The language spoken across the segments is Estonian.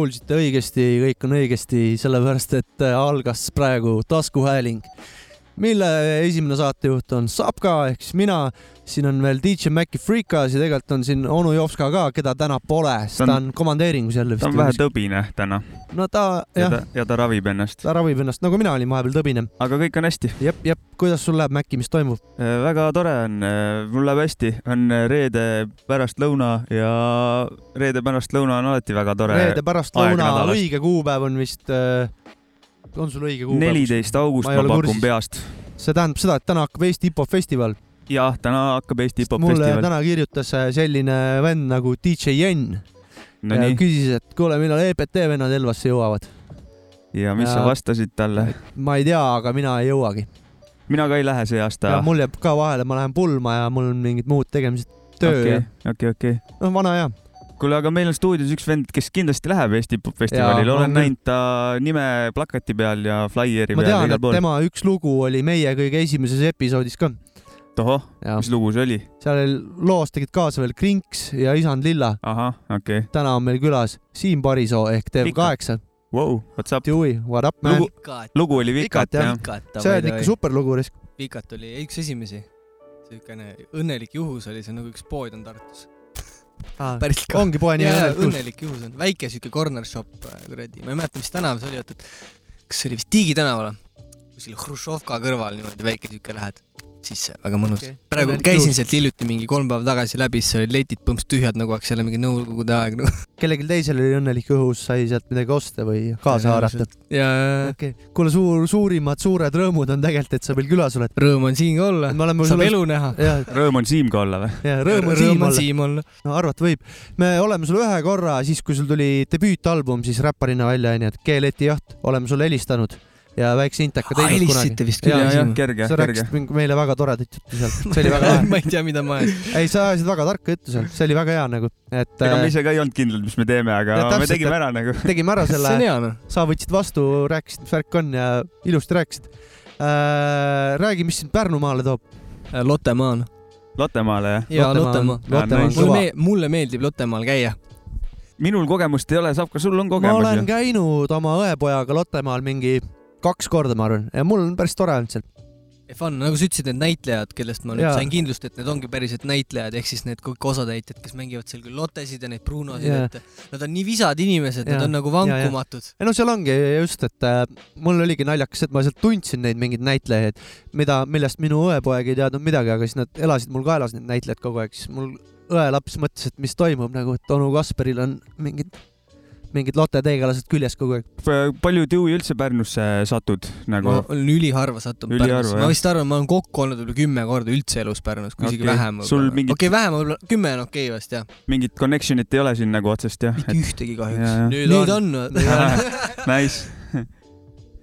kuulsite õigesti, kõik on õigesti, sellepärast et äh, algas praegu taskuhääling, mille esimene saatejuht on Sapka ehk siis mina. siin on veel DJ Maci Freekas ja tegelikult on siin onu Jovska ka, keda täna pole, sest Ta ta on- on komandeeringus jälle ta on vähe. tõbine täna no ta ja jah ta, ja ta ravib ennast, ta ravib ennast nagu mina olin vahepeal tõbine. aga kõik on hästi. jep, jep, kuidas sul läheb, Maci, mis toimub? väga tore on, mul läheb hästi, on reede pärastlõuna ja reede pärastlõuna on alati väga tore. reede pärastlõuna õige kuupäev on vist, on sul õige kuupäev? neliteist august Ma ma pakun kursis. peast. see tähendab seda, et täna hakkab Eesti hip-hop festival. jah, täna hakkab Eesti hip-hop mulle festival. täna kirjutas äh, selline vend nagu DJ Jen no küsis, et kuule, millal EPT vennad Elvasse jõuavad. ja mis sa ja- vastasid talle? ma ei tea, aga mina ei jõuagi. mina ka ei lähe see aasta ja. mul jääb ka vahele, ma lähen pulma ja mul on mingid muud tegemised, töö okei okei, okei. noh, vana hea. kuule, aga meil on stuudios üks vend, kes kindlasti läheb Eesti hip-hop festivalile, Jaa, olen näinud ta nime plakati peal ja flaieri ma peal tean, igal et tema üks lugu oli meie kõige esimeses episoodis ka tohoh, ja mis lugu see oli? seal loos tegid kaasa veel Krinks ja Isand Lilla. ahah, okei okay.. täna on meil külas Siim Parisoo ehk TV8. Wow, what's up? Dewey, what up man Lugu-? Oli Vikat jah. see on ikka superlugu, Vikat oli üks esimesi. siukene õnnelik juhus oli see, nagu üks pood on Tartus. Päriselt ka. ongi poe nimi õnnelik juhus. õnnelik juhus on, väike siuke corner shop, kuradi, ma ei mäleta, mis tänav see oli, oot, et kas see oli vist Tiigi tänaval? kuskil Hruštšovka kõrval niimoodi väike siuke lähed sisse, väga mõnus okay.. praegu Õnnelik käisin sealt hiljuti mingi kolm päeva tagasi läbi, siis olid letid põhimõtteliselt tühjad nagu oleks jälle mingi nõukogude aeg nagu. kellelgi teisel oli õnnelik õhus, sai sealt midagi osta või kaasa haarata. ja okei okay., kuule suur, suurimad suured rõõmud on tegelikult, et sa meil külas oled. rõõm on siin ka olla, me oleme saab sulle, elu näha. ja, rõõm on Siim ka olla või? ja rõõm on Siim olla. Siim olla. no arvata võib. me oleme sulle ühe korra siis, kui sul tuli debüütalbum, siis räpparina välja onju, et G-leti jaht, oleme sulle helistanud ja väikse inteka teinud kunagi. helistasite vist küll jah jah, kerge, sa kerge. rääkisid mingi- meile väga toredat juttu seal, see oli väga lahe. ma ei tea, mida ma ajan. ei, sa ajasid väga tarka juttu seal, see oli väga hea nagu, et ega me äh, ise ka ei olnud kindlad, mis me teeme, aga Ja me tegime ära nagu. tegime ära selle hea noh. sa võtsid vastu, rääkisid, mis värk on ja ilusti rääkisid äh,. räägi, mis sind Pärnumaale toob. Lottemaa on. Lottemaale jah? jaa, Lottemaa mulle mee-, mulle meeldib Lottemaal käia. minul kogemust ei ole, saab ka sul on ma kogemus olen ju? käinud oma õepojaga Lottemaal mingi kaks korda, ma arvan, ja mul on päris tore olnud seal. Fun, nagu sa ütlesid, need näitlejad, kellest ma nüüd Jaa. sain kindlust, et need ongi päriselt näitlejad, ehk siis need kõik osatäitjad, kes mängivad seal küll Lottesid ja neid Brunosid et nad on nii visad inimesed, nad on nagu vankumatud. ei no seal ongi just, et äh, mul oligi naljakas, et ma sealt tundsin neid mingeid näitlejaid, mida, millest minu õepoeg ei teadnud midagi, aga siis nad elasid mul kaelas, need näitlejad kogu aeg, siis mul õelaps mõtles, et mis toimub nagu, et onu Kasparil on mingid, mingid Lotte tegelased küljes kogu aeg. palju Dewey üldse Pärnusse satud nagu ma? olen üliharva sattunud Üliharva, Pärnusse, ma vist arvan, ma olen kokku olnud võib-olla kümme korda üldse elus Pärnus, kui isegi Okei. vähem mingit- okei, vähem võib-olla, kümme on okei vast jah, mingit connection'it ei ole siin nagu otsest jah? mitte ühtegi kahjuks. Jah. nüüd on. Nice.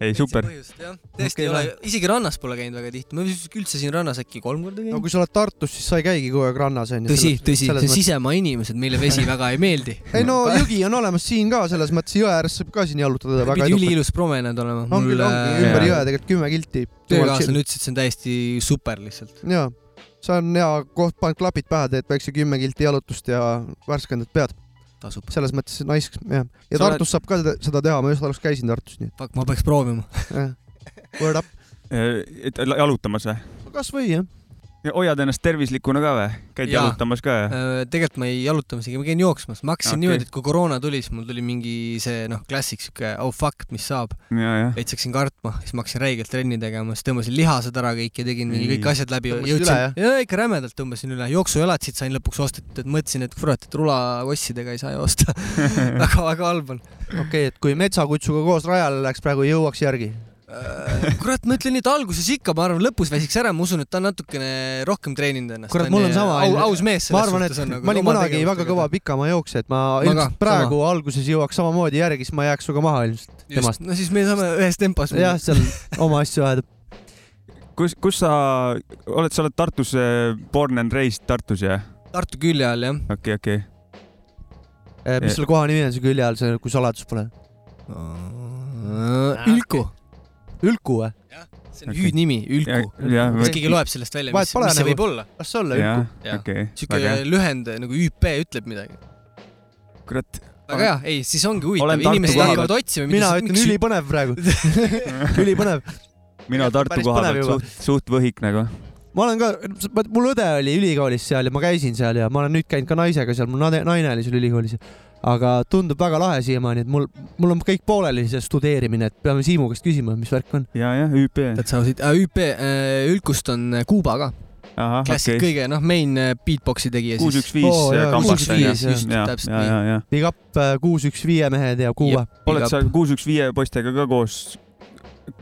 ei, super. tõesti Okei, ei ole isegi rannas pole käinud väga tihti, ma vist üldse siin rannas äkki kolm korda no käinud. kui sa oled Tartus, siis sa ei käigi kogu aeg rannas onju. tõsi, tõsi, see sisemaa inimesed, meile vesi väga ei meeldi. ei no jõgi on olemas siin ka, selles mõttes jõe ääres saab ka siin jalutada väga pidi üliilus promenaad olema. on küll, ongi ümber Jaa. jõe tegelikult kümme kilti. töökaaslane ütles, et see on täiesti super lihtsalt. jaa, see on hea koht, paned klapid pähe, teed väikse kümme kilti jalutust ja värskendad pead. tasub. selles mõttes nice, jah. ja Sa oled- Tartus saab ka seda, teha, ma just alles käisin Tartus, nii Fuck, ma peaks proovima. et word up. et jalutamas või? kasvõi jah. Hoiad ennast tervislikuna ka või? käid Jaa. jalutamas ka jah? Äh, tegelikult ma ei jalutamas, ma käin jooksmas. ma hakkasin Okei. niimoodi, et kui koroona tuli, siis mul tuli mingi see noh, klassik siuke oh fuck, mis saab. ja, veits hakkasin kartma, siis ma hakkasin räigelt trenni tegema, siis tõmbasin lihased ära kõik ja tegin mingi kõik asjad läbi. Jah? ja ikka rämedalt tõmbasin üle, jooksujalatsid sain lõpuks ostetud, et mõtlesin, et kurat, et rulakossidega ei saa joosta. väga-väga halb on. okei okay,, et kui metsakutsuga koos rajale läks, praegu jõuaks järgi. kurat, ma ütlen nii, et alguses ikka, ma arvan, lõpus väsiks ära, ma usun, et ta on natukene rohkem treeninud ennast. Kurat, mul on sama, au, aus mees ma arvan, et on nagu. ma olin kunagi väga kõva. pikamaa jooksja, et ma, Ma ilmselt ka, praegu alguses jõuaks samamoodi järgi, siis ma jääks sinuga maha ilmselt temast., no siis me saame ühes tempos. jah, seal oma asju ajada. kus, kus sa oled, sa oled Tartus äh, born and raised Tartus jah? Tartu külje all jah. okei, okei. Eh, mis selle koha nimi on, see külje all, see, kui saladus pole? Ülku. Ülku või? see on Okei. hüüdnimi, Ülku. kas keegi loeb sellest välja, mis, mis see nagu. võib olla? las olla Ülku., okei, siuke lühend nagu ÜP ütleb midagi. kurat, väga hea, ei, siis ongi huvitav inimesed hakkavad otsima, mina ütlen. ülipõnev praegu ülipõnev. mina Tartu koha pealt suht, suht võhik nagu. Ma olen ka, mul õde oli ülikoolis seal ja ma käisin seal ja ma olen nüüd käinud ka naisega seal, mu nade- naine oli seal ülikoolis. aga tundub väga lahe siiamaani, et mul, mul on kõik pooleli see studeerimine, et peame Siimu käest küsima, mis värk on. ja, jah, ÜP. That's how it, ÜP äh, Ülkust on äh, Kuuba ka, klassik okei. kõige noh, main äh, beatbox'i tegija kuus, siis. üks, viis kambast on ju. 615, just, ja, täpselt nii. Big up äh, kuus, üks, viie mehed ja Kuuba. oled sa kuus, üks, viie poistega ka koos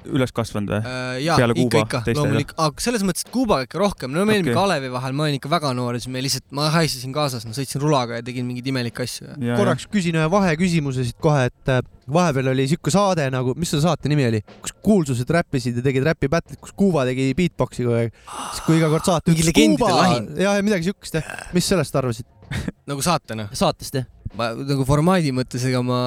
üles kasvanud või? Äh, jaa, ikka, Kuuba ikka, loomulikult, aga selles mõttes, et Kuubaga ikka rohkem, no me olime Okei. Kalevi vahel, ma olin ikka väga noor ja siis me lihtsalt, ma haistasin kaasas, no sõitsin rulaga ja tegin mingeid imelikke asju ja korraks küsin ühe vaheküsimuse siit kohe, et äh, vahepeal oli siuke saade nagu, mis selle saate nimi oli, kus kuulsused räppisid ja tegid räpi battle'it, kus Kuuba tegi beatbox'i kogu aeg. siis kui iga kord saate Mingi legendide lahing. ja, ja midagi siukest jah. mis sellest arvasid? nagu saatena. saatest jah? Ma nagu formaadi mõttes, ega ma,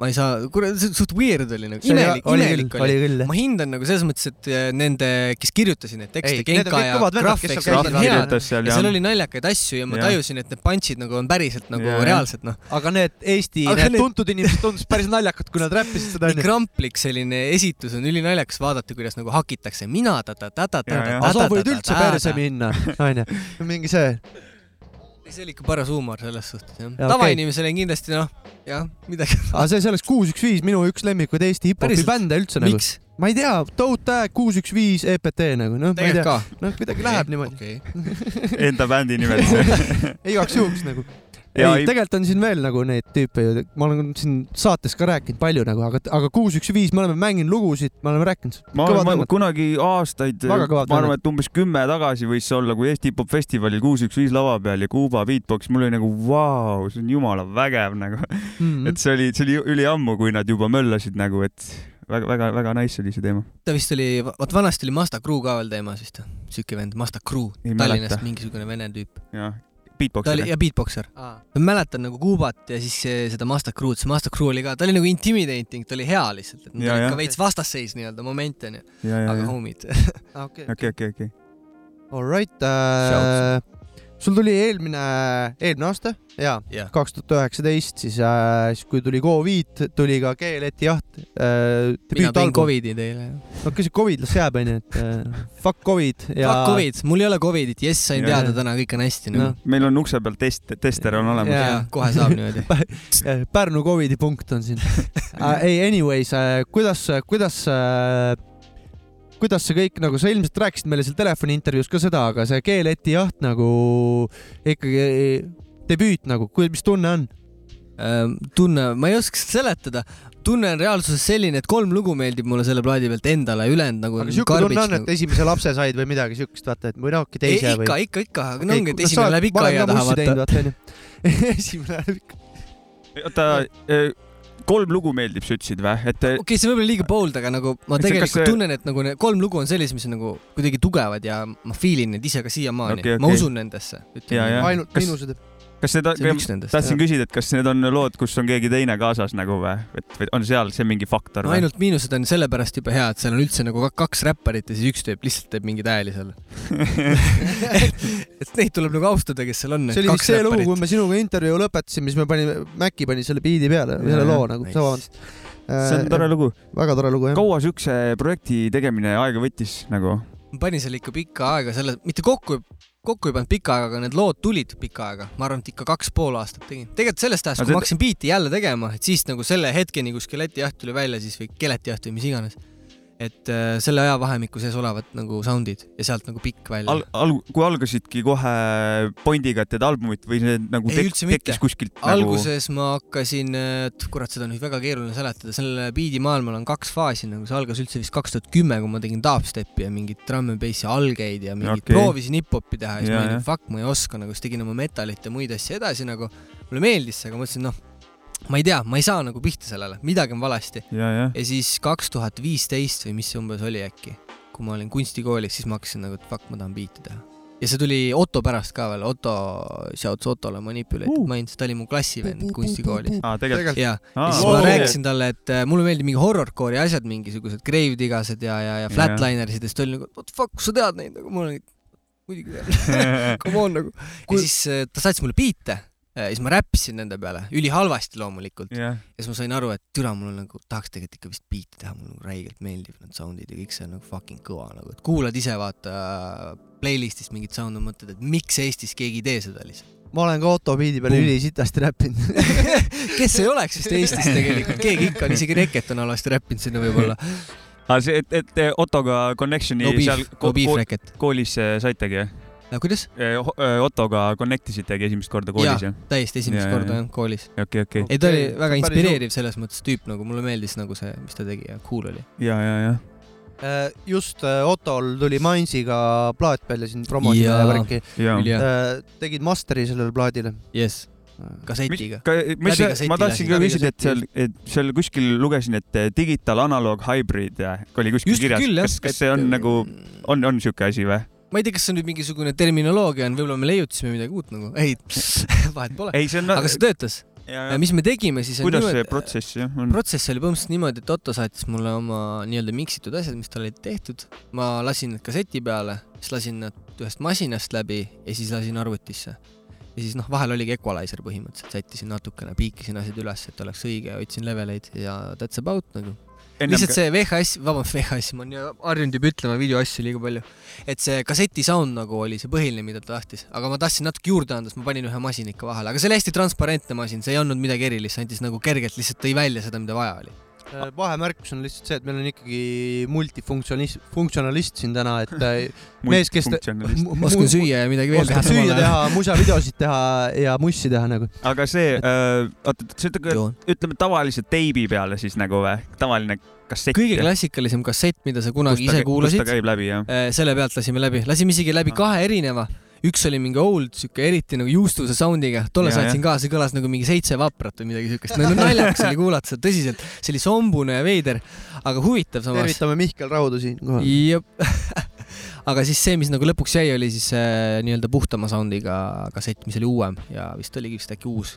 ma ei saa, kurat, see suht weird oli nagu, imelik, imelik, oli oli. ma hindan nagu selles mõttes, et äh, nende, kes kirjutasid neid tekste, Ei, need on Genka ja kes eks seal ole, head. ja ja seal oli naljakaid asju ja ma Jah. tajusin, et need punch'id nagu on päriselt nagu jah. reaalsed noh. aga need Eesti, Aga need tuntud inimesed tundus päris naljakad, kui nad räppisid seda nii kramplik selline esitus on ülinaljakas vaadata, kuidas nagu hakitakse mina ta-ta-ta-ta-ta see. oli ikka paras huumor selles suhtes jah Ja, ja,. tavainimesele on kindlasti noh, jah, midagi. aga see, see oleks kuus, üks, viis minu üks lemmikuid Eesti hip-hopi bände üldse nagu. miks? ma ei tea, Toe Tag kuus, üks, viis EPT nagu, noh, ma ei tegelikult tea, ka. noh, kuidagi läheb niimoodi. okei. enda bändi nimetas. igaks juhuks nagu. Ja ei ei-, tegelikult on siin veel nagu neid tüüpe ju, ma olen siin saates ka rääkinud palju nagu, aga, aga kuus, üks, viis, me oleme mänginud lugusid, me oleme rääkinud. ma olen kunagi aastaid, ma arvan, et umbes kümme tagasi võis see olla, kui Eesti hip-hop festivalil kuus, üks, viis lava peal ja Kuuba beatbox, mul oli nagu vau, see on jumala vägev nagu, Mm. et see oli, see oli üliammu, kui nad juba möllasid nagu, et väga-väga-väga nice oli see teema. ta vist oli, vot vanasti oli Masta Crew ka veel teemas vist, siuke vend, Masta Crew, Tallinnast mäleta. mingisugune vene tüüp. jah, ta beatbox oli oli. ja beatboxer. ma mäletan nagu Kuubat ja siis see- seda Masta Crew'd, see Masta Crew oli ka, ta oli nagu intimidating, ta oli hea lihtsalt, et Ja, ta oli ikka veits vastasseis nii-öelda moment onju, aga homid. okei, okei, okei, okei. alright äh,. Sul tuli eelmine, eelmine aasta, jah, kaks tuhat üheksateist, siis äh,, siis kui tuli Covid, tuli ka G-leti jaht äh,. mina tõin. Covidi teile. okei, see Covid las jääb onju, et äh, fuck Covid ja. Fuck Covid, mul ei ole Covidit, jess, sain Ja, teada ja. täna, kõik on hästi Noh. nagu. meil on ukse peal test, tester on olemas. Kohe saab niimoodi. Äh, Pärnu Covidi punkt on siin uh. ei, anyways uh,, kuidas, kuidas uh, kuidas see kõik nagu, sa ilmselt rääkisid meile seal telefoniintervjuus ka seda, aga see G-leti jaht nagu ikkagi debüüt nagu, mis tunne on? Ehm, tunne, ma ei oska seda seletada, tunne on reaalsuses selline, et kolm lugu meeldib mulle selle plaadi pealt endale, ülejäänud nagu aga siuke tunne on, et esimese lapse said või midagi siukest, vaata, et või noh, ei, teise ikka, või. ikka, ikka, aga no ongi, et esimene läheb ikka aia taha, vaata. esimene läheb ikka. oota, kolm lugu meeldib, sa ütlesid või? et okei okay,, see võib olla liiga bold, aga nagu ma see- tegelikult see- tunnen, et nagu kolm lugu on sellised, mis on nagu kuidagi tugevad ja ma feel in neid ise ka siiamaani Okei, okay,, ma usun nendesse. Ainult Kas- miinused. Kas see on tahtsin küsida, et kas need on lood, kus on keegi teine kaasas nagu või, et või on seal see mingi faktor no ainult miinused on sellepärast jube hea, et seal on üldse nagu kak- kaks räpparit ja siis üks teeb, lihtsalt teeb mingeid hääli seal. et neid tuleb nagu austada, kes seal on. see oli vist see lugu, kui me sinuga intervjuu lõpetasime, siis me panime, Maci pani selle biidi peale, selle loo nagu, Nice. sa vabandust. see on tore lugu. väga tore lugu jah. kaua siukse projekti tegemine aega võttis nagu? ma panin seal ikka pikka aega selle, mitte kokku, kokku ei pannud pikka aega, aga need lood tulid pikka aega. ma arvan, et ikka kaks pool aastat tegin. tegelikult sellest ajast, Aga kui ma hakkasin biiti jälle tegema, et siis nagu selle hetkeni, kui skeletijaht tuli välja siis või keletijaht või mis iganes. Et äh, selle ajavahemiku sees olevad nagu sound'id ja sealt nagu pikk välja al-, al-, kui algasidki kohe Pondiga, et teed albumit või see nagu Ei, tek- mitte. tekkis kuskilt nagu alguses ma hakkasin, kurat, seda on nüüd väga keeruline seletada, sellel biidimaailmal on kaks faasi, nagu see algas üldse vist kaks tuhat kümme, kui ma tegin dubstepi ja mingit drum n bassi algeid ja mingit okay. proovisin hip-hopi teha ja siis Ja, ma olin, fuck, ma ei oska nagu, siis tegin oma metalit ja muid asju edasi nagu. mulle meeldis see, aga mõtlesin, noh, ma ei tea, ma ei saa nagu pihta sellele, midagi on valesti. ja, siis kaks tuhat viisteist või mis see umbes oli äkki, kui ma olin kunstikoolis, siis ma hakkasin nagu, et fuck, ma tahan biiti teha. ja see tuli Otto pärast ka veel, Otto, shouts Ottole, Manipulated Uh. Minds, ta oli mu klassivend kunstikoolis. aa, tegelikult. ja, ja siis ma rääkisin talle, et äh, mulle meeldib mingi horrorcore'i asjad, mingisugused Gravedigased ja, ja, ja Flatliners'id ja siis ta oli nagu, what the fuck, kus sa tead neid nagu, mul oli muidugi tean, come on nagu. ja siis äh, ta saatis mulle biite ja siis ma räppisin nende peale, ülihalvasti loomulikult. jah, ja siis ma sain aru, et türa, mul on nagu, tahaks tegelikult ikka vist biiti teha, mulle nagu räigelt meeldib need sound'id ja kõik see on nagu fucking kõva nagu, et kuulad ise vaata playlist'ist mingit sound'u, mõtled, et miks Eestis keegi ei tee seda lihtsalt. ma olen ka Otto biidi peal ülisitasti räppinud. kes ei oleks vist Eestis tegelikult, keegi ikka on, isegi Reket on halvasti räppinud sinna võib-olla. aga see, et, et Ottoga connection'i no seal beef, ko no beef ko Reket. koolis äh, saitegi, kuidas? Ottoga connect isitegi esimest korda koolis jah? täiesti esimest jaa, korda jah, koolis. okei, okei, ei, ta oli väga inspireeriv selles mõttes tüüp nagu, mulle meeldis nagu see, mis ta tegi ja cool oli. ja, ja, ja Äh, just äh, Ottol tuli Mainsiga plaat välja siin promosida ja värki. ja. tegid masteri sellele plaadile. jess, kassetiga. mis ma tahtsin ka küsida, et seal, et seal kuskil lugesin, et digital analog hybrid oli kuskil just kirjas küll, jah. kas, kas see on nagu, on, on siuke asi või? Ma ei tea, kas see on nüüd mingisugune terminoloogia on, võib-olla me leiutasime midagi uut nagu, ei, vahet pole. see on. aga see töötas. mis me tegime siis kuidas see niimoodi, protsess jah on? protsess oli põhimõtteliselt niimoodi, et Otto saatis mulle oma nii-öelda miksitud asjad, mis tal olid tehtud. ma lasin need kasseti peale, siis lasin nad ühest masinast läbi ja siis lasin arvutisse. ja siis noh, vahel oligi equalizer põhimõtteliselt, sättisin natukene, piikisin asjad üles, et oleks õige, hoidsin leveleid ja that's about nagu. Lihtsalt see VHS, vabandust, VHS, ma ju harjunud juba ütlema videoasju liiga palju. et see kasseti sound nagu oli see põhiline, mida ta tahtis, aga ma tahtsin natuke juurde anda, siis ma panin ühe masina ikka vahele, aga see oli hästi transparentne masin, see ei olnud midagi erilist, andis nagu kergelt lihtsalt tõi välja seda, mida vaja oli. Äh, vahemärkus on lihtsalt see, et meil on ikkagi multifunktsionist, funktsionalist siin täna, et äh, mees, kes oskan süüa ja midagi veel teha oskab süüa teha, musavideosid teha ja mussi teha nagu. aga see, oota, see on joon. ütleme tavalise teibi peale siis nagu või? tavaline kassett. kõige klassikalisem kassett, mida sa kunagi ise kuulasid selle pealt lasime läbi, lasime isegi läbi kahe erineva, üks oli mingi old siuke eriti nagu juustuse sound'iga, tolle saatsin ka, see kõlas nagu mingi seitse vaprat või midagi siukest, no naljakas oli kuulata seda tõsiselt, see oli sombune ja veider, aga huvitav samas. tervitame Mihkel Raudu siinkohal. jep. aga siis see, mis nagu lõpuks jäi, oli siis äh, nii-öelda puhtama sound'iga kassett, mis oli uuem ja vist oligi vist äkki uus.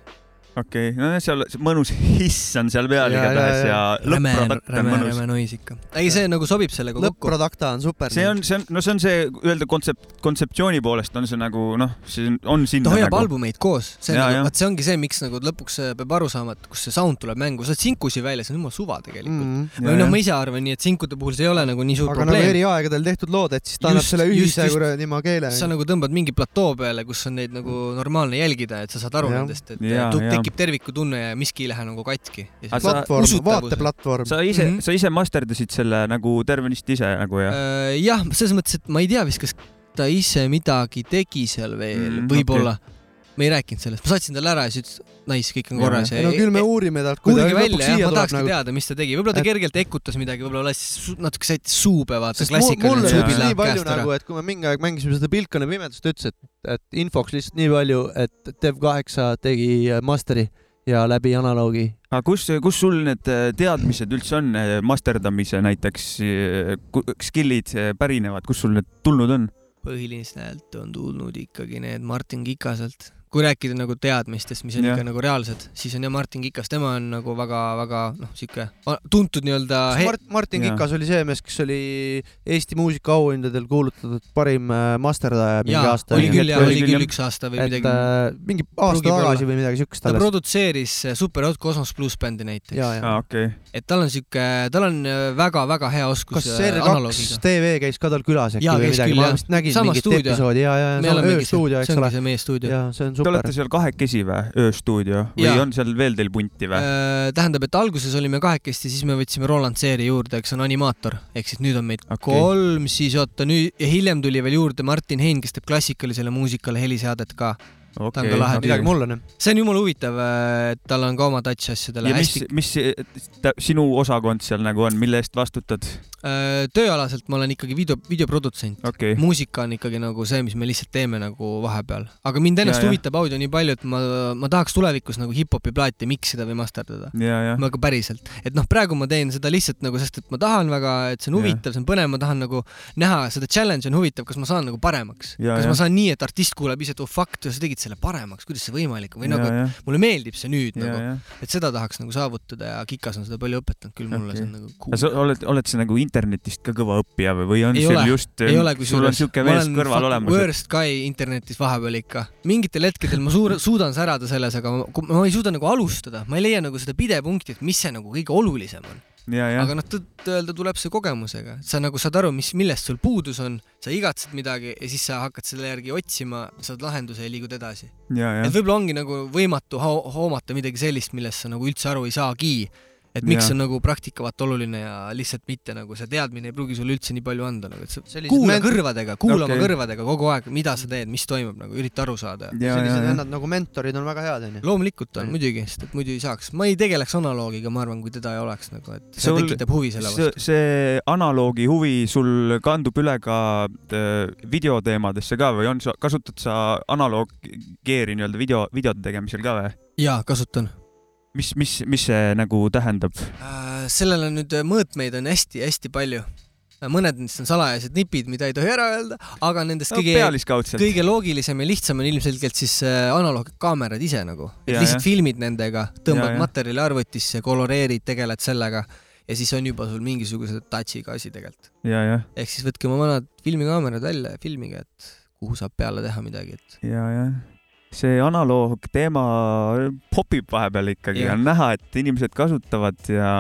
okei, no seal see mõnus hiss on seal peal Ja, igatahes ja, ja lõpp-produkt on mõnus räme noise ikka. ei, see nagu sobib sellega kokku. lõpp-produkta on super. see on, see on, no see on see öelda kontsept, kontseptsiooni poolest on see nagu noh, see on, sinna ta hoiab nagu. albumeid koos, see on nagu, vaat see ongi see, miks nagu lõpuks äh, peab aru saama, et kus see sound tuleb mängu, sa oled sinkusi välja, see on jumala suva tegelikult mm.. mm. Ja, või noh, ma ise arvan nii, et sinkude puhul see ei ole nagu nii suur aga nagu probleem. eri aegadel tehtud lood, et siis ta annab selle ühise kuradi maa keele. sa nagu tõmbad mingi platoo peale, kus on neid nagu normaalne jälgida, et sa saad aru Jah. nendest, et Jaa, tu- jaa. Tekib terviku tunne ja miski ei lähe nagu katki. Platvorm, vaateplatvorm. sa ise mm. -hmm. sa ise masterdasid selle nagu tervenisti ise nagu jah? Äh, jah, selles mõttes, et ma ei tea vist, kas ta ise midagi tegi seal veel Mm, mm,, võib-olla okay.. Ma ei rääkinud sellest, ma saatsin talle ära ja siis ütles, nice, kõik on korras. no küll me uurime talt, uurige välja, jah, ma tahakski nagu. teada, mis ta tegi, võib-olla ta Et- kergelt ekutas midagi, võib-olla lastis natuke sättis suu peale, vaata klassikaline suubi läheb palju käest ära nagu, et kui me mingi aeg mängisime seda Pilkone pimedust, ta ütles, et, et infoks lihtsalt nii palju, et Dev8 tegi äh, master'i ja läbi analoogi. aga kus, kus sul need äh, teadmised üldse on, masterdamise näiteks äh, skill'id äh, pärinevad, kust sul need tulnud on? põhiliselt on tulnud ikkagi need Martin Kikaselt. Kui rääkida nagu teadmistest, mis on Jah. ikka nagu reaalsed, siis on jah Martin Kikas, tema on nagu väga-väga noh, sihuke tuntud nii-öelda Mart, Martin Jaa. Kikas oli see mees, kes oli Eesti muusikaauhindadel kuulutatud parim äh, masterdaja mingi jaa, aasta. oli küll ja Oli küll, jah. üks aasta või et midagi. äh, mingi aasta tagasi või midagi siukest ta produtseeris äh, Super Hot Cosmos pluss bändi näiteks. ja, ja. aa, okei. et tal on sihuke, tal on äh, väga-väga hea oskus kas äh, R2 analoogiga. TV käis ka tal külas äkki Jaa, või midagi, ma jah. vist nägin mingit stuudio. episoodi ja, ja, me ja olemegi ööstuudio, see eks ole see meie stuudio. ja see on Te olete. seal kahekesi või, ööstuudio või Jaa. on seal veel teil punti või? Äh, tähendab, et alguses olime kahekesti, siis me võtsime Roland Seeri juurde, kes on animaator, ehk siis nüüd on meid okay. kolm, siis oota nüüd ja hiljem tuli veel juurde Martin Hein, kes teeb klassikalisele muusikale heliseadet ka. Ta on ka lahe midagi tüüp. mul on jah. see on jumala huvitav, et tal on ka oma touch asjadele ja mis hästi,, mis tä- sinu osakond seal nagu on, mille eest vastutad? äh, tööalaselt ma olen ikkagi video, videoprodutsent. okei, muusika on ikkagi nagu see, mis me lihtsalt teeme nagu vahepeal, aga mind ennast Ja, huvitab audio nii palju, et ma, ma tahaks tulevikus nagu hip-hopi plaati miksida või masterdada. ja, ja, nagu päriselt, et noh, praegu ma teen seda lihtsalt nagu, sest et ma tahan väga, et see on huvitav, see on põnev, ma tahan nagu näha seda challenge on huvitav, kas ma saan nagu paremaks. Kas ja. ma saan nii, et artist kuuleb ise, et oh fuck, sa tegid selle paremaks, kuidas see võimalik on või ja, nagu, ja, mulle meeldib see nüüd ja, nagu, et seda tahaks nagu saavutada ja Kikas on seda palju õpetanud küll mulle okay., see on nagu aga sa cool. oled, oled sa nagu internetist ka kõva õppija või, või on Ei sul ole, just, sul on siuke mees kõrval olemas? worst guy internetis vahepeal ikka. mingitel hetkedel ma suur, suudan särada selles, aga ma, ma ei suuda nagu alustada, ma ei leia nagu seda pidepunkti, et mis see nagu kõige olulisem on. Aga noh, tõtt-öelda tuleb see kogemusega, sa nagu saad aru, mis, millest sul puudus on, sa igatsed midagi ja siis sa hakkad selle järgi otsima, saad lahenduse ja liigud edasi. et võib-olla ongi nagu võimatu ho hoomata midagi sellist, millest sa nagu üldse aru ei saagi. Et miks Jaa. on nagu praktika vaata oluline ja lihtsalt mitte nagu see teadmine ei pruugi sulle üldse nii palju anda nagu, et sa Sellised kuula ment- kõrvadega, kuula okay. Oma kõrvadega kogu aeg, mida sa teed, mis toimub nagu, ürita aru saada. ja, ja sellised, ja, vennad nagu mentorid on väga head, onju. loomulikult on Mm. muidugi, sest et muidu ei saaks, ma ei tegeleks analoogiga, ma arvan, kui teda ei oleks nagu, et see Sul- tekitab huvi selle see vastu., see analoogi huvi sul kandub üle ka äh, videoteemadesse ka või on sa, kasutad sa analooggeeri nii-öelda video, videote tegemisel ka või? jaa, kasutan mis, mis, mis see nagu tähendab? äh,. sellel on nüüd äh, mõõtmeid on hästi-hästi palju. mõned nendest on salajased nipid, mida ei tohi ära öelda, aga nendest no, kõige kõige loogilisem ja lihtsam on ilmselgelt siis äh, analooggkaamerad ise nagu, lihtsalt ja. filmid nendega, tõmbad Ja, ja. materjali arvutisse, koloreerid, tegeled sellega ja siis on juba sul mingisuguse touch'iga asi tegelikult. ehk siis võtke oma vanad filmikaamerad välja ja filmige, et kuhu saab peale teha midagi, et ja, ja see analoogteema popib vahepeal ikkagi on näha, et inimesed kasutavad ja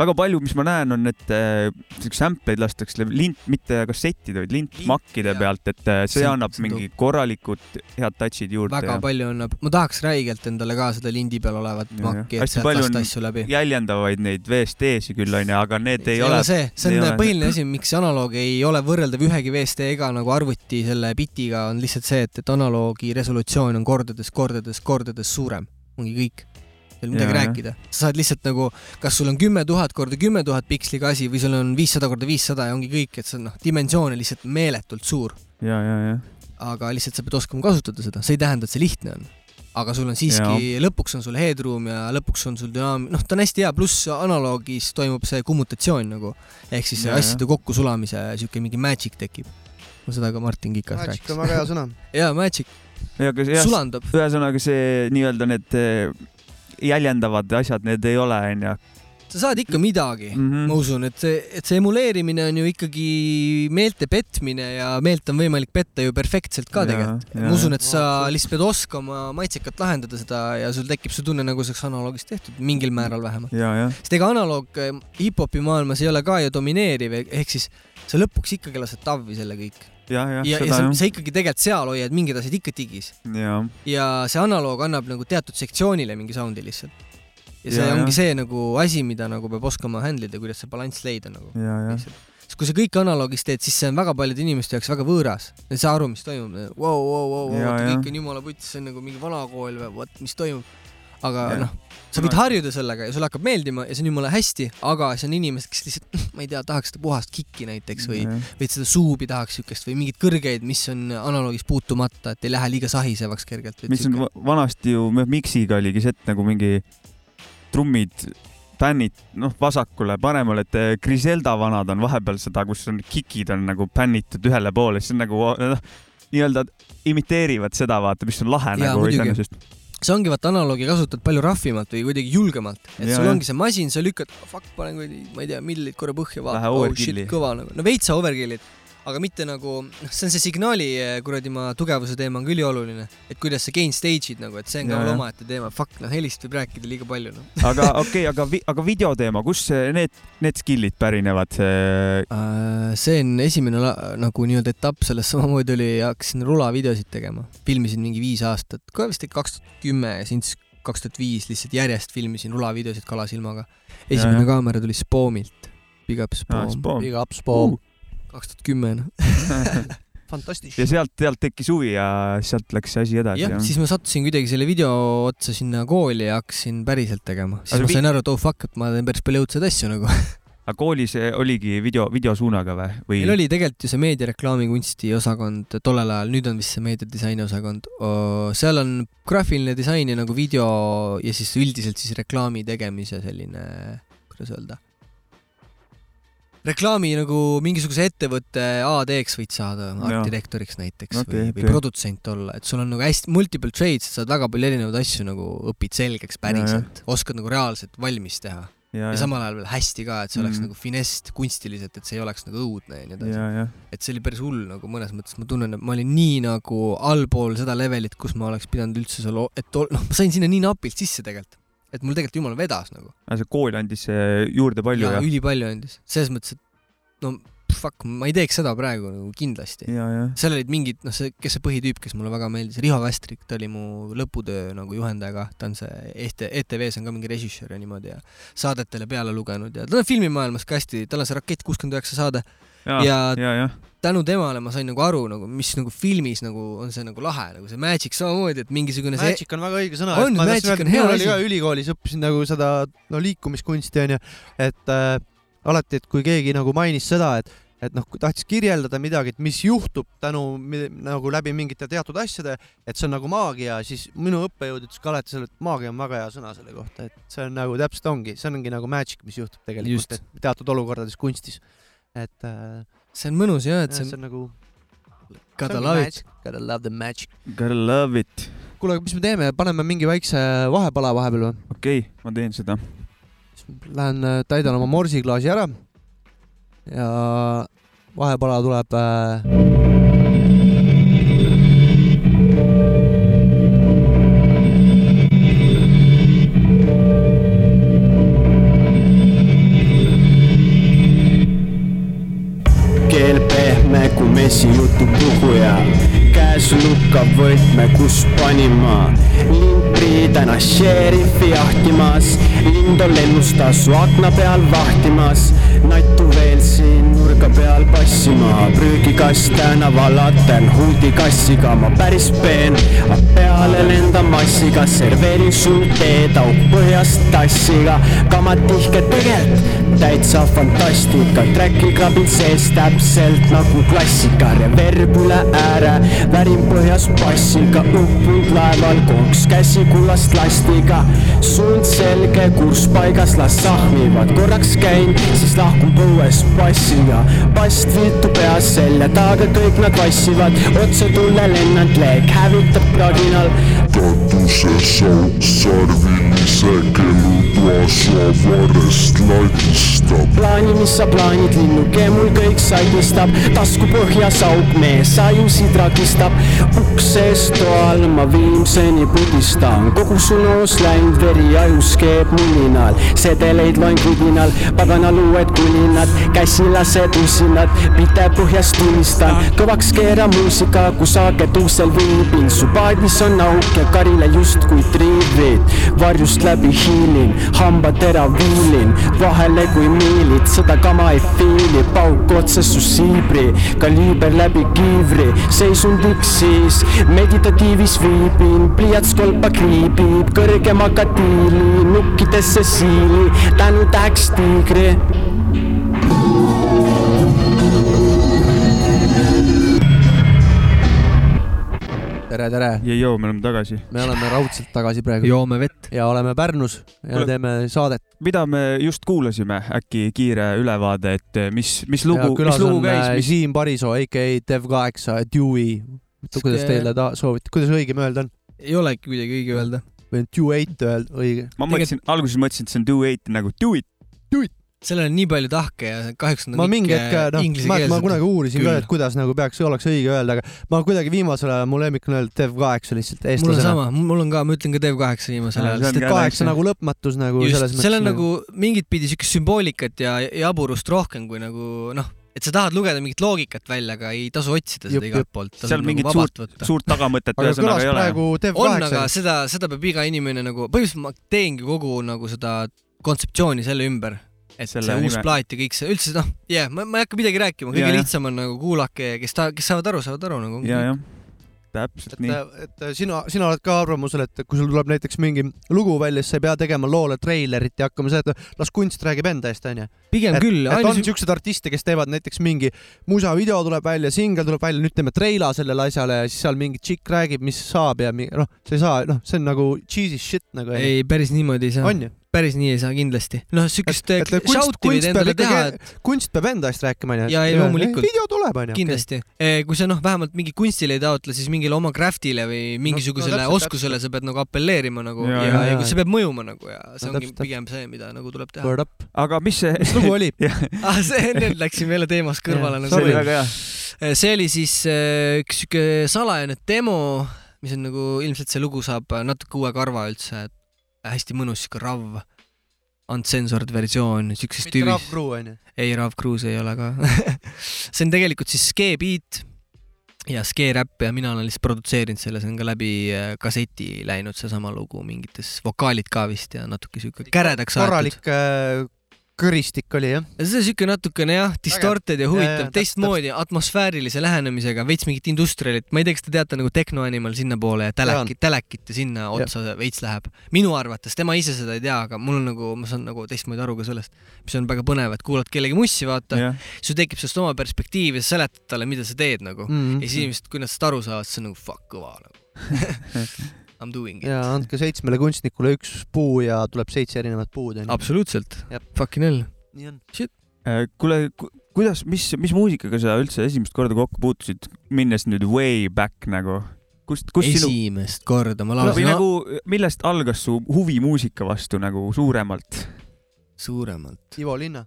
väga palju, mis ma näen, on, et äh, siukseid sampleid lastakse lint, mitte kassettide, vaid lintmakkide pealt, et äh, see See- annab see mingi korralikud head touch'id juurde väga ja palju annab, ma tahaks räigelt endale ka seda lindi peal olevat Ja, makki, et sealt lasta asju läbi. jäljendavaid neid VST-si küll onju, aga need ei ole. see, see on põhiline asi, miks analoog ei ole võrreldav ühegi VST-ga nagu arvuti selle bitiga, on lihtsalt see, et, et analoogi resolutsioon on kordades, kordades, kordades suurem. ongi kõik. Ole midagi jah. rääkida. sa saad lihtsalt nagu, kas sul on kümme tuhat korda kümme tuhat piksliga asi või sul on viissada korda viissada ja ongi kõik, et see on noh, dimensioon on lihtsalt meeletult suur. ja, ja, ja aga lihtsalt sa pead oskama kasutada seda, see ei tähenda, et see lihtne on. aga sul on siiski, lõpuks on sul headroom ja lõpuks on sul dünaam-, noh, ta on hästi hea, pluss analoogis toimub see kommutatsioon nagu. ehk siis Ja, ja. asjade kokkusulamise siuke mingi magic tekib. no seda ka Martin Kikas Magic rääkis on. väga hea sõna. jaa, magic, ja sulandub. ühesõnaga see nii-öelda need eh, jäljendavad asjad, need ei ole onju. sa saad ikka midagi mm. -hmm. ma usun, et see, et see emuleerimine on ju ikkagi meelte petmine ja meelt on võimalik petta ju perfektselt ka tegelikult. ma usun, et sa lihtsalt pead oskama maitsekalt lahendada seda ja sul tekib see tunne, nagu see oleks analoogis tehtud, mingil määral vähemalt. sest ega analoog äh, hip-hopi maailmas ei ole ka ju domineeriv, ehk siis sa lõpuks ikkagi lased tavvi selle kõik. ja, ja, ja, ja sa, sa ikkagi tegelikult seal hoiad mingid asjad ikka digis ja, ja see analoog annab nagu teatud sektsioonile mingi soundi lihtsalt. ja see Ja, ja, ongi jah. see nagu asi, mida nagu peab oskama handle ida, kuidas see balanss leida nagu. ja, ja, sest kui sa kõik analoogis teed, siis see on väga paljude inimeste jaoks väga võõras. Nad ei saa aru, mis toimub. Vau, vau, vau, Ja, ja. kõik on jumala putis, see on nagu mingi vanakool või vot, mis toimub. Aga Ja. noh, sa võid harjuda sellega ja sulle hakkab meeldima ja see on jumala hästi, aga see on inimesed, kes lihtsalt, ma ei tea, tahaks seda puhast kikki näiteks või, või seda suubi tahaks siukest või mingeid kõrgeid, mis on analoogis puutumata, et ei lähe liiga sahisevaks kergelt. mis on va- vanasti ju miksiga oligi see, et nagu mingi trummid, bännid, noh, vasakule, paremale, et eh, Griselda vanad on vahepeal seda, kus on kikid on nagu bännitud ühele poole, siis on nagu noh, nii-öelda imiteerivad seda, vaata, mis on lahe Jaa, nagu iseenesest. See ongi vaata analoogi kasutad palju rahvimalt või kuidagi julgemalt, et Ja, sul ongi see masin, sa lükkad, fuck, panen kuradi, ma ei tea, millid korra põhja, vaata, oh shit, kõva nagu, no veitsa overkill'id, aga mitte nagu, noh, see on see signaali eh, kuradi ma tugevuse teema on ka ülioluline, et kuidas sa gain stage'id nagu, et see on ka veel omaette teema, fuck, noh, helist võib rääkida liiga palju, noh. aga okei okay,, aga, aga videoteema, kust see- need, need skill'id pärinevad? Äh, see on esimene nagu nii-öelda etapp sellest samamoodi oli, hakkasin rulavideosid tegema, filmisin mingi viis aastat, ka vist kaks tuhat kümme ja siis kaks tuhat viis lihtsalt järjest filmisin rulavideosid kalasilmaga. esimene Ja, ja. kaamera tuli Spoomilt, Big up Spoom, Big ups, Bob. Kaks tuhat kümme noh. Fantastisch ja. sealt, sealt tekkis huvi ja sealt läks see asi edasi. jah, siis ma sattusin kuidagi selle video otsa sinna kooli ja hakkasin päriselt tegema, siis Aga ma sain aru, et oh fuck, et ma teen päris palju õudseid asju nagu. aga koolis eh, oligi video, videosuunaga või, või? meil oli tegelikult ju see meediareklaami kunsti osakond tollel ajal, nüüd on vist see meediadisaini osakond. seal on graafiline disain ja nagu video ja siis üldiselt siis reklaami tegemise selline, kuidas öelda, reklaami nagu mingisuguse ettevõtte AD-ks võid saada, arhitektoriks näiteks Okei, või, või okei. produtsent olla, et sul on nagu hästi multiple trades, sa saad väga palju erinevaid asju nagu õpid selgeks päriselt, oskad nagu reaalselt valmis teha. Ja, ja samal ajal veel hästi ka, et see oleks Mm. nagu finess kunstiliselt, et see ei oleks nagu õudne ja nii edasi. Et see oli päris hull nagu mõnes mõttes, ma tunnen, et ma olin nii nagu allpool seda levelit, kus ma oleks pidanud üldse seal, et noh, ma sain sinna nii napilt sisse tegelikult, et mul tegelikult jumal vedas nagu. See kool andis juurde palju ja ja, ülipalju andis, selles mõttes, et no fuck, ma ei teeks seda praegu nagu kindlasti. Seal olid mingid, noh, see, kes see põhitüüp, kes mulle väga meeldis, Riho Västrik, ta oli mu lõputöö nagu juhendaja, ta on see ET- ETV-s on ka mingi režissöör ja niimoodi ja saadetele peale lugenud ja ta on filmimaailmas ka hästi, tal on see Rakett kuuskümmend üheksa saade ja, ja ja, ja, tänu temale ma sain nagu aru nagu, mis nagu filmis nagu on see nagu lahe, nagu see magic samamoodi, et mingisugune see Magic on väga õige sõna. On, et ma magic on hea asi. ka ülikoolis õppisin nagu seda no liikumiskunsti onju, et äh, alati, et kui keegi nagu mainis seda, et et noh, kui tahtis kirjeldada midagi, et mis juhtub tänu nagu läbi mingite teatud asjade, et see on nagu maagia, siis minu õppejõud ütles ka alati selle, et maagia on väga hea sõna selle kohta, et see on nagu täpselt ongi, see ongi nagu magic, mis juhtub tegelikult, teatud olukordades kunstis. Et äh, see on mõnus ja et see see on nagu gotta love it. magic. Gotta love the magic. gotta love it. kuule, aga mis me teeme, paneme mingi väikse vahepala vahepeal või? okei okay,, ma teen seda. Lähen äh, täidan oma morsiklaasi ära ja vahepala tuleb äh, 学习又读不会啊。Käes lükkab võtme, kus panin ma. lind Priidena šerifi jahtimas, lind on lennustas su akna peal vahtimas. nattu veel siin nurga peal passima, prügikast tänaval latan huldikassiga, ma päris peen, peale lendan massiga, serveerin sul teed auk põhjast tassiga, kamad tihke tegelikult täitsa fantastika, trackil krabin sees täpselt nagu klassika, reverb üle ääre, värin põhjas bassiga, uppunud laeval konks käsi kullast lastiga, suund selge, kurss paigas, las sahmivad, korraks käin, siis lahkun põues bassiga, bast viltu peas selja taga, kõik nad vassivad, otse tulle lennanud leek hävitab praginal, katuses auk sarvilise kellutoasa varrest ladistab. plaani, mis sa plaanid, linnuke mul kõik sadistab, tasku põhjas auk, mees ajusid ragistab. uksest toal ma viimseni pudistan, kogu su noos läinud veri ajus keeb mulinal, sedeleid loen kudinal, paganal uued kulinad, käsilased usinad, pite põhjas tulistan, kõvaks keera muusika, kus haaged uksel viibin, su paadis on auk ja karile justkui triivid, varjust läbi hiilin, hambatera viilin, vahele kui miilid, seda kama ei fiili, pauk otse su siibri, kaliiber läbi kiivri, seisundiks siis meditatiivis viibin, pliiats kolpa kriibib, kõrgemaga tiili, nukkidesse siili, tänu täheks tiigri tere, tere, Jõu, me oleme tagasi. me oleme raudselt tagasi praegu joome vett. ja oleme Pärnus ja Kuule- teeme saadet. mida me just kuulasime, äkki kiire ülevaade, et mis, mis lugu, mis lugu on käis, äh, mis, Siim Parisoo, AKA Dev8, Dewey. kuidas teile ta soovite, kuidas õigem öelda on? ei olegi kuidagi õige öelda. või on Dew8 öelda, õige? ma mõtlesin, alguses mõtlesin, et see on do it nagu do it. Sellel on nii palju tahke ja kahjuks on ma mingi hetk, noh, ma, ma kunagi uurisin ka, Küll. et kuidas nagu peaks, oleks õige öelda, aga ma kuidagi viimasel ajal, mu lemmik on öelda Dev8 lihtsalt mul on eestlasena. sama, mul on ka, ma ütlen ka Dev8 viimasel ajal, sest et ka kaheksa nagu lõpmatus nagu selles just, mõttes. seal on nagu mingit pidi siukest sümboolikat ja jaburust rohkem kui nagu noh, et sa tahad lugeda mingit loogikat välja, aga ei tasu otsida seda igalt poolt. seal mingit suurt, suurt tagamõtet aga ühesõnaga ei ole. on, aga Dev8. seda, seda peab iga inimene nagu, põhimõtteliselt ma teengi kogu nagu seda kontseptsiooni selle ümber. Et Selle see uus nime- plaat ja kõik see, üldse noh, jah, ma, ma ei hakka midagi rääkima, Ja, kõige jah. lihtsam on nagu kuulake, kes ta, kes saavad aru, saavad aru nagu. ja, jah, täpselt et nii., et sina, sina oled ka arvamusel, et kui sul tuleb näiteks mingi lugu välja, siis sa ei pea tegema loole treilerit ja hakkama seda, et las kunst räägib enda eest, onju. pigem et, küll, et on ainus, siukseid artiste, kes teevad näiteks mingi musavideo tuleb välja, singel tuleb välja, nüüd teeme treila sellele asjale ja siis seal mingi tšikk räägib, mis saab ja noh, sa ei saa, noh, see on nagu cheesy shit nagu, ei päris niimoodi ei saa. on ju? Päris nii ei saa kindlasti. noh, siukest Et- et kunst peab endale teha, kunst peab enda eest rääkima onju. Jaa, ei, loomulikult. video tuleb onju. kindlasti. kui sa noh, vähemalt mingi kunstile ei taotle, siis mingile oma craft'ile või mingisugusele täpselt, oskusele sa pead nagu apelleerima nagu Ja, ja, ja, ja, ja, ja. ja see peab mõjuma nagu ja see No ongi täpselt, pigem see, mida nagu tuleb teha. Word up. aga mis see, mis lugu oli? ah, see enne läksime jälle teemast kõrvale nagu see oli väga hea. see oli siis äh, üks siuke salajane demo, mis on nagu ilmselt see lugu saab natuke uue karva üldse, hästi mõnus siuke rav, uncensored versioon siuksest mitte Rav. Crew onju. ei, Rav Cruise ei ole ka see on tegelikult siis skee beat ja skee räpp ja mina olen lihtsalt produtseerinud selle, see on ka läbi äh, kasseti läinud seesama lugu, mingites vokaalid ka vist ja natuke siuke käredaks aetud. korralik äh, kõristik oli jah. see on siuke natukene jah, distorted ja Ja, ja, huvitav, teistmoodi atmosfäärilise lähenemisega, veits mingit industrialit, ma ei tea, kas te teate nagu Techno Animal sinnapoole ja Telekit, Telekit ja sinna otsa veits läheb. minu arvates, tema ise seda ei tea, aga mul on nagu, ma saan nagu teistmoodi aru ka sellest, mis on väga põnev, et kuulad kellegi mussi, vaata, sul tekib sellest oma perspektiiv ja sa seletad talle, mida sa teed nagu mm. mm. ja siis inimesed, kui nad sellest aru saavad, siis on nagu fuck kõva nagu. I m doing it. ja andke seitsmele kunstnikule üks puu ja tuleb seitse erinevat puud onju. absoluutselt. Fucking hell. nii on. Äh, kuule, kuidas, mis, mis muusikaga sa üldse esimest korda kokku puutusid, minnes nüüd way back nagu? kust, kust sinu esimest korda ma laulsin no, nagu, millest algas su huvi muusika vastu nagu suuremalt? suuremalt. Ivo Linna.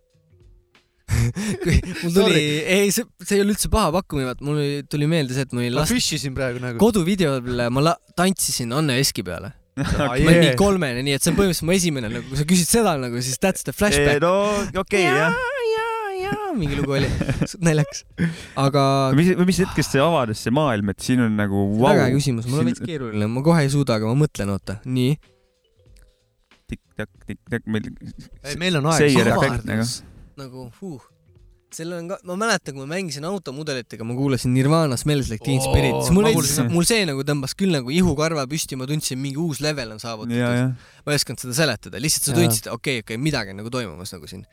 kui mul tuli, ei see, see ei ole üldse paha pakkumine, vaat mul tuli meelde see, et mul oli ma last, füüsisin praegu nagu. koduvideol ma la- tantsisin Anne Veski peale. Ah, ma olin kolmene, nii et see on põhimõtteliselt mu esimene nagu, kui sa küsid seda nagu, siis that's the flashback. no okei okay, jah. ja, ja mingi lugu oli, naljakas. aga mis, mis hetkest see avanes see maailm, et siin on nagu wow, väga hea küsimus, mul on veits keeruline, ma kohe ei suuda, aga ma mõtlen, oota, nii. tikk-takk, tikk-takk, meil ei, meil on aeg. Seire efekt nagu. Nagu huh. selle on ka, ma mäletan, kui ma mängisin automudelitega, ma kuulasin Nirvana Smells Like Teen Spirit, siis mul kuulsin-, mul see nagu tõmbas küll nagu ihukarva püsti, ma tundsin, mingi uus level on saavutatud. ma ei osanud seda seletada, lihtsalt sa tundsid, okei, okei, midagi on nagu toimumas nagu siin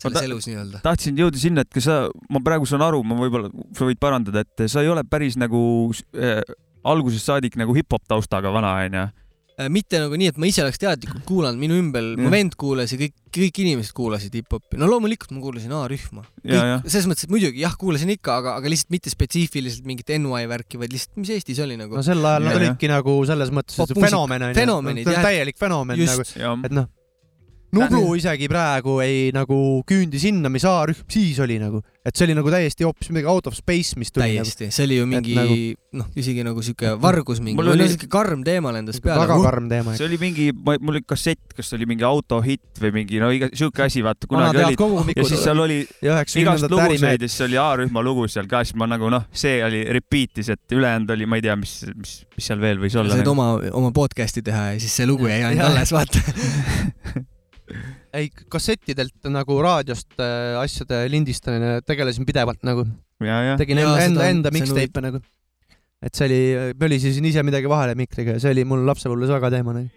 selles ta- elus nii-öelda. tahtsin jõuda sinna, et kas sa, ma praegu saan aru, ma võib-olla, sa võid parandada, et sa ei ole päris nagu äh, algusest saadik nagu hip-hop taustaga vana, onju. Äh, mitte nagu nii, et ma ise oleks teadlikult kuulanud, minu ümber, mu Jah. vend kuulas ja kõik, kõik inimesed kuulasid hip-hopi. no loomulikult ma kuulasin A-rühma. selles mõttes, et muidugi jah, kuulasin ikka, aga, aga lihtsalt mitte spetsiifiliselt mingit NY värki, vaid lihtsalt, mis Eestis oli nagu no. sel ajal Ja, nad olidki nagu selles mõttes fenomen onju. Täielik fenomen Just. nagu, ja et noh. Nublu isegi praegu ei nagu küündi sinna, mis A-rühm siis oli nagu, et see oli nagu täiesti hoopis midagi out of space, mis tuli nagu täiesti, see oli ju mingi nagu- noh, isegi nagu siuke vargus mingi, Mul oli- siuke karm teema lendas peale. väga karm teema. see oli mingi, mul oli kassett, kas oli mingi autohitt või mingi no iga siuke asi, vaata kunagi oli. ja siis seal oli igast lugusid ja siis oli A-rühma lugu seal ka, siis ma nagu noh, see oli repeat'is, et ülejäänud oli, ma ei tea, mis, mis, mis seal veel võis olla said nagu.. oma, oma podcast'i teha ja siis see lugu jäi ainult alles, vaata. ei, kassettidelt nagu raadiost äh, asjade lindistamine tegelesin pidevalt nagu, ja, tegin Jaa, enda, enda, on- enda mixtape'e nagu. et see oli, mölisesin ise midagi vahele mikriga ja see oli mul lapsepõlves väga teema nagu.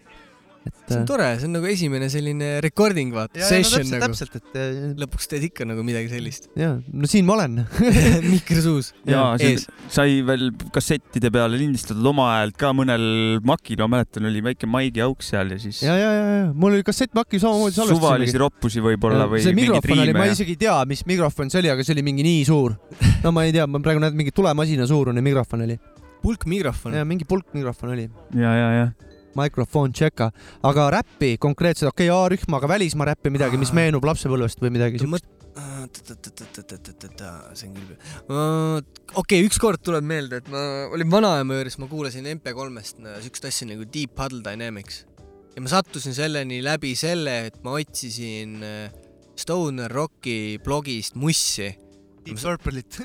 Et see on tore, see on nagu esimene selline recording, vaata, session no, nagu. täpselt, täpselt, et lõpuks teed ikka nagu midagi sellist. ja no siin ma olen. mikri suus. ja sai veel kassettide peale lindistatud oma häält ka mõnel makil, ma mäletan, oli väike maigi auk seal ja siis ja, ja, ja, ja mul oli kassettmaki samamoodi salvestasin. suvalisi roppusi võib-olla või see mikrofon oli, ma isegi ei tea, mis mikrofon see oli, aga see oli mingi nii suur. no ma ei tea, ma praegu näen mingi tulemasina suurune mikrofon oli. pulk mikrofon ja. mingi pulk mikrofon oli. ja, ja, ja. Mikrofon tšeka, aga räppi konkreetselt, okei okay, A-rühm, aga välismaa räppi midagi, mis meenub lapsepõlvest või midagi siukest. see on küll. okei, ükskord tuleb meelde, et ma olin vanaema juures, ma kuulasin MP3-st siukest asja nagu Deep Puddle Dynamics ja ma sattusin selleni läbi selle, et ma otsisin äh, Stoner Rocki blogist mussi Deep Purple'it.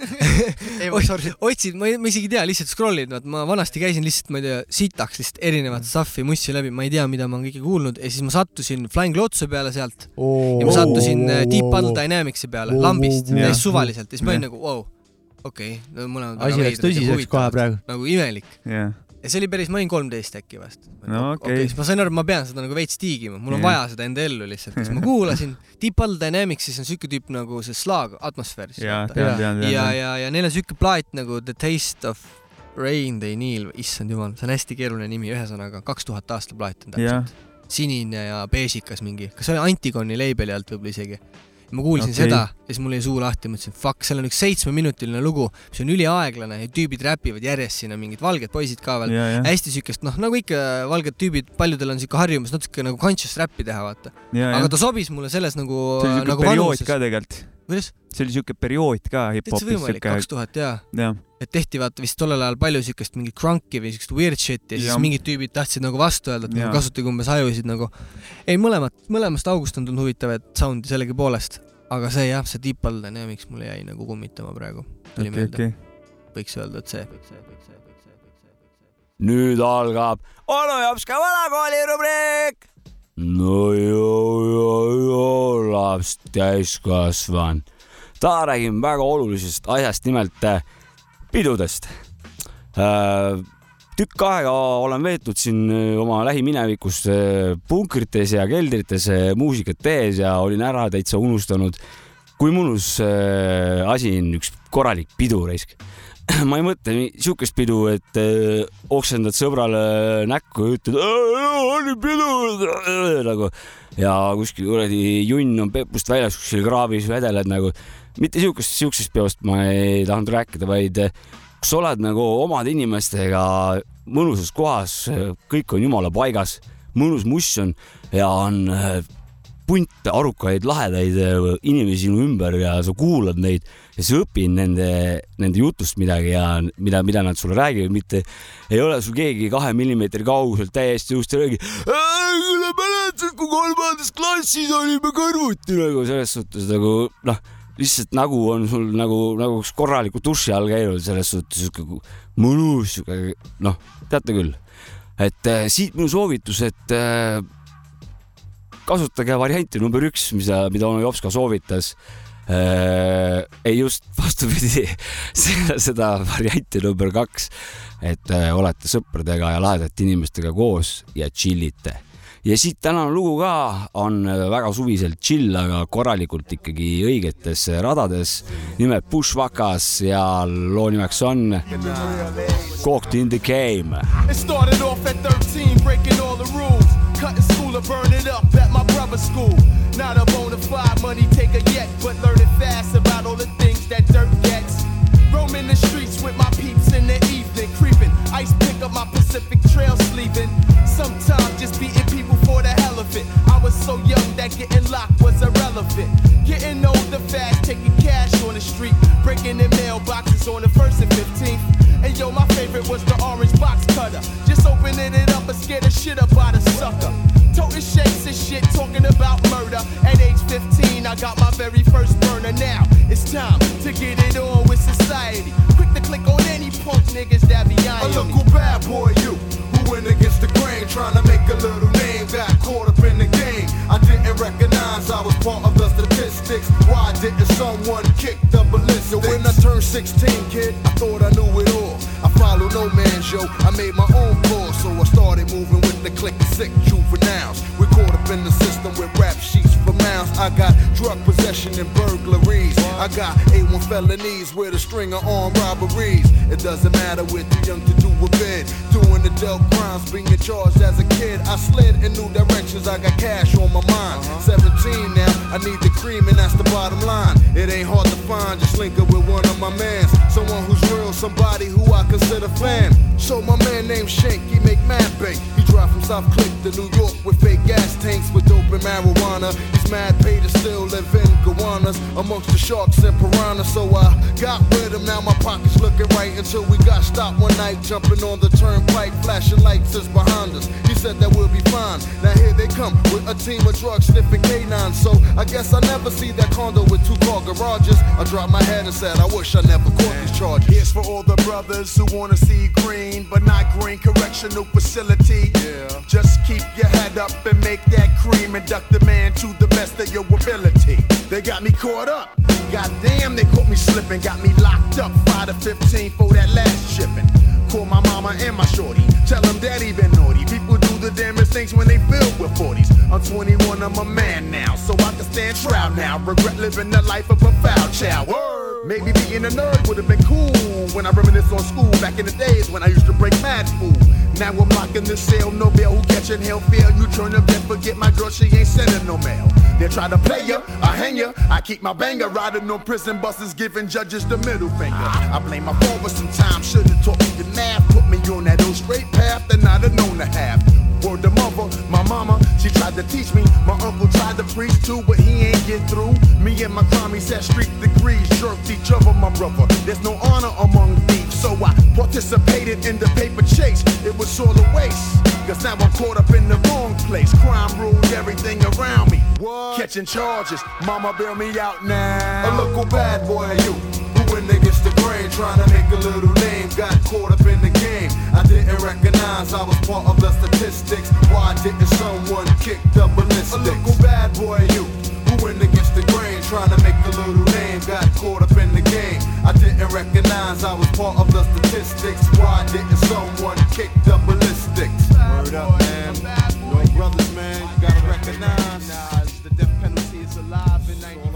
otsid, ma ma isegi ei tea, lihtsalt scroll'id, vaat ma vanasti käisin lihtsalt, ma ei tea, sitaks lihtsalt erinevat stuff'i mussi läbi, ma ei tea, mida ma olen kõike kuulnud ja siis ma sattusin Flying Lotus'e peale sealt ja ma sattusin äh, Deep Puddle Dynamicsi peale Oo, lambist, täiesti suvaliselt ja siis ma olin nagu vau, okei, no mõlemad asi läks tõsiseks kohe. praegu. nagu imelik jah. Ja see oli päris, ma olin kolmteist äkki vast. No okei. siis ma sain aru, et ma pean seda nagu veits tiigima, mul on Jah. vaja seda enda ellu lihtsalt, siis ma kuulasin Deep Puddle Dynamicsis on siuke tüüp nagu see slaag atmosfääris. ja, ja, ja, tean. ja, ja neil on siuke plaat nagu The Taste of Rain They Kneel, issand jumal, see on hästi keeruline nimi, ühesõnaga kaks tuhat aasta plaat on täpselt., sinine ja beežikas mingi, kas see oli Antigoni label'i alt võib-olla isegi. Ma kuulsin okay. seda ja siis mul jäi suu lahti, mõtlesin fuck, seal on üks seitsmeminutiline lugu, mis on üliaeglane ja tüübid räpivad järjest sinna, mingid valged poisid ka veel. ja, ja, hästi siukest, noh, nagu ikka valged tüübid, paljudel on siuke harjumus natuke nagu conscious räppi teha, vaata. ja, aga ja. ta sobis mulle selles nagu, nagu periood vanuses. ka tegelikult. kuidas? see oli siuke periood ka täitsa hip-hopis võimalik, siuke kaks, tuhat jaa. jah, et tehti vaata vist tollel ajal palju siukest mingit crunki või siukest weird shit'i ja siis Jah. mingid tüübid tahtsid nagu vastu öelda, et nagu kasutage umbes ajusid nagu. ei, mõlemat, mõlemast august on tulnud huvitavat sound'i sellegipoolest, aga see jah, see Deep Purple on jah, miks mul jäi nagu kummitama praegu, tuli okei, meelde, okei. võiks öelda, et see, see, see, see, nüüd algab onu jops ka vanakooli rubriik. No joo, joo, joo, laps täiskasvanu. täna räägime väga olulisest asjast, nimelt äh, pidudest. tükk aega olen veetnud siin äh, oma lähiminevikus äh, punkrites ja keldrites äh, muusikat tehes ja olin ära täitsa unustanud, kui mõnus äh, asi on üks korralik pidu raisk ma ei mõtle siukest pidu, et äh, oksendad sõbrale näkku ja ütled, oli pidu nagu ja kuskil kuradi junn on pepust väljas kuskil kraavis vedeled nagu. mitte siukest, siuksest peost ma ei tahtnud rääkida, vaid äh, kus sa oled nagu omade inimestega mõnusas kohas, kõik on jumala paigas, mõnus muss on ja on äh, punt arukaid lahedaid äh, inimesi sinu ümber ja sa kuulad neid ja sa õpid nende, nende jutust midagi ja mida, mida nad sulle räägivad, mitte ei ole sul keegi kahe millimeetri kauguselt täiesti just ei räägi. kuule mäletad, kui kolmandas klassis olime kõrvuti nagu selles suhtes nagu noh, lihtsalt nägu on sul nagu, nagu üks korraliku duši all käinud selles suhtes sihuke mõnus sihuke noh, teate küll, et äh, siit minu soovitus, et äh, kasutage varianti number üks, mida, mida onu Jops ka soovitas äh,. ei just vastupidi, seda varianti number kaks, et äh, olete sõpradega ja lahedate inimestega koos ja tšillite ja siit tänane lugu ka on äh, väga suviselt chill, aga korralikult ikkagi õigetes radades. nimelt Bushwakas ja loo nimeks on Cocked in the Game. It started off at 13, breaking all burn it up at my brother's school. Not a bona fide money taker yet, but learning fast about all the things that dirt gets. Roaming the streets with my peeps in the evening, creeping. Ice pick up my Pacific Trail sleeping. Sometimes just beating people for the hell of it. I was so young that getting locked was irrelevant. Getting older fast, taking cash on the street, breaking in mailboxes on the first and 15th. Yo, my favorite was the orange box cutter. Just opening it up and scare the shit up out of sucker. Toting shakes and shit, talking about murder. At age 15, I got my very first burner. Now it's time to get it on with society. Quick to click on any punk niggas that be A eyeing me. local bad boy, you who went against the grain, trying to make a little name, got caught up in the game. I didn't recognize I was part of the statistics. Why didn't someone kick the ballistics? Yo, when I turned 16, kid, I thought I knew it all. I follow no man's yo, I made my own course, so I started moving with the click of sick juveniles. We caught up in the system with rap sheets for mouths. I got drug possession and burglaries. I got A1 felonies with a string of armed robberies. It doesn't matter, we're too young to do a bid. Doing adult crimes, being charged as a kid. I slid in new directions, I got cash on my mind. 17 now, I need the cream, and that's the bottom line. It ain't hard to find, just link up with one of my mans. Someone who's real, somebody who I consider fan. So my man named Shank, he make mad bank. He drive from South Click to New York with fake gas tanks with dope and marijuana. He's mad paid to still live in Gowanus amongst the sharks and piranhas. So I got rid of him, now my pockets looking right until we got stopped one night jumping on the turnpike, flashing lights is behind us. He said that we'll be fine. Now here they come with a team of drug sniffing canines. So I guess I never see that condo with two car garages. I dropped my head and said, I wish I never caught these charges. Here's for all the brothers who wanna see green, but not green correctional facility. Yeah. Just keep your head up and make that cream and duck the man to the best of your ability. They got me caught up. Goddamn, they caught me slipping, got me locked up. 5 to 15 for that last shipping. Call my mama and my shorty. Tell them daddy been naughty. People do the damnest things when they filled with 40s. I'm 21, I'm a man now, so I can stand trial now. Regret living the life of a foul child. Word. Maybe being a nerd would have been cool when I reminisce on school back in the days when I used to break mad fool. Now I'm locking the cell, no bail. Who catching hell fail? You turn up, then forget my girl, she ain't sending no mail. They try to play ya, I hang ya. I keep my banger riding on prison buses, giving judges the middle finger. I blame my father sometimes, should've taught me the math, put me on that old straight path that I'd have known to have. Word to mother, my mama, she tried to teach me. My uncle tried to preach too, but he ain't get through. Me and my crummy set street degrees, jerked each other, my brother. There's no honor among thieves, so I participated in the paper chase. It was all a waste, cause now I'm caught up in the wrong place. Crime ruled everything around me. Catching charges, mama bail me out now. A local bad boy, you. Who went against the grain, trying to make a little name. Got caught up in the game. I didn't recognize I was part of the statistics. Why didn't someone kick the ballistics? A local bad boy, you. Who went against the grain, trying to make a little name. Got caught up in the game. I didn't recognize I was part of the statistics. Why didn't someone kick the ballistics? Word up, man. Your brothers, man. You gotta recognize. The death penalty is alive in 95.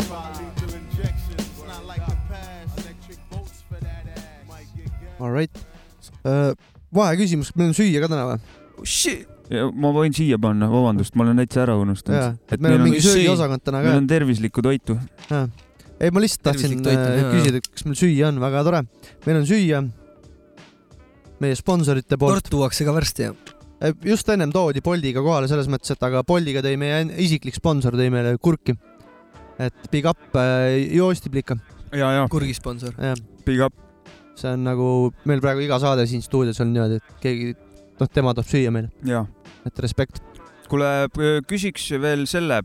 Alright uh,. vaheküsimus, meil on süüa ka täna või? ma võin siia panna, vabandust, ma olen täitsa ära unustanud., et meil on mingi söö- söögiosakond täna ka meil. on tervislikku toitu. ei, ma lihtsalt tahtsin äh, küsida, kas meil süüa on, väga tore. meil on süüa meie sponsorite poolt. tort tuuakse ka varsti ja just ennem toodi Boldiga kohale selles mõttes, et aga Boldiga tõi meie isiklik sponsor tõi meile kurki. et big up äh, Joostiplika, ja, ja kurgisponsor. jah. big up. See on nagu meil praegu iga saade siin stuudios on niimoodi, et keegi, noh, tema toob süüa meile, ja et respekt. kuule, küsiks veel selle,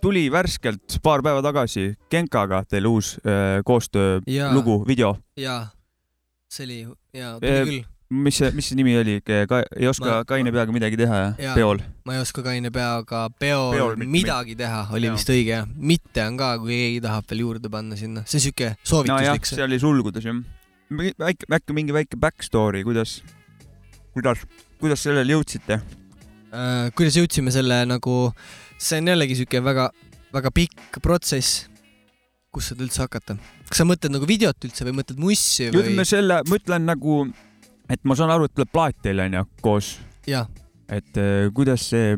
tuli värskelt paar päeva tagasi Genkaga teil uus äh, koostöölugu, video. jaa, see oli, jaa, tuli küll. mis see, mis see nimi oli Ka,? ei oska Ma- kaine peaga midagi teha, jah Jaa.? peol. ma ei oska kaine peaga peol, Peol mitte midagi teha, oli Jaa. vist õige jah. mitte on ka, kui keegi tahab veel juurde panna sinna, see siuke soovituslik see see. oli sulgudes jah. väike, äkki mingi väike back story, kuidas, kuidas, kuidas sellele jõudsite? Äh, kuidas jõudsime selle nagu, see on jällegi siuke väga, väga pikk protsess. kus seda üldse hakata? kas sa mõtled nagu videot üldse või mõtled mussi või ütleme? selle, ma ütlen nagu, et ma saan aru, et tuleb plaat teil onju koos, et äh, kuidas see,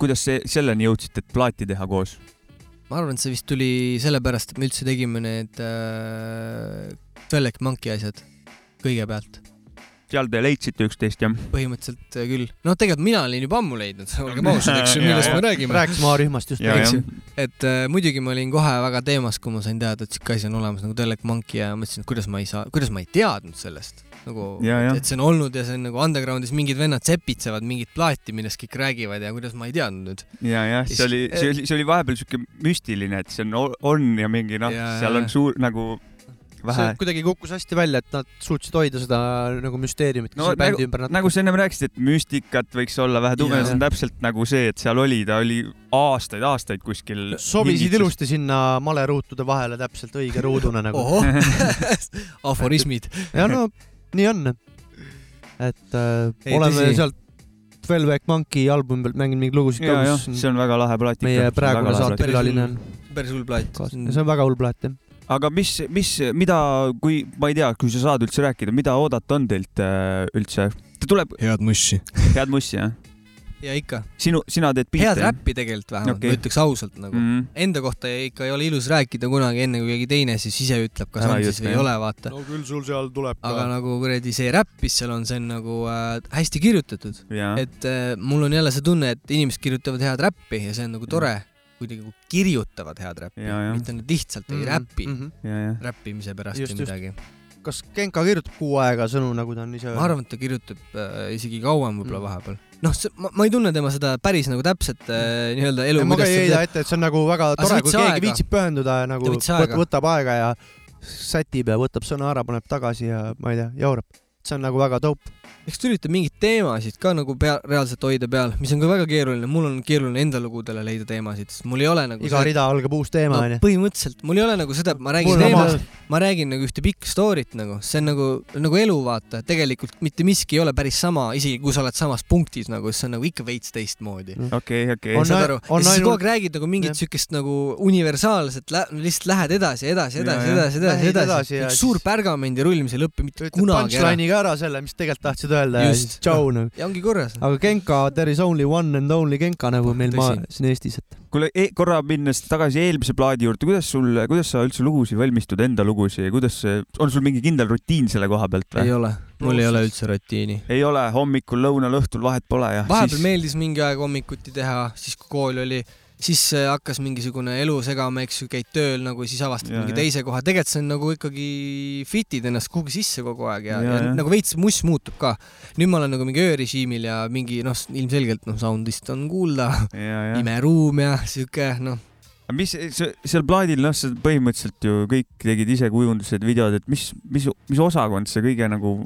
kuidas see, selleni jõudsite, et plaati teha koos? ma arvan, et see vist tuli sellepärast, et me üldse tegime need äh, Select Monkey asjad kõigepealt, seal te leidsite üksteist jah? põhimõtteliselt äh, küll. noh, tegelikult mina olin juba ammu leidnud, olgem ausad, eks ju, millest me räägime. rääkisime A-rühmast just. ja, eks ju.. et äh, muidugi ma olin kohe väga teemas, kui ma sain teada, et siuke asi on olemas nagu Delec Monkey ja mõtlesin, et kuidas ma ei saa, kuidas ma ei teadnud sellest nagu, et see on olnud ja see on nagu underground'is mingid vennad sepitsevad mingit plaati, millest kõik räägivad ja kuidas ma ei teadnud nüüd. ja, jah, see oli, see oli, see oli vahepeal siuke müstiline, et see on, on ja mingi noh, seal on suur nagu vähe see. kuidagi kukkus hästi välja, et nad suutsid hoida seda nagu müsteeriumit no selle bändi nagu, ümber. nagu sa ennem rääkisid, et müstikat võiks olla vähe tugev, see on täpselt nagu see, et seal oli, ta oli aastaid-aastaid kuskil. sobisid. ilusti sinna maleruutude vahele täpselt õige ruuduna nagu. aforismid. ja no nii on. et äh, Ei, oleme tõsi. sealt Twelve Egg Monkey albumi pealt mänginud mingeid lugusid ka, see on väga lahe plaat. meie praegune saatekülaline on. päris hull plaat. see on väga hull plaat jah. Aga mis, mis, mida, kui ma ei tea, kui sa saad üldse rääkida, mida oodata on teilt äh, üldse? ta tuleb, head mussi. head mussi jah? ja ikka, sinu, sina teed biite? head räppi tegelikult vähemalt okay., ma ütleks ausalt nagu mm.. mm.. Enda kohta ikka ei ole ilus rääkida kunagi enne, kui keegi teine siis ise ütleb, kas Ära on ei siis või ei ole, vaata. no küll sul seal tuleb aga nagu kuradi see räpp, mis seal on, see on nagu äh, hästi kirjutatud, ja, et äh, mul on jälle see tunne, et inimesed kirjutavad head räppi ja see on nagu tore, kui nad nagu kirjutavad head räppi, mitte nad lihtsalt ei räpi mm -hmm. ja, ja. räppimise pärast Just, või midagi. kas Genka kirjutab kuu aega sõnu, nagu ta on ise ma arvan, et ta kirjutab äh, isegi kauem võib-olla Mm. vahepeal. noh, ma, ma ei tunne tema seda päris nagu täpset äh, nii-öelda elu, ma ka ei heida ette, et see on nagu väga tore, kui keegi aega. viitsib pühenduda ja nagu aega. võtab aega ja sätib ja võtab sõna ära, paneb tagasi ja ma ei tea, jaurab. see on nagu väga dope. Eks ta üritab mingeid teemasid ka nagu pea, reaalselt hoida peal, mis on ka väga keeruline, mul on keeruline enda lugudele leida teemasid, sest mul ei ole nagu iga rida algab uus teema no, onju. põhimõtteliselt, mul ei ole nagu seda, ma räägin teemast ma räägin nagu ühte pikka story't nagu, see on nagu, nagu elu vaata, tegelikult mitte miski ei ole päris sama, isegi kui sa oled samas punktis nagu, see on nagu ikka veits teistmoodi. okei, okei. On-. saad aru, ja on siis kogu aeg räägid nagu mingit siukest nagu universaalset, lihtsalt lähed edasi, edasi, edasi, edasi, edasi, edasi. edasi, üks suur pärgamendirull, mis ei lõpe mitte kunagi ära. punchline'iga ära selle, mis tegelikult tahtsid öelda ja Just. siis tšau nagu. ja ongi korras. aga Genka, there is only one and only Genka nagu meil maa siin Eestis, et kuule, korra minnes tagasi eelmise plaadi juurde, kuidas sul, kuidas sa üldse lugusid valmistud, enda lugusid ja kuidas on sul mingi kindel rutiin selle koha pealt ei või? ole, mul ei ole üldse rutiini. ei ole, hommikul, lõunal, õhtul vahet pole ja vahepeal meeldis mingi aeg hommikuti teha, siis kui kool oli, siis hakkas mingisugune elu segama, eks ju, käid tööl nagu, siis avastad Ja, mingi ja. teise koha, tegelikult see on nagu ikkagi fit'id ennast kuhugi sisse kogu aeg ja, Ja, ja, ja nagu veits muss muutub ka. nüüd ma olen nagu mingi öörežiimil ja mingi noh, ilmselgelt noh, sound'ist on kuulda, imeruum ja sihuke noh, mis see- seal plaadil, noh, sa põhimõtteliselt ju kõik tegid ise kujundused, videod, et mis, mis, mis osakond see kõige nagu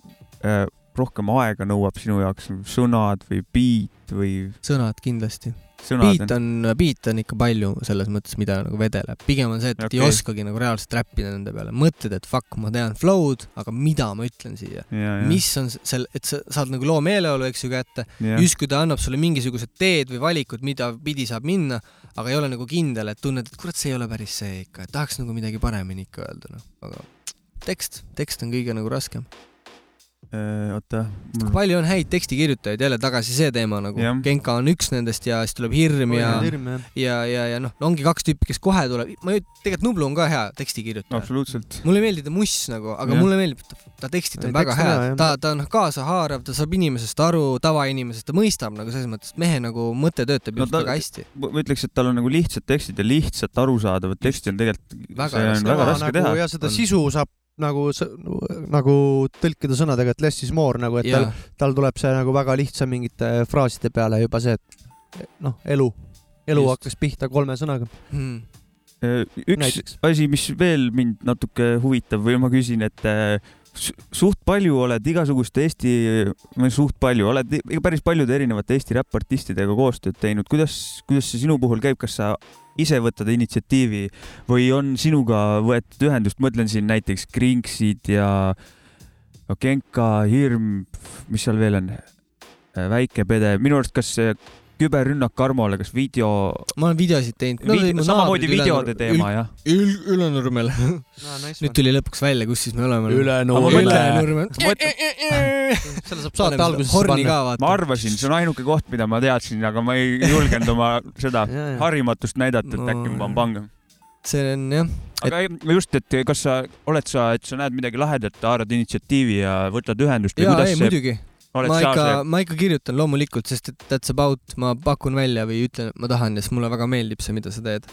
äh, rohkem aega nõuab sinu jaoks, sõnad või beat või sõnad kindlasti. Beat on, beat on ikka palju selles mõttes, mida nagu vedeleb, pigem on see, et okay. Ei oskagi nagu reaalselt räppida nende peale, mõtled, et fuck, ma tean flow'd, aga mida ma ütlen siia, mis on seal, et sa saad nagu loo meeleolu, eks ju, kätte, justkui ta annab sulle mingisugused teed või valikud, mida pidi saab minna, aga ei ole nagu kindel, et tunned, et kurat, see ei ole päris see ikka, et tahaks nagu midagi paremini ikka öelda, noh, aga tekst, tekst on kõige nagu raskem. Äh, oota, palju on häid tekstikirjutajaid, jälle tagasi see teema nagu Genka on üks nendest ja siis tuleb Hirm ja ja, ja, ja noh, ongi kaks tüüpi, kes kohe tuleb, ma ju, tegelikult Nublu on ka hea tekstikirjutaja. absoluutselt. mulle ei meeldi ta muss nagu, aga ja. mulle meeldib, ta tekstid on Ei, väga head ta, ta on kaasahaarav, ta saab inimesest aru, tavainimesest, ta mõistab nagu selles mõttes, et mehe nagu mõte töötab No just väga hästi. ma ütleks, et tal on nagu lihtsad tekstid ja lihtsalt arusaadavad teksti on tegelikult, Väga see on raske. väga raske nagu, teha. ja seda sisu saab nagu, nagu tõlkida sõnadega, et less is more nagu, et tal ja, tal tuleb see nagu väga lihtsa mingite fraaside peale juba see, et noh, elu, elu Just. hakkas pihta kolme sõnaga hmm. Äh, üks näiteks. asi, mis veel mind natuke huvitab või ma küsin, et äh, su- suht palju oled igasuguste Eesti, suht palju, oled päris paljude erinevate Eesti räppartistidega koostööd teinud, kuidas, kuidas see sinu puhul käib, kas sa ise võtad initsiatiivi või on sinuga võetud ühendust, mõtlen siin näiteks Krinksid ja Genka, Hirm, mis seal veel on, Väike Pede, minu arust kas küberrünnak Armole, kas video ma olen videosid teinud no, Vi-, samamoodi videode teema, jah? Ül-, Ülenurmel. no,. nüüd tuli lõpuks välja, kus siis me oleme. Ülenurme. Ülenurme. selle saab saate alguses panna. vaata. ma arvasin, see on ainuke koht, mida ma teadsin, aga ma ei julgenud oma seda Ja, ja. harimatust näidata, et äkki ma panen panga. see on jah, aga ei, just, et kas sa oled sa, et sa näed midagi lahedat, haarad initsiatiivi ja võtad ühendust või jaa, kuidas ei see, muidugi. Oled ma ikka ma ikka kirjutan loomulikult, sest et that's about, ma pakun välja või ütlen, et ma tahan ja siis mulle väga meeldib see, mida sa teed.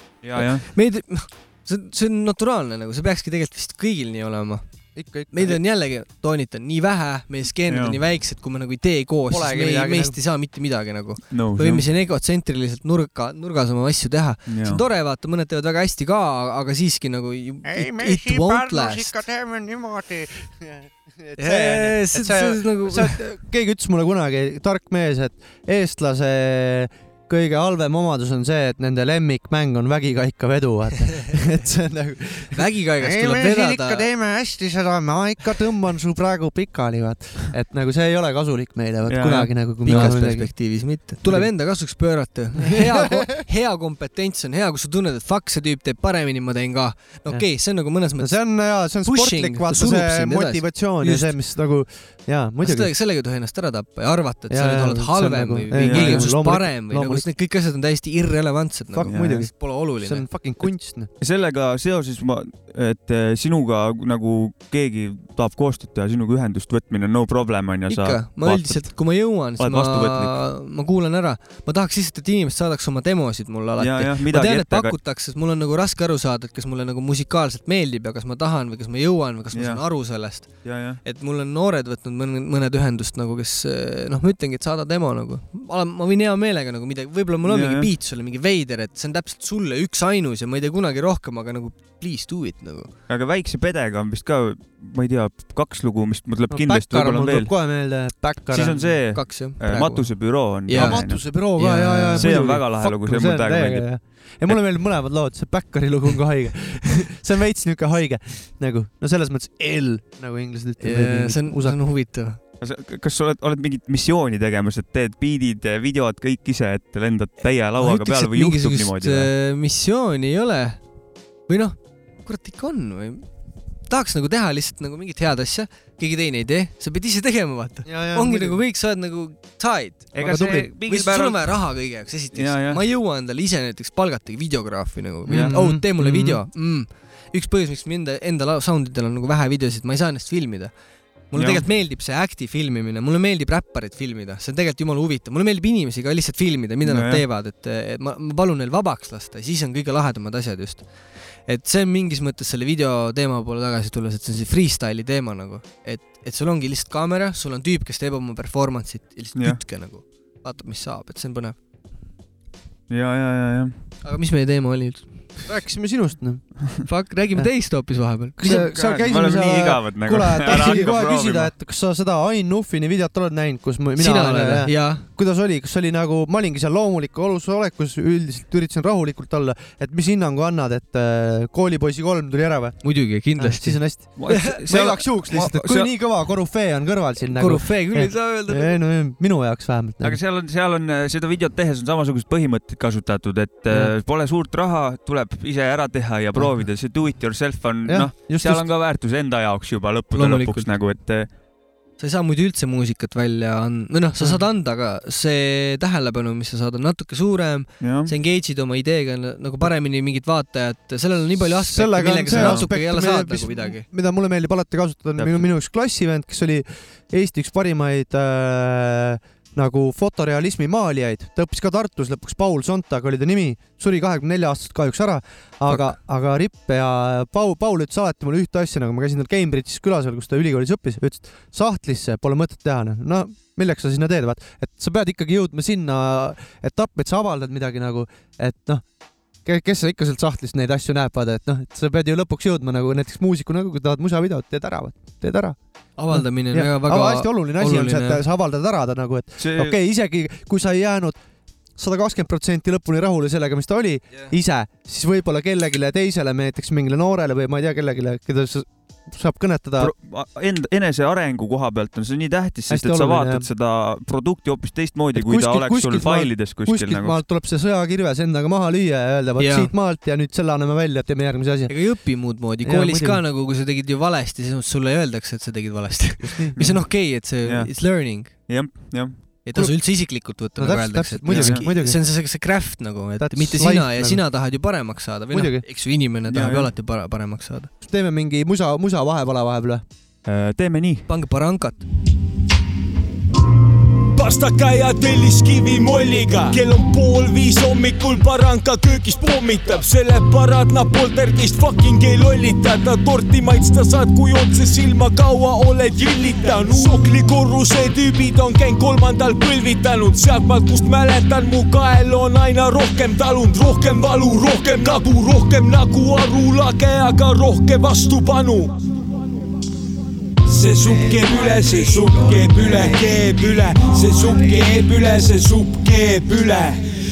meid, noh, see, see on naturaalne nagu, see peakski tegelikult vist kõigil nii olema. ikka, ikka. meid on jällegi, toonitan, nii vähe, meie skeened on nii väiksed, kui me nagu ei tee koos, siis me ei, meist nagu- ei saa mitte midagi nagu. nõus. võime siin egotsentriliselt nurka, nurgas oma asju teha. see on, tore, vaata, mõned teevad väga hästi ka, aga siiski nagu you- ei, me siin Pärnus ikka. teeme niimoodi. see, see, see nagu, sa, keegi ütles mulle kunagi, tark mees, et eestlase kõige halvem omadus on see, et nende lemmikmäng on vägikaika vedu, vaata. et see on nagu. vägikaigast ei, tuleb me siin ikka vedada. teeme hästi seda, ma ikka tõmban su praegu pikali, vaat. et nagu see ei ole kasulik meile, vaat kunagi nagu, pikas perspektiivis mitte. tuleb enda kasuks pöörata. hea, hea kompetents on hea, kui sa tunned, et fuck, see tüüp teeb paremini, ma teen ka. no okei okay,, see on nagu mõnes mõttes see on jaa, see on Pushing, sportlik, ta vaata see motivatsioon ja see, mis nagu jaa, muidugi. sellega ei tohi ennast ära tappa ja arvata, et Jaa, sa nüüd oled halvem nagu- või ei, keegi on sinust parem või nagu loomulikult. need kõik asjad on täiesti irrelevantsed Fuck, nagu. muidugi. Pole see oluline on. fucking kunst, noh. sellega seoses ma, et eh, sinuga nagu keegi tahab koostööd teha, sinuga ühendust võtmine on no problem onju. ikka, ma üldiselt, kui ma jõuan, siis ma ma kuulan ära. ma tahaks lihtsalt, et inimesed saadaks oma demosid mulle alati ja, ma tean, et pakutakse, sest mul on nagu raske aru saada, et kas mulle nagu musikaalselt meeldib ja kas ma tahan või kas ma jõuan või kas ma Jah. saan aru sellest. ja, et mul on noored võtnud mõned, mõned ühendust nagu, kes noh, ma ütlengi, et saada demo nagu. ma võin hea meelega nagu midagi, võib-olla mul on Jaa, mingi beat sulle mingi veider, et see on täpselt sulle üksainus ja ma ei tee kunagi rohkem, aga nagu please do it nagu. aga väikse pedega on vist ka, ma ei tea, kaks lugu, mis mul tuleb no, kindlasti, võib-olla veel. kohe meelde, Backar siis on see kaks jah äh,. Matusebüroo on. Jaa. matusebüroo ka ja, ja, ja. See on väga lahe lugu, see mulle täiega meeldib.. ja mulle meeldivad mõlemad lood, see Backari lugu on ka haige. see on veits niuke haige nagu, no selles mõttes L nagu inglased ütlevad. see on, see on huvitav. Kas sa oled, oled mingit missiooni tegemas, et teed biidid, videod kõik ise, et lendad täie lauaga peale või juhtub niimoodi või? äh, missiooni ei ole. või noh, kurat ikka on või? tahaks nagu teha lihtsalt nagu mingit head asja, keegi teine ei tee, sa pead ise tegema, vaata. ongi nagu kõik, sa oled nagu tied. või siis sul on vaja raha kõige jaoks, esiteks jah.. ma ei jõua endale ise näiteks palgatagi videograafi nagu, oh tee mulle Mhm. video mm.. üks põhjus, miks mind enda sound idel on nagu vähe videosid, ma ei saa ennast filmida. Mulle Jah. tegelikult meeldib see act'i filmimine, mulle meeldib räpparit filmida, see on tegelikult jumala huvitav, mulle meeldib inimesi ka lihtsalt filmida, mida No nad jah. teevad, et et ma, ma palun neil vabaks lasta, siis on kõige lahedamad asjad just. et see on mingis mõttes selle video teema poole tagasi tulles, et see on see freestyle'i teema nagu, et, et sul ongi lihtsalt kaamera, sul on tüüp, kes teeb oma performance'it ja lihtsalt Jah. kütke nagu, vaatab, mis saab, et see on põnev. ja, ja, ja, ja. aga mis meie teema oli üldse? rääkisime sinust noh. Fuck, räägime teist hoopis vahepeal. nagu. kuule, tahtsingi kohe küsida, et kas sa seda Ain Nuffini videot oled näinud, kus ma, mina sina olen oled ja, või? jaa. kuidas oli, kas oli nagu, ma olingi seal loomuliku olus olekus, üldiselt üritasin rahulikult olla, et mis hinnangu annad, et äh, koolipoisi kolm tuli ära või? muidugi, kindlasti siis. on hästi. ma igaks juhuks lihtsalt, et kui nii kõva korüfee on kõrval siin nagu. korüfee küll ei saa öelda. ei no minu jaoks vähemalt. aga seal on, seal on äh, seda videot tehes on samasugused põhimõtted kasutatud, et äh, pole suurt raha, tuleb ise ära teha ja proovida, see do it yourself on noh,, seal just. on ka väärtus enda jaoks juba lõppude lõpuks nagu, et äh, sa ei saa muidu üldse muusikat välja anda, või noh, sa saad anda, aga see tähelepanu, mis sa saad, on natuke suurem, sa engage'id oma ideega nagu paremini mingit vaatajat, sellel on nii palju aspekte, millega see sa natuke jälle saad nagu midagi. mida mulle meeldib alati kasutada, on minu, minu üks klassivend, kes oli Eesti üks parimaid äh, nagu fotorealismi maalijaid, ta õppis ka Tartus lõpuks, Paul Sontag oli ta nimi, suri kahekümne nelja aastaselt kahjuks ära, aga, aga Ripp ja Paul, Paul ütles alati mulle ühte asja, nagu ma käisin tal Cambridge'is külas veel, kus ta ülikoolis õppis, ütles, et sahtlisse pole mõtet teha, noh, no milleks sa sinna teed, vaat, et sa pead ikkagi jõudma sinna etappi, et sa avaldad midagi nagu, et noh, kes sa ikka sealt sahtlist neid asju näeb, vaata, et noh, et sa pead ju lõpuks jõudma nagu näiteks muusikuna, kui tahad musavideot, teed ära, teed ära. avaldamine on väga, väga aga hästi oluline asi on see, oluline. et sa avaldad ära ta nagu, et see okei okay,, isegi kui sa ei jäänud sada kakskümmend protsenti lõpuni rahule sellega, mis ta oli Jah. ise, siis võib-olla kellelegi teisele, näiteks mingile noorele või ma ei tea, kellelegi, keda sa saab kõnetada. enda enesearengu koha pealt on see nii tähtis, sest et sa oluline, vaatad jah. seda produkti hoopis teistmoodi, kui ta kuskilt- oleks sul failides kuskil kuskilt nagu. maalt tuleb see sõjakirves endaga maha lüüa ja öelda, vot siit maalt ja nüüd selle anname välja, teeme järgmise asja. ega ei õpi muud moodi, koolis ka muidugi. nagu, kui sa tegid ju valesti, siis sulle öeldakse, et sa tegid valesti. mis on okei okay,, et see it's learning, jah, jah, ei tasu üldse isiklikult võtta No nagu öeldakse, täpselt, muidugi, et muidugi. see on see, see craft nagu, et That's mitte life sina ja nagu. sina tahad ju paremaks saada või noh eks ju inimene tahab Jaa, ju alati para- paremaks saada. teeme mingi musa, musa vahepala vahepeal või? Äh, teeme nii. pange barankat. Pastaka ja telliskivi molliga, kell on pool viis hommikul Baranka köögis pommitab, selle paradna poltergeist fucking ei lollita, ta torti maitsta saad, kui otse silma kaua oled jillitanud. Sokli korruse tüübid on käinud kolmandal põlvitanud, sealtmaalt, kust mäletan, mu kael on aina rohkem talunud, rohkem valu, rohkem kagu, rohkem nagu arulage, aga rohke vastupanu see supp keeb üle, see supp keeb üle, keeb üle, see supp keeb üle, see supp keeb üle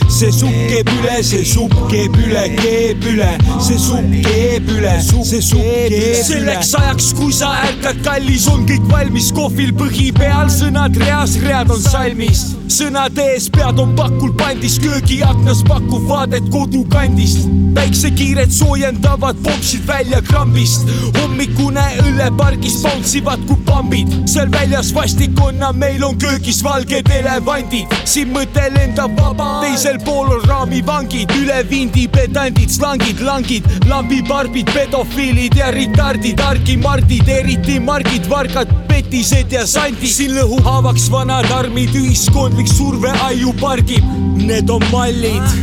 see supp keeb üle, see supp keeb üle, keeb üle, see supp keeb üle, see supp keeb üle. selleks ajaks, kui sa ärkad, kallis, on kõik valmis, kohvil põhi peal, sõnad reas, read on salmis. sõnade ees pead on pakul pandis, köögiaknas pakub vaadet kodukandist. päiksekiired soojendavad pompsid välja krambist. hommikune õllepargis bounce ivad kui pambid, seal väljas vastikonna, meil on köögis valged elevandid. siin mõte lendab vaba, teisel pool on raamivangid, üle vindi pedandid, slangid, langid, lambiparbid, pedofiilid ja retardid, argimardid, eriti margid, vargad, petised ja sandid. siin lõhu haavaks vanad armid, ühiskondlik surve aiu pargib, need on mallid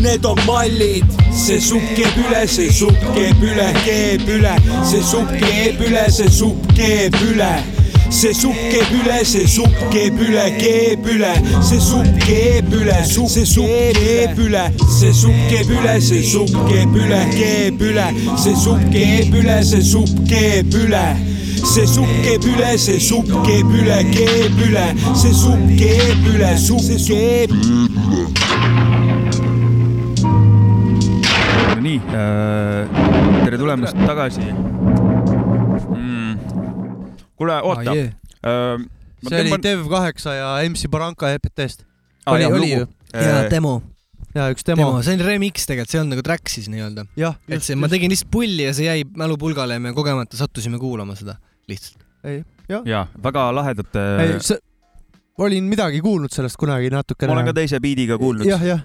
Need on mallid, see supp keeb üle, see supp keeb üle, keeb üle, see supp keeb üle, see supp keeb üle see supp keeb üle, see supp keeb üle, keeb üle, see supp keeb üle, see supp keeb üle, see supp keeb üle, see supp keeb üle, keeb üle, see supp keeb üle, see supp keeb üle see supp keeb üle, see supp keeb üle, keeb üle, see supp keeb üle, supp keeb no nii äh,, tere tulemast tagasi. Mm.. kuule, oota jee. äh,. see oli Dev8 ja MC Barranca EPT-st. Aa, oli, oli ju? ja demo, ja üks demo, demo, see on remix tegelikult, see olnud nagu track siis nii-öelda. et see, ma tegin lihtsalt pulli ja see jäi mälupulgale ja me kogemata sattusime kuulama seda lihtsalt. ja väga lahedate. olin midagi kuulnud sellest kunagi natukene. ma olen ka teise biidiga kuulnud. jah, jah,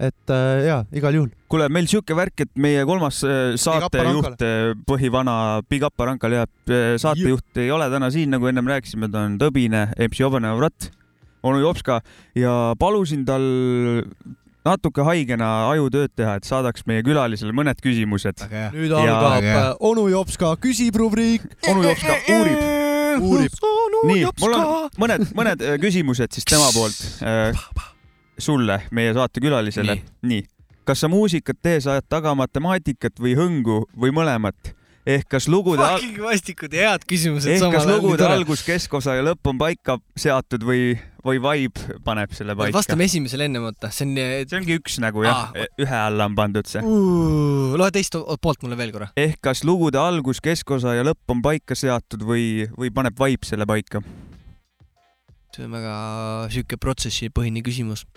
et äh, jaa, igal juhul. kuule, meil siuke värk, et meie kolmas äh, saatejuht, põhivana Big Up Arankal jah, saatejuht ei ole täna siin, nagu ennem rääkisime, ta on tõbine MC Obanevrat, onu Jopska ja palusin tal natuke haigena ajutööd teha, et saadaks meie külalisele mõned küsimused. nüüd Ja- algab äh, onu Jopska küsib rubriik. onu Jopska uurib. uurib. nii, mul on mõned, mõned äh, küsimused siis tema poolt äh, sulle, meie saatekülalisele. nii, kas sa muusikat tehes ajad taga matemaatikat või hõngu või mõlemat? ehk kas lugude al-, fucking vastikud ja head küsimused ehk kas lugude algus, keskosa ja lõpp on paika seatud või, või vibe paneb selle paika? vastame esimesele enne, vaata, see on. see ongi üks nagu jah Aa,, ühe alla on pandud see. loe teist poolt mulle veel korra. ehk kas lugude algus, keskosa ja lõpp on paika seatud või, või paneb vibe selle paika? see on väga sihuke protsessipõhine küsimus.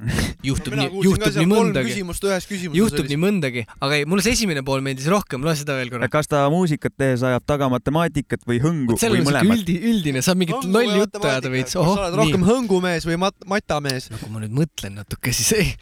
juhtub nii, juhtub nii mõndagi, küsimust ühes küsimuses. juhtub nii mõndagi, aga ei, mulle see esimene pool meeldis rohkem, loe seda veel korra. kas ta muusikat tehes ajab taga matemaatikat või hõngu või mõlemat? üldi, üldine, saab mingit lolli juttu ajada veits, ohoh, sa oled rohkem nii. hõngumees või mat-, matamees? kui ma nüüd mõtlen natuke, siis ei,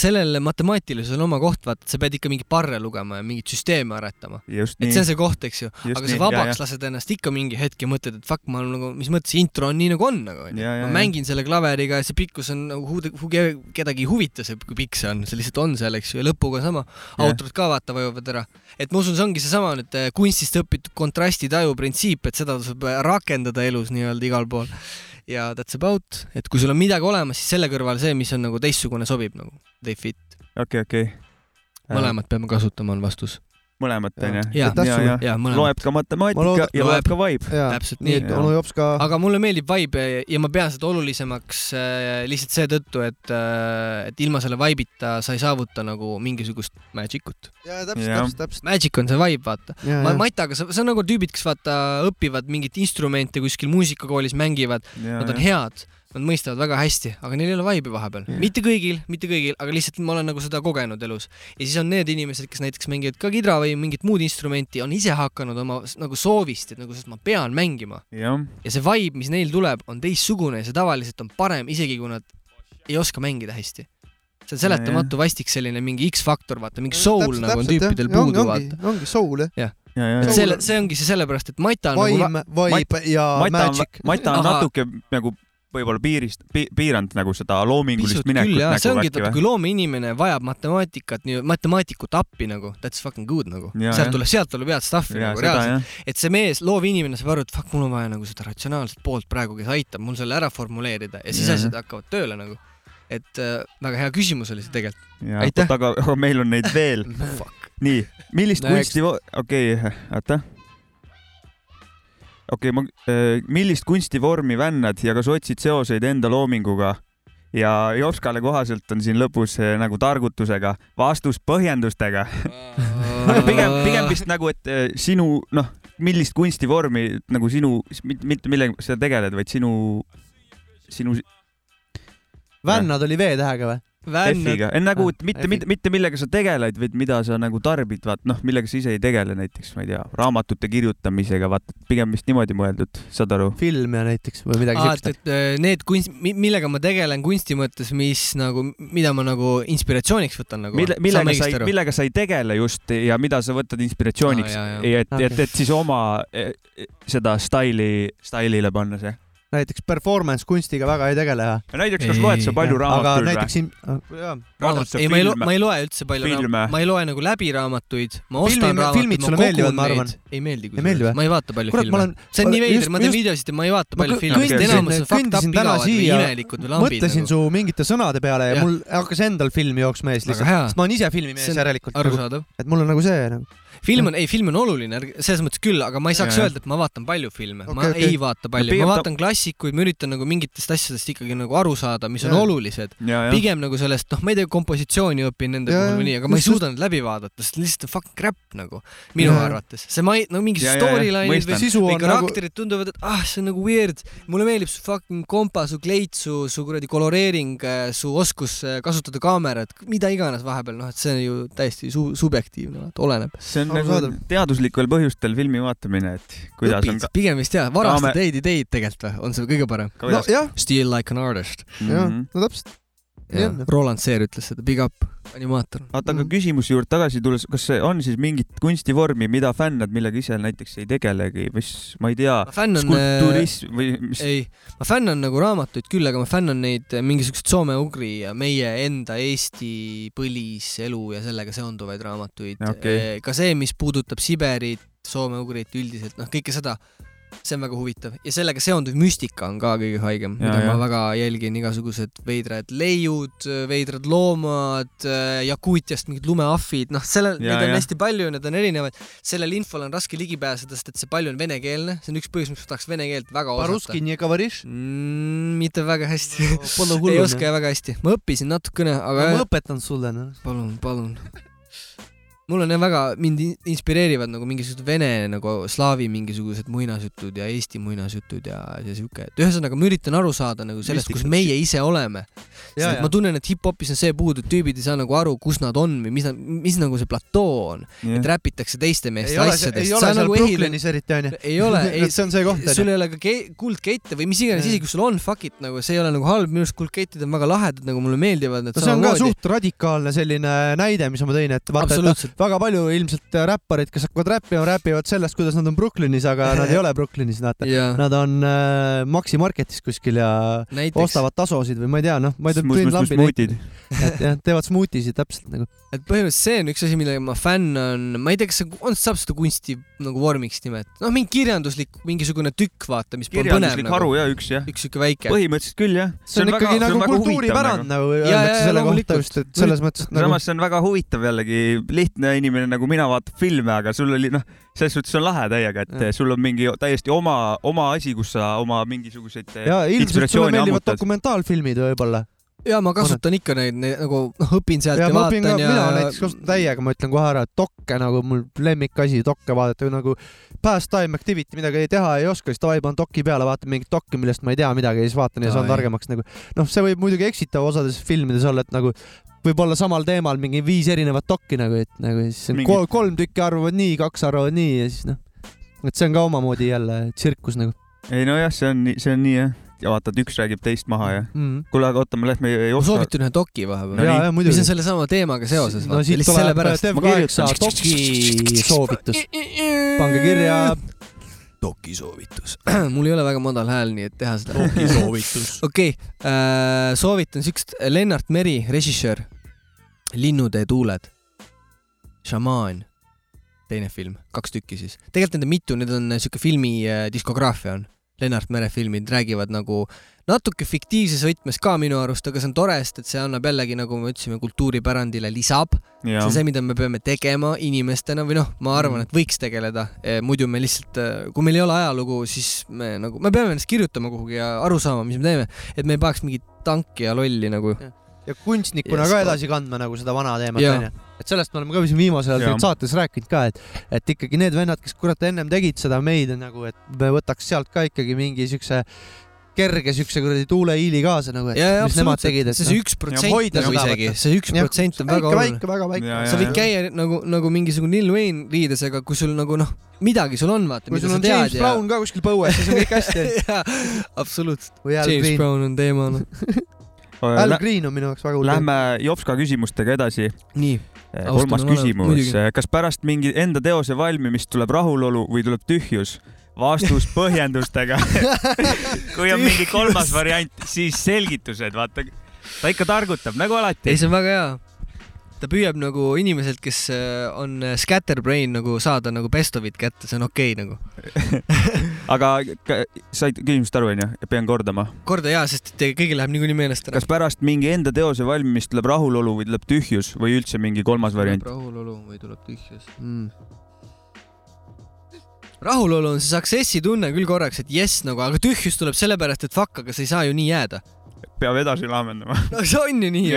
sellel matemaatilisusel on oma koht, vaata, sa pead ikka mingeid parre lugema ja mingeid süsteeme aretama. et see on see koht, eks ju, aga nii, sa ja, vabaks ja. lased ennast ikka mingi hetk ja mõtled, et fuck, ma olen nagu, mis mõttes see intro on nii nagu on nagu onju. Ja, ja, ma ja. mängin selle klaveriga ja see pikkus on nagu hu-, hu-, kedagi ei huvita see, kui pikk see on, see lihtsalt on seal, eks ju, ja lõpuga sama. Jah. autorad ka vaata vajuvad ära. et ma usun, see ongi seesama nüüd eh, kunstist õpitud kontrastitaju printsiip, et seda tasub eh, rakendada elus nii-öelda igal pool. ja that's about, et kui sul on midagi olemas, siis selle kõrval see, mis on nagu teistsugune, sobib nagu. They fit, okei, okei. mõlemat peame kasutama, on vastus. Mõlemat onju. Ja, ja loeb ka Ma matemaatika ja loeb. ka vibe. täpselt nii nii onu Jops ka. aga mulle meeldib vibe ja ma pean seda olulisemaks äh, lihtsalt seetõttu, et äh,, et ilma selle vibe'ita sa ei saavuta nagu mingisugust magic ut. jaa, täpselt, täpselt, täpselt. Magic on see vibe, vaata. ja, ma ja, Mataga, see on nagu tüübid, kes vaata õpivad mingit instrumente kuskil muusikakoolis, mängivad, nad on head, nad mõistavad väga hästi, aga neil ei ole vibe'i vahepeal. mitte kõigil, mitte kõigil, aga lihtsalt ma olen nagu seda kogenud elus. ja siis on need inimesed, kes näiteks mängivad ka kidra või mingit muud instrumenti, on ise hakanud oma nagu soovist, et nagu, sest ma pean mängima jah, ja see vibe, mis neil tuleb, on teistsugune ja see tavaliselt on parem, isegi kui nad ei oska mängida hästi. see on seletamatu vastik selline mingi X-faktor, vaata, mingi soul nagu on tüüpidel puudu, vaata. ongi soul jah. ja, ja et selle, see ongi see sellepärast, et Mata on nagu vaim, vibe ja Mata magic., Mata on natuke nagu võib-olla piirist pi,, piiranud nagu seda loomingulist pisut minekut jaa, see nagu ongi, et kui loomeinimene vajab matemaatikat, nii matemaatikut appi nagu, that's fucking good nagu. Sealt tuleb, sealt tuleb head stuff'i jaa, nagu seda reaalselt. et see mees, loovinimene saab aru, et fuck, mul on vaja nagu seda ratsionaalset poolt praegu, kes aitab mul selle ära formuleerida ja siis Jaa. asjad hakkavad tööle nagu. et äh, väga hea küsimus oli see tegelikult. ja Aitäh. aga meil on neid veel. nii, millist kunsti, okei okay,, oota. Okei okay,, ma, millist kunstivormi vännad ja kas otsid seoseid enda loominguga? ja Jopskale kohaselt on siin lõpus eh, nagu targutusega vastus põhjendustega. aga pigem, pigem vist nagu, et eh, sinu, noh, millist kunstivormi nagu sinu, mitte millega sa tegeled, vaid sinu, sinu vännad oli V-tähega või? F-iga, nagu, et mitte, mitte, mitte millega sa tegeled, vaid mida sa nagu tarbid, vaat noh, millega sa ise ei tegele, näiteks ma ei tea, raamatute kirjutamisega, vaata pigem vist niimoodi mõeldud, saad aru? film ja näiteks või midagi et, siukest. et äh, need kunst, millega ma tegelen kunsti mõttes, mis nagu, mida ma nagu inspiratsiooniks võtan nagu. mille, millega sa ei, millega sa ei tegele just ja mida sa võtad inspiratsiooniks Aa, jaa, ja et, et, et siis oma eh, eh, seda staili, stailile panna see. Näiteks performance kunstiga väga ei tegele ja näiteks, kas loed sa palju aga raamatuid või? näiteks siin, raamat, ei, ma ei loe, ma ei loe üldse palju raamatuid, ma ei loe nagu läbi raamatuid, ma Filmi- ostan raamatuid, filmid sulle ma meeldivad, kogun ma arvan. neid. ei meeldi või? ma ei vaata palju kurat, filme. olen, see on nii veider, ma teen videosid ja ma ei vaata palju filme, sest enamus on fucked up igavad või siia, imelikud või lambid mõtlesin nagu. su mingite sõnade peale ja Jah. mul hakkas endal film jooksma ees lihtsalt, sest, ma olen ise filmimees järelikult, arusaadav. et mul on nagu see nagu. Film on, ei film on oluline, selles mõttes küll, aga ma ei saaks Ja, ja. öelda, et ma vaatan palju filme, ma Okei, okei. ei vaata palju, pigem ma ta- vaatan klassikuid, ma üritan nagu mingitest asjadest ikkagi nagu aru saada, mis on Jaa. olulised. ja, ja. pigem nagu sellest, noh, ma ei tea, kompositsiooni õpin nende puhul või nii, aga ma ei suuda neid läbi vaadata, sest lihtsalt on fucking crap nagu minu Jaa. arvates. see ma ei, no mingi storyline'id või sisu või on nagu, karakterid tunduvad, et ah, see on nagu weird. mulle meeldib su fucking kompa, su kleit, su, su kuradi koloreering, su oskus äh, kasutada kaamerat, mida iganes vahepeal, noh, et see on ju täiesti su subjektiivne, oleneb. see on Arusaadav. nagu teaduslikel põhjustel filmi vaatamine, et kuidas on õpid, pigem vist jah, varastad Kaame- häid ideid tegelikult või, on see kõige parem. no jah, Steal like an artist. jah, Mhm. no täpselt. Roland Seer ütles seda, big up, animaator. oota, aga Mhm. küsimuse juurde tagasi tulles, kas see on siis mingit kunstivormi, mida fännad, millega ise näiteks ei tegelegi, mis, ma ei tea, skulpturism või mis? ei, ma fännan nagu raamatuid küll, aga ma fännan neid eh, mingisuguseid soome-ugri ja meie enda Eesti põliselu ja sellega seonduvaid raamatuid Okei.. ka see, mis puudutab Siberit, soome-ugrit üldiselt, noh, kõike seda, see on väga huvitav ja sellega seonduv müstika on ka kõige haigem, mida ja. ma väga jälgin, igasugused veidrad leiud, veidrad loomad, äh, Jakuutiast mingid lumeahvid, noh, sellel, neid on ja. hästi palju, need on erinevad. sellel infol on raske ligi pääseda, sest et see palju on venekeelne, see on üks põhjus, miks ma tahaks vene keelt väga osata. Mm, mitte väga hästi no, ei noh. oska väga hästi, ma õppisin natukene, aga no,. ma õpetan sulle, noh. palun, palun mul on jah väga, mind in- inspireerivad nagu mingisugused vene nagu slaavi mingisugused muinasjutud ja Eesti muinasjutud ja, ja siuke, et ühesõnaga ma üritan aru saada nagu sellest, kus meie ise oleme. Sest et ma tunnen, et hip-hopis on see puudu, et tüübid ei saa nagu aru, kus nad on või mis nad, mis nagu see platoo on, et räpitakse teiste ei meeste ole, asjadest. ei ole seal Brooklynis eriti, onju. ei ole, ei, see on see koht, sul ei ole ka ke- kuldkette või mis iganes, isegi kui sul on fuck it nagu see ei ole nagu halb, minu arust kuldkettid on väga lahedad, nagu mulle meeldivad need no see on ka suht radikaalne selline näide, mis ma tõin, et vaata, et absoluutselt, väga palju ilmselt räpparid, kes hakkavad räppima, räpivad sellest, kuidas nad on Brooklynis, aga nad ei ole Brooklynis, vaata. jaa, Nad on äh, Maxi Marketis kuskil ja näiteks, ostavad tasosid või ma ei tea, noh, ma ei tea, tõin lambi smuutid. et jah, teevad smuutisid täpselt nagu. et põhimõtteliselt see on üks asi, millega ma fänn on, ma ei tea, kas see on, saab seda kunsti nagu vormiks nimetada, noh, mingi kirjanduslik mingisugune tükk, vaata, mis põnev kirjanduslik haru nagu, ja üks jah. üks siuke väike. põhimõtteliselt küll jah. see on ikkagi nagu kultuuripärand nagu Jaa, öeldakse selle kohta just, et selles mõttes, et nagu samas see on väga huvitav jällegi, lihtne inimene nagu mina vaatab filme, aga sul oli noh, selles suhtes on lahe täiega, et Jah. sul on mingi täiesti oma, oma asi, kus sa oma mingisuguseid ja ilmselt sulle meeldivad dokumentaalfilmid võib-olla. ja ma kasutan ikka neid, neid nagu noh, õpin sealt ja ja, õpin ka, vaatan ja mina näiteks kasutan täiega, ma ütlen kohe ära, et dokke nagu mul lemmikasi, dokke vaadata nagu pastime activity, midagi ei teha ei oska, siis davai, panen doki peale, vaatan mingit dokki, millest ma ei tea midagi ja siis vaatan ja saan targemaks nagu. noh, see võib muidugi eksitav osades filmides olla, et nagu võib-olla samal teemal mingi viis erinevat dokki nagu, et nagu siis Mingi- kol, kolm tükki arvavad nii, kaks arvavad nii ja siis noh, et see on ka omamoodi jälle tsirkus nagu ei nojah, see on, see on nii jah. ja vaatad, üks räägib teist maha ja. mm.. kuule, aga oota, me lähme ei ma oska. soovitan ühe doki vahepeal No no,. ja, nii. ja mis muidugi on. sellesama teemaga seoses. no siit tuleb sellepärast. Dev8 doki soovitus. pange kirja. Doki soovitus. mul ei ole väga madal hääl, nii et teha seda. doki soovitus. okei äh,, soovitan siukest Lennart Meri, režissöör. linnutee tuuled. šamaan. teine film, kaks tükki siis. tegelikult need on mitu, need on siuke filmi äh, diskograafia on. Lennart Mere filmid räägivad nagu natuke fiktiivses võtmes ka minu arust, aga see on tore, sest et see annab jällegi, nagu me ütlesime, kultuuripärandile lisab. see ja on see, mida me peame tegema inimestena või noh, ma arvan, et võiks tegeleda. muidu me lihtsalt, kui meil ei ole ajalugu, siis me nagu, me peame ennast kirjutama kuhugi ja aru saama, mis me teeme, et me ei paneks mingit tanki ja lolli nagu. ja kunstnikuna Yes, ka edasi kandma nagu seda vana teemat onju. et sellest me oleme ka siin viimasel ajal tegelikult saates rääkinud ka, et, et ikkagi need vennad, kes kurat ennem tegid seda meid nagu, et me võtaks sealt ka ikkagi mingi siukse kerge siukse kuradi tuuleiili kaasa nagu, et ja, ja mis nemad tegid, et see noh, see üks protsent nagu isegi, see üks protsent on väga oluline. väike, väga väike Ja,. sa ja, võid käia nagu, nagu mingisugune Lil Wayne riides, aga kui sul nagu noh, midagi sul on, vaata, kui sul on James tead ja Brown ka kuskil põues, siis on kõik hästi. absoluutselt. James Green. Brown on teema, noh. Al Green on minu jaoks väga hull. Lähme Jopska küsimustega edasi. nii, kolmas Austame küsimus muidugi., kas pärast mingi enda teose valmimist tuleb rahulolu või tuleb tühjus? Vastus põhjendustega. kui on mingi kolmas variant, siis selgitused, vaata. ta ikka targutab nagu alati ei,. see on väga hea. ta püüab nagu inimeselt, kes äh, on scatterbrain nagu saada nagu best of'it kätte, see on okei okay, nagu. aga said küsimusest aru, onju? pean kordama. korda jaa, sest kõigil läheb niikuinii meelest ära kas. pärast mingi enda teose valmimist tuleb rahulolu või tuleb tühjus või üldse mingi kolmas variant? rahulolu või tuleb tühjus mm.? Rahulolu on see success'i tunne küll korraks, et jess nagu, aga tühjus tuleb sellepärast, et fuck, aga sa ei saa ju nii jääda. Peab edasi laamendama. no see on ju nii.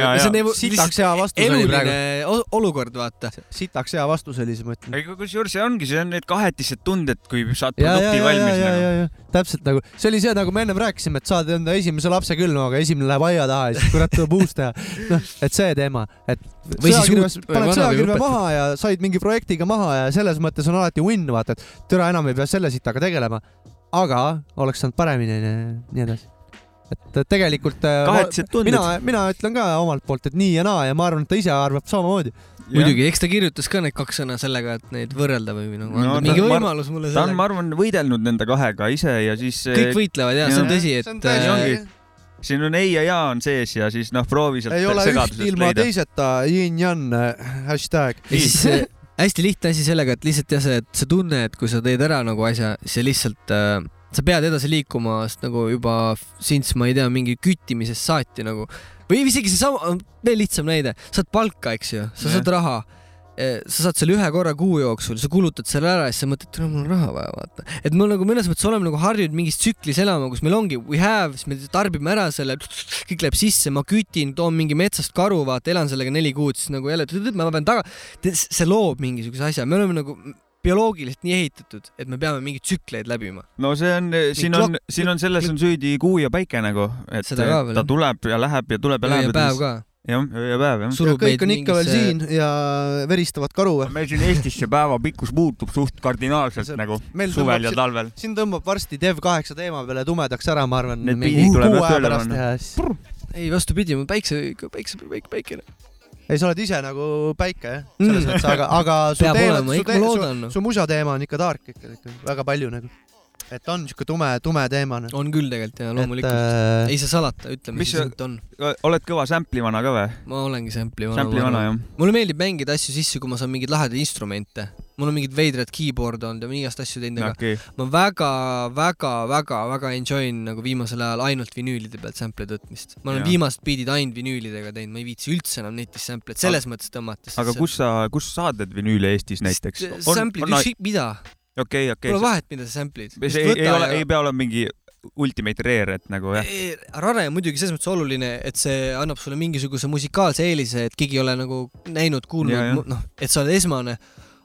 Sitaks hea vastus oli praegu. olukord, vaata. sitaks hea vastus oli see, ma ütlen. aga kusjuures see ongi, see on need kahetised tunded, kui saad produkti ja, valmis ja, nagu. ja, ja täpselt nagu, see oli see, nagu me ennem rääkisime, et saad enda esimese lapse küll, no aga esimene läheb aia taha ja siis kurat tuleb uus teha. noh, et see teema, et siis sõjakirves paned sõjakirve maha ja said mingi projektiga maha ja selles mõttes on alati win, vaata, et türa enam ei pea selle sitaga tegelema. aga oleks saanud paremini ja nii edasi. Et tegelikult äh, mina, mina ütlen ka omalt poolt, et nii ja naa ja ma arvan, et ta ise arvab samamoodi. muidugi, eks ta kirjutas ka need kaks sõna sellega, et neid võrrelda või nagu No anda ta- mingi ma- võimalus mulle ta on, ma sellega. arvan, võidelnud nende kahega ise ja siis kõik võitlevad ja see on tõsi, see on et äh, siin on ei ja ja on sees ja siis noh, proovi sealt ei ole üht segadusest ilma leida. teiseta, yin-yang, hashtag. ja siis äh, hästi lihtne asi sellega, et lihtsalt jah, see, et see tunne, et kui sa teed ära nagu asja, see lihtsalt äh,, sa pead edasi liikuma, sest nagu juba sints, ma ei tea, mingi küttimisest saati nagu või isegi seesama, veel lihtsam näide, saad palka, eks ju, sa Jah. saad raha. sa saad selle ühe korra kuu jooksul, sa kulutad selle ära ja siis sa mõtled, et mul on raha vaja, vaata. et me nagu mõnes mõttes oleme nagu harjunud mingis tsüklis elama, kus meil ongi we have, siis me tarbime ära selle, kõik läheb sisse, ma kütin, toon mingi metsast karu, vaata, elan sellega neli kuud, siis nagu jälle, ma pean taga, see loob mingisuguse asja, me oleme nagu bioloogiliselt nii ehitatud, et me peame mingeid tsükleid läbima. no see on, siin on siin on selles on süüdi kuu ja päike nagu, et veel, ta jah. tuleb ja läheb ja tuleb ja ja läheb. päev ka. jah, öö ja päev jah. surub kõik on ikka veel mingisse- siin ja veristavad karu. meil siin Eestis see päeva pikkus muutub suht kardinaalselt See- nagu suvel ja siin- talvel. siin tõmbab varsti Dev8 teema peale tumedaks ära, ma arvan. Need pildid tuleb jah tööle panna. ja ei, vastupidi, päikse, päikse, päike, päikene. ei, sa oled ise nagu päike jah, selles Mm. mõttes, aga, aga su Peab teema, olema, su, te, su, su musa teema on ikka dark ikka, ikka väga palju nagu. Et on siuke tume, tume teema on küll tegelikult ja loomulikult. äh, ei saa salata, ütleme Mis siis, et on. oled kõva sampli vana ka või? ma olengi sample'i vana. sampli vana jah. mulle meeldib mängida asju sisse, kui ma saan mingeid lahedaid instrumente. mul on mingid veidrad keyboard'e olnud ja ma igast asju teinud, aga okei, ma väga, väga, väga, väga enjoy n nagu viimasel ajal ainult vinüülide pealt sample'id võtmist. ma olen Jaa. viimased beat'id ainult vinüülidega teinud, ma ei viitsi üldse enam netist sample'id selles mõttes tõmmata. aga kus sa, kus saad need vinüüle Eestis näiteks? sample'id, ükskõik mida, okei, okei pole. vahet, mida sa sample'id. see ei, ei ole, ei pea olema mingi ultimate rare, et nagu jah. Rare on muidugi selles mõttes oluline, et see annab sulle mingisuguse musikaalse eelise, et keegi ei ole nagu näinud, kuulnud, noh, et sa oled esmane.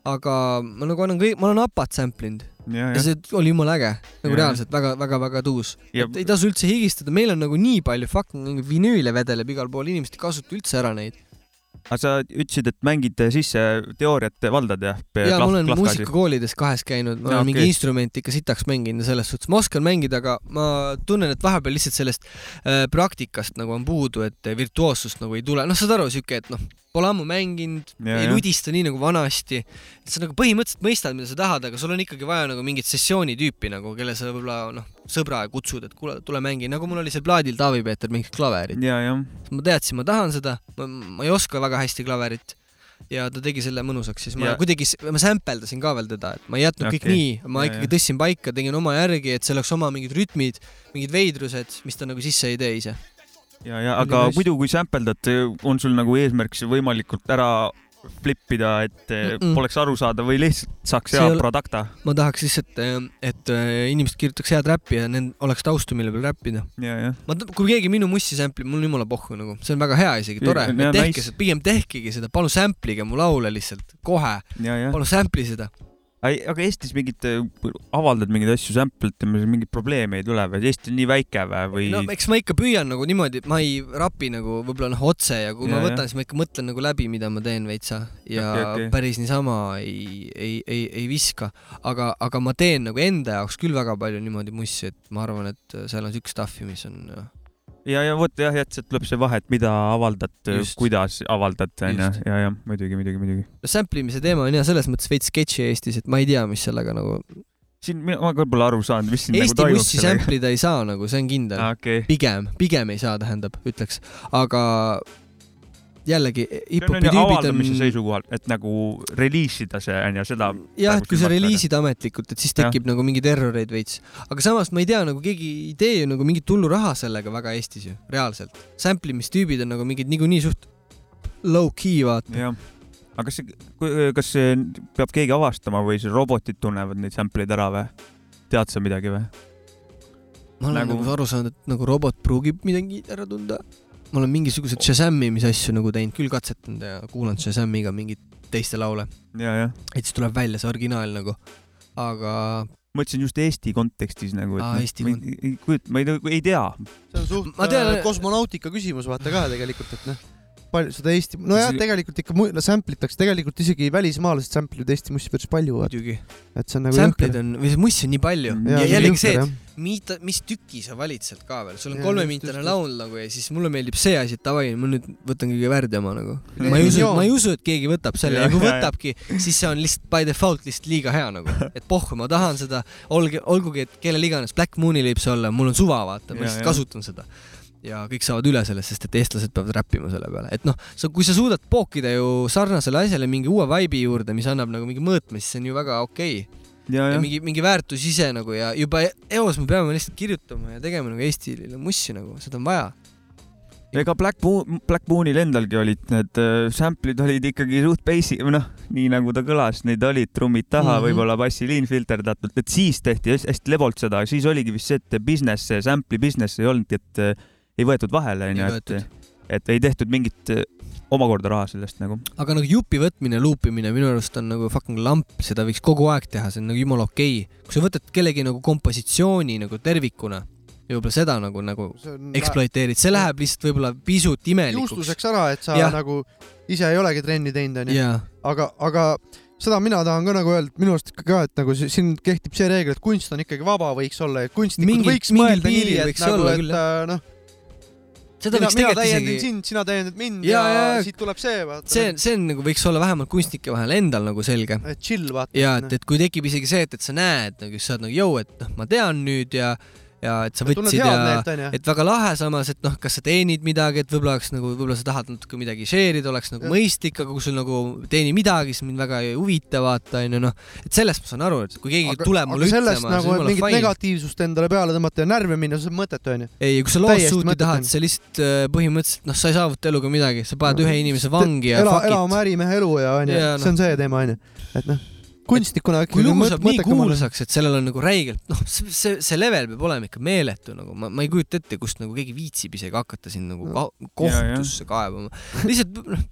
aga ma nagu annan kõik, ma olen apat sample inud ja, ja ja, see oli jumala äge, nagu Jaa. reaalselt väga-väga-väga tuus. ja ei tasu üldse higistada, meil on nagu nii palju fucking vinüüle vedeleb igal pool, inimesed ei kasuta üldse ära neid. Aga sa ütlesid, et mängid sisse teooriat valdad jah? ja ma olen muusikakoolides kahes käinud, ma Jaa, olen mingi okei. instrumenti ikka sitaks mänginud ja selles suhtes ma oskan mängida, aga ma tunnen, et vahepeal lihtsalt sellest äh, praktikast nagu on puudu, et virtuoossust nagu ei tule, noh, saad aru, siuke, et noh, pole ammu mänginud, ei ludista nii nagu vanasti. sa nagu põhimõtteliselt mõistad, mida sa tahad, aga sul on ikkagi vaja nagu mingit sessiooni tüüpi nagu, kelle sa võib-olla noh, sõbra kutsud, et kuule, tule mängi, nagu mul oli seal plaadil Taavi-Peeter mingit klaverit. ma teadsin, ma tahan seda, ma, ei oska väga hästi klaverit. Ja ta tegi selle mõnusaks, siis. Ma Ja- kuidagi, ma sämpeldasin ka veel teda, et ma ei jätnud okay. kõik nii, ma Ja, ikkagi tõstsin paika, tegin oma järgi, et see oleks oma mingid rütmid, mingid veidrused, mis ta nagu sisse ei tee ise. ja, ja aga nice. muidu, kui sampeldad, on sul nagu eesmärk see võimalikult ära flippida, et mm. -mm. poleks aru saada või lihtsalt saaks hea ole- product'a? ma tahaks lihtsalt, et äh, inimesed kirjutaks head räppi ja neil oleks taustu, mille peal räppida. ma, kui keegi minu mussi sample ib, mul on jumala pohhu nagu, see on väga hea isegi, tore tehke nice. seda, pigem tehkegi seda, palun sample'ige mu laule lihtsalt kohe, palun sample'i seda. Aga Eestis mingit, avaldad mingeid asju sample itama, mingit probleemi ei tule või? Eesti on nii väike või, või no eks ma ikka püüan nagu niimoodi, et ma ei rapi nagu võib-olla noh otse ja kui Ja, ma võtan, siis ma ikka mõtlen nagu läbi, mida ma teen veitsa ja okay, okay. päris niisama ei, ei, ei, ei viska, aga, aga ma teen nagu enda jaoks küll väga palju niimoodi mussi, et ma arvan, et seal on siukest stuff'i, mis on ja, ja vot jah, et sealt tuleb see vahe, et mida avaldad kuidas avaldad, onju ja, ja muidugi, muidugi, muidugi. no sample imise teema on ja selles mõttes veits sketši Eestis, et ma ei tea, mis sellega nagu siin mina- ma ka pole aru saanud, mis siin nagu Eesti toimub mussi. sample ida ei saa nagu, see on kindel. okei, pigem, pigem ei saa, tähendab, ütleks, aga jällegi hip-hopi on ju tüübid avaldamise on, seisukohalt, et nagu reliisida see onju, seda. jah, et kui sa reliisid ametlikult, et siis tekib nagu mingeid erroreid veits. aga samas ma ei tea, nagu keegi ei tee ju nagu mingit hullu raha sellega väga Eestis ju, reaalselt. Sample imistüübid on nagu mingid niikuinii suht low-key, vaata. aga kas see, kas see peab keegi avastama või see robotid tunnevad neid sample'id ära või? tead sa midagi või? ma olen Nagu- nagu aru saanud, et nagu robot pruugib midagi ära tunda. Ma olen mingisuguseid Shazami, mis asju nagu teinud, küll katsetanud ja kuulanud Shazamiga mingeid teiste laule, et siis tuleb välja see originaal nagu. aga mõtlesin just Eesti kontekstis nagu, et Aa, Eesti ma ei, ei kujuta, ma ei, ei tea. see on suht Ma tean- äh, kosmonautika küsimus vaata ka tegelikult, et noh, palju seda Eesti, nojah, See- tegelikult ikka mu- sample itakse, tegelikult isegi välismaalased sample ivad Eesti mussi päris palju, muidugi, et see on nagu sample'id on, või see muss on nii palju. Mm. ja, Jaa, ja jällegi see, et mida, mis tüki sa valid sealt ka veel, sul on just, laul nagu ja siis mulle meeldib see asi, et davai, ma nüüd võtan kõige värdjama nagu. Need ma ei usu, ma ei usu, et keegi võtab selle. Ja Jaa, kui võtabki, siis see on lihtsalt by default lihtsalt liiga hea nagu, et pohhu, ma tahan seda, olge, olgugi, et kellel iganes, Black Moonil võib see olla, mul on suva, vaata, ma lihtsalt kasutan seda ja kõik saavad üle sellest, sest et eestlased peavad räppima selle peale, et noh, sa, kui sa suudad pookida ju sarnasele asjale mingi uue vibe'i juurde, mis annab nagu mingi mõõtme, siis see on ju väga okei okay.. ja, ja mingi, mingi väärtus ise nagu ja juba eos me peame lihtsalt kirjutama ja tegema nagu Eestile mussi nagu, seda on vaja. ega Black Moon, Black Moonil endalgi olid need äh, sample'id olid ikkagi suht basic, või noh, nii nagu ta kõlas, neid olid trummid taha mm. -hmm., võib-olla bassiliin filterdatud, et siis tehti hästi, lebolt seda, siis oligi vist see, et business, sample'i business ei olnudki, et äh, ei võetud vahele, Ei onju, et, et ei tehtud mingit äh, omakorda raha sellest nagu. aga nagu jupi võtmine, luupimine minu arust on nagu fucking lamp, seda võiks kogu aeg teha, see on nagu jumala okei okay.. kui sa võtad kellegi nagu kompositsiooni nagu tervikuna ja võib-olla seda nagu, nagu ekspluateerid, see läheb lihtsalt võib-olla pisut imelikuks. juustuseks ära, et sa ja. nagu ise ei olegi trenni teinud, onju. aga, aga seda mina tahan ka nagu öelda, minu arust ikka ka, et nagu si- siin kehtib see reegel, et kunst on ikkagi vaba, võiks olla ja kunstnikud Mingil- võiks mõelda nii, et võiks nagu, et äh, noh, seda mina, võiks mina täiendan isegi, sind, sina täiendad mind ja, ja jaa. siit tuleb see, vaata. see, see on nagu võiks olla vähemalt kunstnike vahel endal nagu selge. et chill, vaata. ja et, et kui tekib isegi see, et, et sa näed nagu, sa oled nagu jõu, et noh, ma tean nüüd ja, ja et sa võtsid ja meelt, et väga lahe, samas, et noh, kas sa teenid midagi, et võib-olla oleks nagu, võib-olla sa tahad natuke midagi share ida, oleks nagu Jah. mõistlik, aga kui sul nagu teeni midagi, siis mind väga ei huvita, vaata onju noh, et sellest ma saan aru, et kui keegi tuleb mulle ütlema, nagu siis et mingit fine. negatiivsust endale peale tõmmata ja närvi minna, see on mõttetu, onju. ei, kui sa loos täiesti suuti tahad, sa lihtsalt äh, põhimõtteliselt noh, sa ei saavuta eluga midagi, sa paned ühe inimese vangi ja ela, fuck ela oma ärimehe elu ja onju see on see teema onju, et noh, kunstnikuna kui ikkagi lugu saab nii kuulsaks, et sellel on nagu räigelt, noh, see, see, level peab olema ikka meeletu nagu, ma, ma ei kujuta ette, kust nagu keegi viitsib isegi hakata siin nagu ka kohtusse kaebama. lihtsalt noh,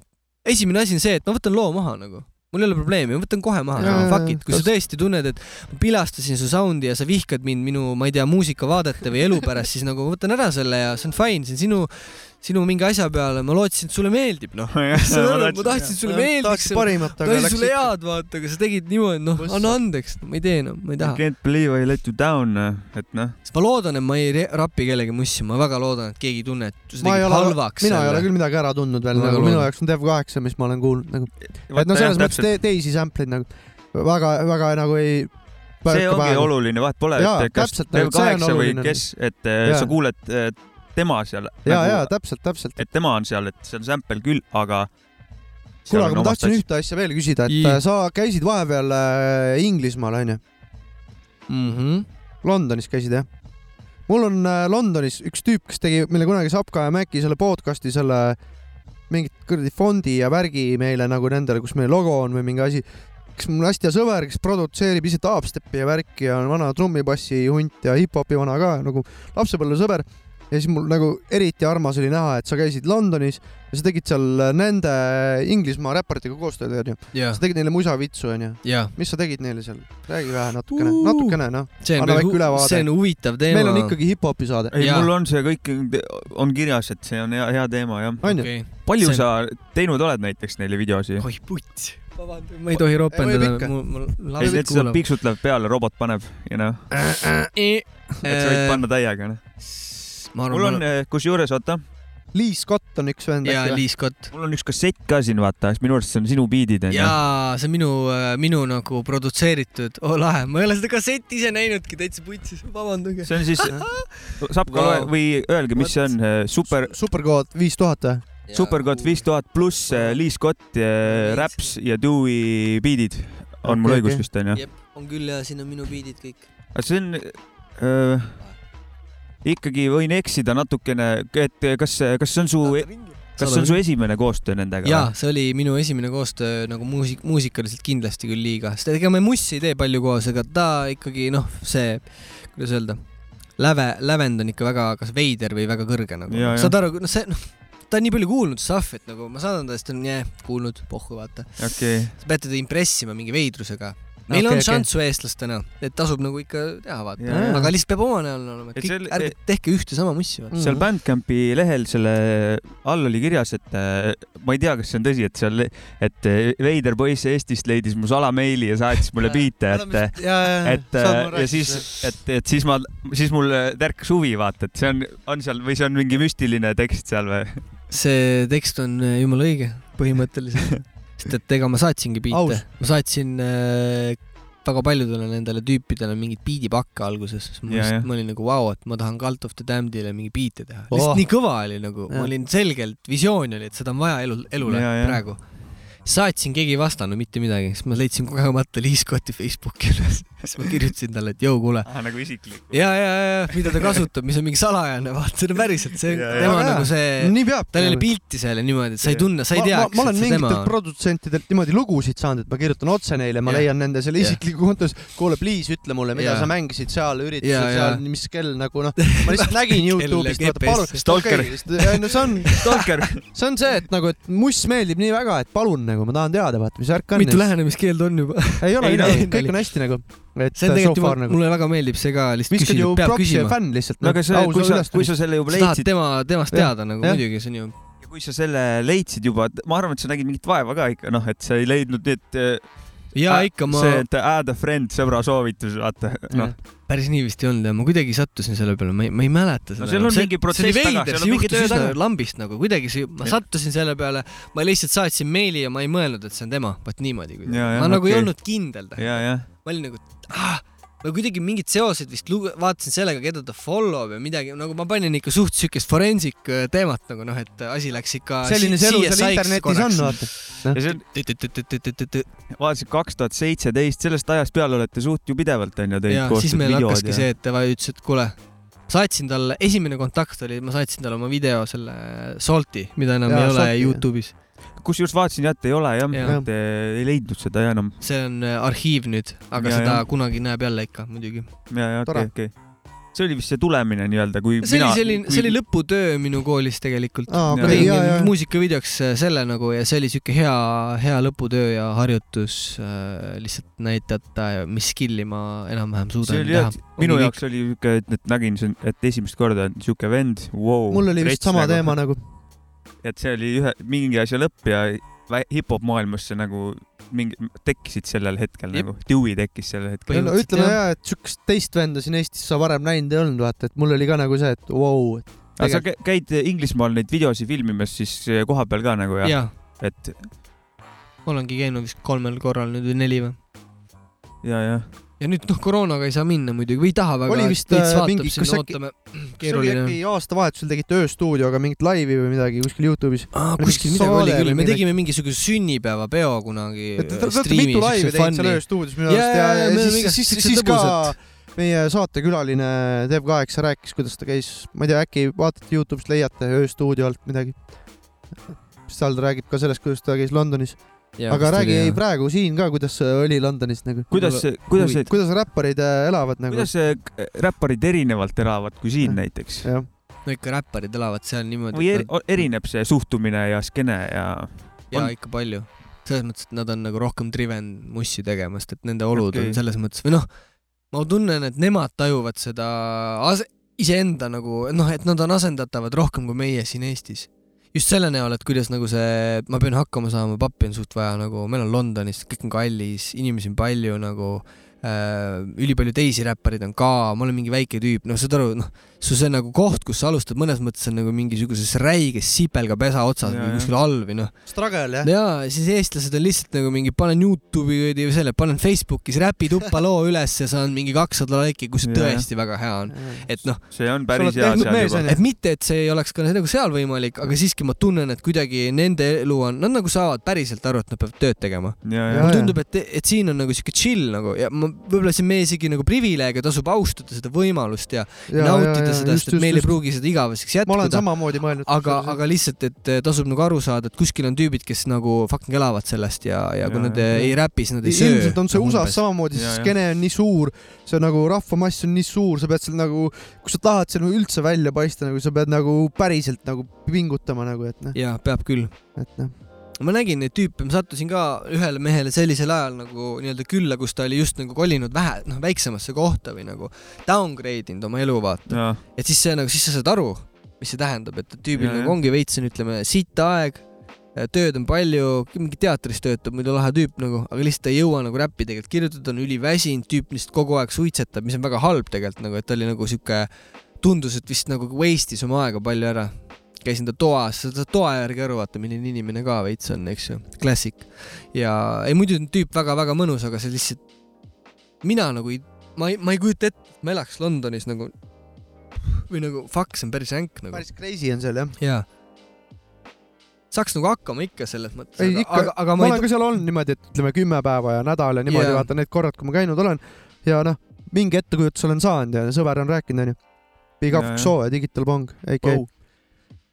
esimene asi on see, et ma võtan loo maha nagu, mul ei ole probleemi, ma võtan kohe maha fuck it, kui sa tõesti tunned, et ma pilastasin su sound'i ja sa vihkad mind minu, ma ei tea, muusikavaadete või elu pärast, siis nagu ma võtan ära selle ja see on fine, see on sinu, sinu mingi asja peale, ma lootsin, et sulle meeldib, noh. ma tahtsin, et sulle meeldiks tahaks, parimat, aga tahtsin läks sulle head vaata, aga sa tegid niimoodi, noh, anna andeks, ma ei tee enam, ma ei taha. Can't believe I let you down, et noh, ma loodan, et ma ei rapi kellegi mussi, ma väga loodan, et keegi ei tunne, et sa tegid halvaks mina ei ole küll midagi ära tundnud veel, nagu minu jaoks on Dev kaheksa, mis ma olen kuulnud nagu, et no selles mõttes te, teisi sample'id nagu väga, väga nagu ei. see ongi oluline, vahet pole, et kas on kaheksa või kes, et äh, Jaa. sa kuuled äh, tema seal. ja, ja täpselt, täpselt. et tema on seal, et see on sample küll, aga. kuule, aga ma tahtsin ühte asja veel küsida, et äh, sa käisid vahepeal äh, Inglismaal onju, mm. -hmm. Londonis käisid jah? mul on äh, Londonis üks tüüp, kes tegi meile kunagi Sapka ja Mäki selle podcast'i selle mingit kuradi fondi ja värgi meile nagu nendele, kus meie logo on või mingi asi. kes mul hästi hea sõber, kes produtseerib ise dubstepi ja värki ja on vana trummipassi hunt ja hip-hopi vana ka nagu lapsepõlvesõber. Ja siis mul nagu eriti armas oli näha, et sa käisid Londonis ja sa tegid seal nende Inglismaa räpparitega koostööd onju. ja sa, tegid neile musavitsu onju. ja mis sa tegid neile seal? räägi vähe natukene, Uh. natukene noh. see on Anna väike ülevaade. see on huvitav teema. meil on ikkagi hip-hopi saade. ei, mul on see kõik on kirjas, et see on hea, hea teema jah. okay.. palju See- sa teinud oled näiteks neile videosi? oi putt, vabandust, ma ei tohi ropendada mul, mul ei, lapsed need seda kuulavad. piiksut läheb peale, robot paneb, you know, et sa võid panna täiega, noh. Ma mul on arvan, eh, kusjuures, oota, Lee Scott on üks vend ja äkki või? Lee Scott. mul on üks kassett ka siin, vaata, minu arust see on sinu biidid onju. jaa, see on minu, minu nagu produtseeritud, oo lahe, ma ei ole seda kassetti ise näinudki, täitsa putsis, vabandage. see on siis, saab ka loe või öelge, mis see on, super, superkood viis tuhat või? superkott viis tuhat pluss äh, Lee Scott, Raps ja Dewey biidid on mul Okei, õigus vist onju. jep, on küll ja siin on minu biidid kõik. aga see on äh,, ikkagi võin eksida natukene, et kas, kas see on su, kas see on su esimene koostöö nendega? jaa, see oli minu esimene koostöö nagu muusik, muusikaliselt kindlasti küll liiga, sest ega me mussi ei tee palju koos, aga ta ikkagi noh, see, kuidas öelda, läve, lävend on ikka väga kas veider või väga kõrge nagu saad aru, noh see, noh, ta on nii palju kuulnud, et nagu ma saadan ta, siis ta on jah, kuulnud, pohhu vaata. okei, sa pead teda impressima mingi veidrusega. Meil Okei, on okei. šanssu eestlastena, et tasub nagu ikka teha, vaata jaa.. aga lihtsalt peab oma näol olema, et kõik seal-, ärge tehke ühte sama mussi, seal Mhm. Bandcampi lehel selle all oli kirjas, et äh, ma ei tea, kas see on tõsi, et seal, et äh, veider poiss Eestist leidis mu salameili ja saatis mulle biite, et et äh, ja siis, et, et siis ma, siis mul tärkas huvi, vaata, et see on, on seal või see on mingi müstiline tekst seal või? see tekst on jumala õige põhimõtteliselt, sest et ega ma saatsingi biite. Ma saatsin äh, väga paljudele nendele tüüpidele mingeid biidipakke alguses, sest ma, lihtsalt- ma olin nagu vau, et ma tahan Cult of the Damnedile mingi biite teha. Oh. lihtsalt nii kõva oli nagu, ma olin selgelt, visioon oli, et seda on vaja elu, elule Ja, ja. praegu. saatsin, keegi ei vastanud mitte midagi, siis ma leidsin kogemata Lee Scotti Facebooki üles, siis ma kirjutasin talle, et jõu, kuule, nagu isiklik. ja, ja, ja mida ta kasutab, mis on mingi salajane, vaata, see on päriselt, see Ja, ja. tema Väga nagu see, tal ei ole pilti seal ja niimoodi, et sa ei tunne, sa ei tea, ma, olen mingitelt produtsentidelt niimoodi lugusid saanud, et ma kirjutan otse neile, ma Jah. leian nende selle isikliku kontos, kuule, please ütle mulle, mida Jah. sa mängisid seal üritusel seal, mis kell nagu noh, ma lihtsalt nägin Youtube'ist, vaata palun. Stalker. no see on, Stalker. see on see, et nagu, et muss meeldib nii väga, et palun nagu ma tahan teada, vaata, mis värk on. mitu lähenemiskeeld on juba? ei ole Ei, midagi nali,, kõik on hästi nagu. et see on tegelikult juba, nagu. mulle väga meeldib see ka, lihtsalt viskad küsin, peab ja küsima. fänn lihtsalt. no aga see, kui sa, kui sa selle juba sa tahad leidsid, tema, temast teada nagu muidugi, see on ju. kui sa selle leidsid juba, ma arvan, et sa nägid mingit vaeva ka ikka, noh, et sa ei leidnud nüüd ja Ä- ikka ma see, et add a friend, sõbra soovitus, vaata, noh. päris nii vist ei olnud ja ma kuidagi sattusin selle peale, ma ei, ma ei mäleta seda. seal on mingi protsess taga, seal on see mingi töö taga. lambist nagu kuidagi see, ma Jah. sattusin selle peale, ma lihtsalt saatsin meili ja ma ei mõelnud, et see on tema, vot niimoodi kuidagi. Ja, ja, ma nagu ei olnud kindel, ja, ja, ma olin nagu, ah, ma kuidagi mingid seosed vist luge-, vaatasin sellega, keda ta follow b ja midagi, nagu ma panin ikka suht siukest forensic äh, teemat nagu noh, et asi läks ikka. selline see elu seal internetis on, vaata. ja see on, vaatasin kaks tuhat seitseteist, sellest ajast peale olete suht ju pidevalt onju teinud ja siis meil hakkaski see, et ta ütles, et kuule, saatsin talle, esimene kontakt oli, ma saatsin talle oma video selle Salti, mida enam Jaa, ei ole. Youtube'is. Kusjuures vaatasin jah, et ei ole jah ja., et eh, ei leidnud seda enam. see on äh, arhiiv nüüd, aga Ja, seda ja. kunagi näeb jälle ikka muidugi. ja, ja okei, okei. see oli vist see tulemine nii-öelda, kui see mina oli, selline, see oli lõputöö minu koolis tegelikult. aa, Ja, ma tegin ja, ja. muusikavideoks äh, selle nagu ja see oli siuke hea, hea lõputöö ja harjutus äh, lihtsalt näidata, mis skill'i ma enam-vähem suudan oli teha., minu Ongi jaoks oli siuke, et nägin, et esimest korda on siuke vend wow,, mul oli vist sama teema nagu. Et see oli ühe mingi asja lõpp ja hip-hop maailmasse nagu mingi, tekkisid sellel hetkel Jep. nagu, Dewey tekkis sellel hetkel. no ütleme jah. ja, et siukest teist venda siin Eestis sa varem näinud ei olnud, vaata, et mul oli ka nagu see, et vau wow,, et aga sa kä- käid Inglismaal neid videosid filmimas siis koha peal ka nagu jah jaa, et ma olengi käinud vist kolmel korral nüüd või neli või. ja, ja ja nüüd noh, koroonaga ei saa minna muidugi või ei taha väga. Oli vist, äh, mingi- kas äkki- see oli äkki aastavahetusel tegite ööstuudioga mingit laivi või midagi kuskil Youtube'is. kuskil midagi oli küll, me tegime mingisuguse sünnipäevapeo kunagi Te te olete mitu laivi teinud seal ööstuudios minu arust ja, ja oleme siis, siis, siis ka meie saatekülaline Dev8 rääkis, kuidas ta käis, ma ei tea, äkki vaatate Youtube'ist, leiate ööstuudio alt midagi. seal ta räägib ka sellest, kuidas ta käis Londonis, aga räägi ei praegu siin ka, kuidas oli Londonis nagu. kuidas, kuidas see, kuidas räpparid äh, elavad nagu kuidas k- räpparid erinevalt elavad kui siin näiteks jah, no ikka räpparid elavad seal niimoodi või eri, erineb see suhtumine ja skeene ja jaa on- ikka palju selles mõttes, et nad on nagu rohkem driven mussi tegemast, et nende olud okay. on selles mõttes või noh, ma tunnen, et nemad tajuvad seda ase-, iseenda nagu noh, et nad on asendatavad rohkem kui meie siin Eestis. Just selle näol, et kuidas nagu see, ma pean hakkama saama, pappi on suht vaja nagu, meil on Londonis, kõik on kallis, inimesi on palju nagu ülipalju teisi räppareid on ka, ma olen mingi väike tüüp, noh, saad aru, noh, su see nagu koht, kus sa alustad, mõnes mõttes on nagu mingisuguses räiges sipelgapesa otsas või kuskil all või noh, Struggle jah. ja siis eestlased on lihtsalt nagu mingi, panen Youtube'i või selle, panen Facebookis räpi tuppa loo üles ja saan mingi kakssada laiki, kus see tõesti väga hea on. et noh, see on päris hea seal juba. et mitte, et see ei oleks ka nagu seal võimalik, aga siiski ma tunnen, et kuidagi nende elu on, nad nagu saavad päriselt aru, et nad peavad tööd tegema. ja, Jaa, ja mulle tundub, et, et siin on nagu siuke chill nagu ja ma võib-olla see on meie isegi nagu privileeg ja tasub austada seda võimalust ja, ja nautida seda, sest et meil ei pruugi seda igaveseks ma olen jätkuda. samamoodi mõelnud. aga, aga lihtsalt, et eh, tasub nagu aru saada, et kuskil on tüübid, kes nagu fucking elavad sellest ja, ja kui Jaa, nad eh, ei räpi, siis nad ei söö. ilmselt on see USA-s samamoodi, see skeene on nii suur, see nagu rahvamass on nii suur, sa pead seal nagu, kui sa tahad seal nagu üldse välja paista, nagu sa pead nagu päriselt nagu pingutama nagu, et noh, jaa, peab küll. et noh. Ma nägin neid tüüpe, ma sattusin ka ühele mehele sellisel ajal nagu nii-öelda külla, kus ta oli just nagu kolinud vähe, noh, väiksemasse kohta või nagu downgrade inud oma elu, vaata. ja, et siis see nagu, siis sa saad aru, mis see tähendab, et tüübil Jaa, nagu ongi veits on, ütleme, sitt aeg, tööd on palju, mingi teatris töötab, muidu lahe tüüp nagu, aga lihtsalt ei jõua nagu räppi tegelikult kirjutada, on üliväsinud, tüüp lihtsalt kogu aeg suitsetab, mis on väga halb tegelikult nagu, et ta oli nagu sihuke, tundus, et vist nagu waste'is oma aega palju ära. Käisin ta toas, saad toa järgi aru, vaata milline inimene ka veits on, eks ju, klassik. ja ei muidu on tüüp väga-väga mõnus, aga see lihtsalt, mina nagu ei, ma ei, ma ei kujuta ette, et ma elaks Londonis nagu või nagu fuck, see on päris ränk nagu. päris crazy on seal jah. jaa. saaks nagu hakkama ikka selles mõttes, ei aga, ikka aga, aga ma ma olen ei ka seal olnud niimoodi, et ütleme kümme päeva ja nädal ja niimoodi Jaa. vaata need korrad, kui ma käinud olen ja noh, mingi ettekujutuse olen saanud ja sõber on rääkinud onju. Big up. Xo ja Digital Bong, AK Wow.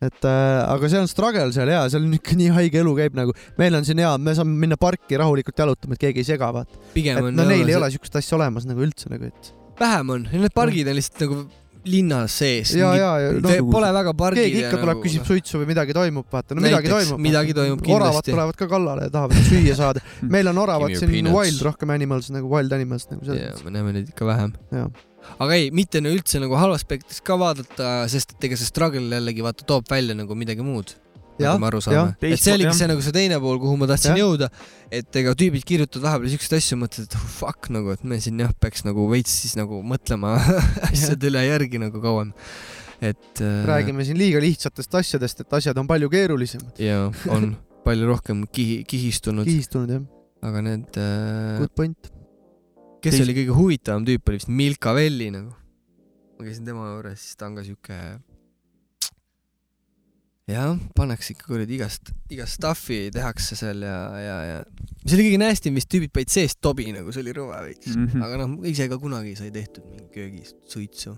Et äh, aga see on struggle seal ja seal on ikka nii haige elu käib nagu, meil on siin hea, me saame minna parki rahulikult jalutama, et keegi ei sega, vaata. pigem et on no neil ei see- ole siukest asja olemas nagu üldse nagu, et vähem on, need pargid on lihtsalt nagu linnas sees. ja, ja, ja noh, Pole väga pargid. keegi ikka tuleb, küsib suitsu või midagi toimub, vaata, no midagi Näiteks, toimub. midagi toimub oravad kindlasti. tulevad ka kallale ja tahavad süüa saada. meil on oravad siin wild rohkem animals nagu wild animals nagu selles me näeme neid ikka vähem. Jah. Aga ei, mitte no üldse nagu halva aspektist ka vaadata, sest et ega see struggle jällegi vaata toob välja nagu midagi muud. Nagu me aru saame. et see oligi see nagu see teine pool, kuhu ma tahtsin Jah. jõuda, et ega tüübid kirjutavad vahepeal siukseid asju, mõtled, et oh, fuck nagu, et me siin jah, peaks nagu veits siis nagu mõtlema asjade üle järgi nagu kauem. et äh, räägime siin liiga lihtsatest asjadest, et asjad on palju keerulisemad. ja on palju rohkem kihi, kihistunud, kihistunud jah, aga need äh,, good point. Kes Teist- oli kõige huvitavam tüüp, oli vist Milka Velli nagu. ma käisin tema juures, siis ta on ka siuke. jah, pannakse ikka kuradi igast, igast stuff'i tehakse seal ja, ja, ja see oli kõige nasty im vist tüübid panid seest tobi nagu, see oli rõve veits mm. -hmm. aga noh, ise ka kunagi sai tehtud mingi köögis suitsu.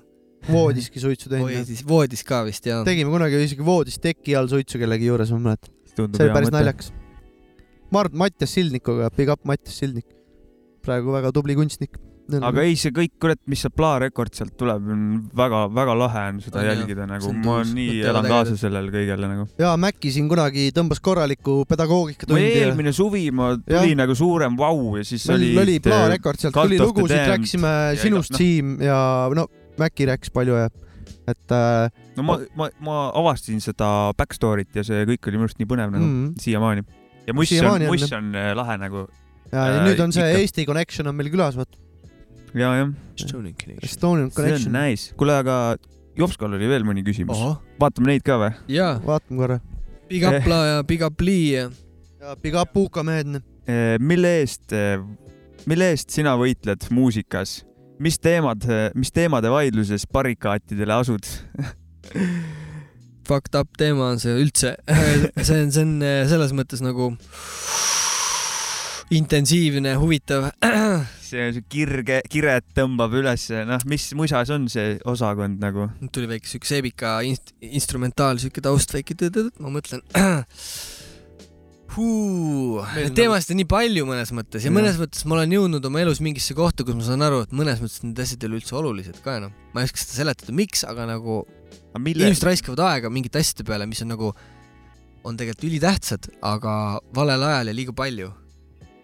voodiski suitsu teinud. voodis, voodis ka vist jah. tegime kunagi isegi voodis teki all suitsu kellegi juures, ma mäletan. see oli päris. naljakas. Mart Mattias Sildnikuga, big up Mattias Sildnik. Praegu väga tubli kunstnik. aga ei, see kõik, kurat, mis see Pla Record sealt tuleb, on väga-väga lahe on seda On jah, jälgida nagu, see on ma tuus. nii elan kaasa sellele kõigele nagu. ja Mäkki siin kunagi tõmbas korraliku ma pedagoogikatundi ja eelmine suvi ma Jah. tuli nagu suurem vau ja siis oli. meil oli Pla Record, sealt Cult tuli lugusid, rääkisime ja sinust, noh. Siim ja no Mäkki rääkis palju ja et äh, no ma, ma, ma avastasin seda backstory't ja see kõik oli minu arust nii põnev nagu mm, siiamaani. ja Muss on, on, Muss on äh, lahe nagu ja, Äh, nüüd on see ikka. Eesti Connection on meil külas, vaata. ja, jah, Estonian Connection. Estonian see on Connection. nice. kuule, aga Jopskal oli veel mõni küsimus, vaatame neid ka või? jaa, vaatame korra. Big Up La ja Big Up Lee ja ja Big up Puka mehed. mille eest, mille eest sina võitled muusikas? mis teemad, mis teemade vaidluses barrikaatidele asud? fucked up teema on see üldse. see on, see on äh, selles mõttes nagu intensiivne, huvitav. see, see kirge, kired tõmbab ülesse, noh, mis musas on see osakond nagu? tuli väike siuke seebika inst-, instrumentaal, siuke taust väike, ma mõtlen. On teemasid on nii palju mõnes mõttes ja Jah. mõnes mõttes ma olen jõudnud oma elus mingisse kohta, kus ma saan aru, et mõnes mõttes need asjad ei ole üldse olulised ka enam. ma ei oska seda seletada, miks, aga nagu mille, inimesed raiskavad aega mingite asjade peale, mis on nagu, on tegelikult ülitähtsad, aga valel ajal ja liiga palju.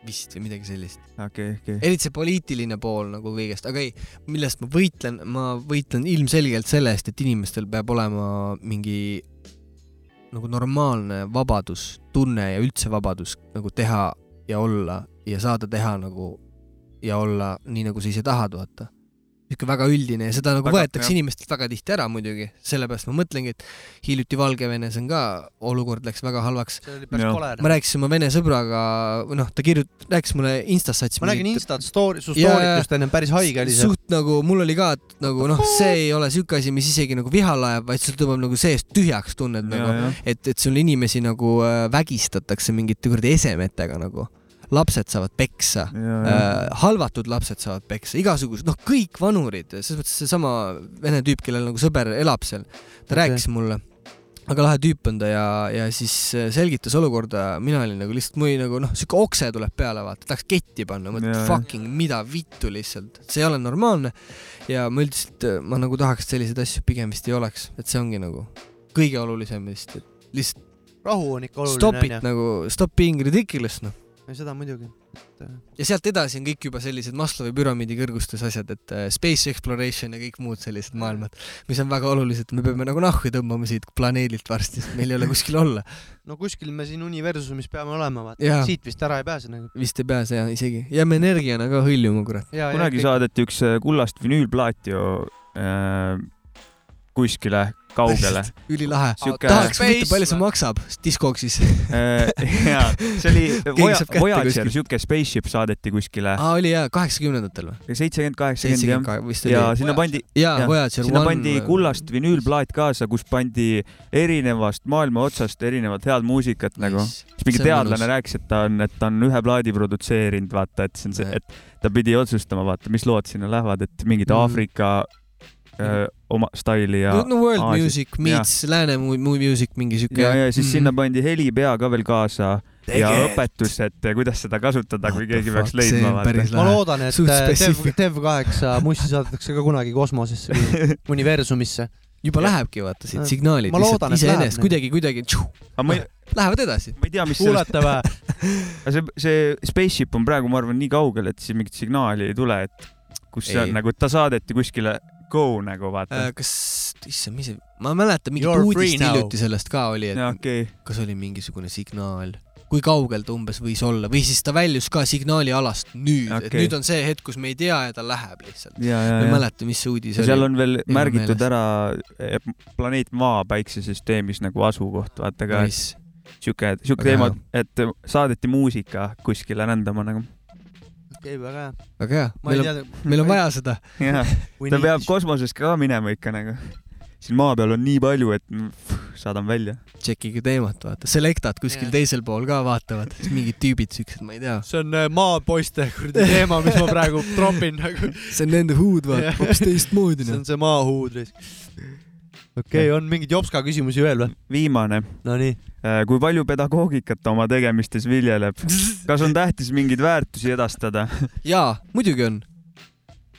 Vist või midagi sellist. okei, okei. eriti see poliitiline pool nagu kõigest, aga ei, millest ma võitlen, ma võitlen ilmselgelt selle eest, et inimestel peab olema mingi nagu normaalne vabadus, tunne ja üldse vabadus nagu teha ja olla ja saada teha nagu ja olla nii, nagu sa ise tahad, vaata. Niisugune väga üldine ja seda nagu Väga- võetakse jah. inimestelt väga tihti ära muidugi, sellepärast ma mõtlengi, et hiljuti Valgevenes on ka olukord läks väga halvaks. ma rääkisin oma vene sõbraga, või noh, ta kirjut-, rääkis mulle Instas sats ma nägin Instat story, su Jaa, story't jaa. just ennem, päris haige oli see. suht nagu mul oli ka, et nagu noh, see ei ole siuke asi, mis isegi nagu viha laeb, vaid sul tõmbab nagu seest tühjaks tunned nagu, et, et sul inimesi nagu äh, vägistatakse mingite kuradi esemetega nagu. Lapsed saavad peksa äh,, halvatud lapsed saavad peksa, igasugused, noh, kõik vanurid, selles mõttes seesama vene tüüp, kellel nagu sõber elab seal, ta okay. rääkis mulle, väga lahe tüüp on ta ja, ja siis äh, selgitas olukorda, mina olin nagu lihtsalt, mul nagu noh, siuke okse tuleb peale, vaata, tahaks ketti panna, mõtled jah. fucking mida vittu lihtsalt, see ei ole normaalne. ja ma üldiselt, ma nagu tahaks, et selliseid asju pigem vist ei oleks, et see ongi nagu kõige olulisem vist, et lihtsalt rahu on ikka stop oluline it. nagu, stop being ridiculous noh. Seda muidugi. ja sealt edasi on kõik juba sellised Maslowi püramiidi kõrgustes asjad, et äh, space exploration ja kõik muud sellised maailmad, mis on väga olulised, me peame nagu nahku tõmbama siit planeedilt varsti, sest meil ei ole kuskil olla. no kuskil me siin universumis peame olema, vaata siit vist ära ei pääse nagu. vist ei pääse ja isegi, jääme energiana ka hõljuma, kurat. kunagi saadeti üks äh, kullast vinüülplaat ju äh, kuskile kaugele. ülilahe. Tahaks võtta, palju see maksab Discogsis? Äh, jaa, see oli Voyager, kuskil. siuke spaceship saadeti kuskile aa, oli jaa, kaheksakümnendatel või? seitsekümmend, kaheksakümmend jah ja. sinna pandi, sinna pandi kullast vinüülplaat kaasa, kus pandi erinevast maailma otsast erinevat head muusikat nagu. Nice. siis mingi teadlane rääkis, et ta on, et ta on ühe plaadi produtseerinud, vaata, et see on see, et ta pidi otsustama, vaata, mis lood sinna lähevad, et mingid Mm. Öö, oma staili ja no, world Aasia- music meets lääne mu- mu- music mingi siuke. ja, ja siis Mm. sinna pandi helipea ka veel kaasa ja õpetus, et kuidas seda kasutada, kui keegi peaks leidma, ma loodan, et äh, Dev, spetsiifiline. Dev8 mussi saadetakse ka kunagi kosmosesse või universumisse. juba lähebki vaata siit Ja. signaalid Ma loodan, et iseenesest läheb, kuidagi, kuidagi ma lähevad edasi. ma ei tea, mis sellest, kuulete või? aga see, see spaceship on praegu, ma arvan, nii kaugel, et siin mingit signaali ei tule, et kus see on nagu, ta saadeti kuskile go nagu vaata. Äh, kas, issand, mis see, ma mäletan mingit uudist hiljuti sellest ka oli, et jaa, okei. kas oli mingisugune signaal, kui kaugel ta umbes võis olla või siis ta väljus ka signaalialast nüüd okay., et nüüd on see hetk, kus me ei tea ja ta läheb lihtsalt. ja, ja, ma ei ja. mäleta, mis see uudis ja seal oli. on veel ole märgitud meeles. ära planeet Maa päiksesüsteemis nagu asukoht, vaata ka, Nice. siuke Väga teema et saadeti muusika kuskile rändama nagu. okei, väga hea. väga hea, meil on, meil on vaja seda. jah, ta peab kosmoses ka minema ikka nagu. siin maa peal on nii palju, et mm, saadan välja. tšekkige teemat, vaata, selektad kuskil Jah. teisel pool ka vaatavad, siis mingid tüübid siuksed, ma ei tea. see on äh, maapoiste kuradi teema, mis ma praegu tropin nagu. see on nende huud, vaata hoopis teistmoodi see noh. on see maahuudris. Okei okay,, on mingeid Jopska küsimusi veel või? viimane, Nonii. kui palju pedagoogikat oma tegemistes viljeleb? kas on tähtis mingeid väärtusi edastada? jaa, muidugi on.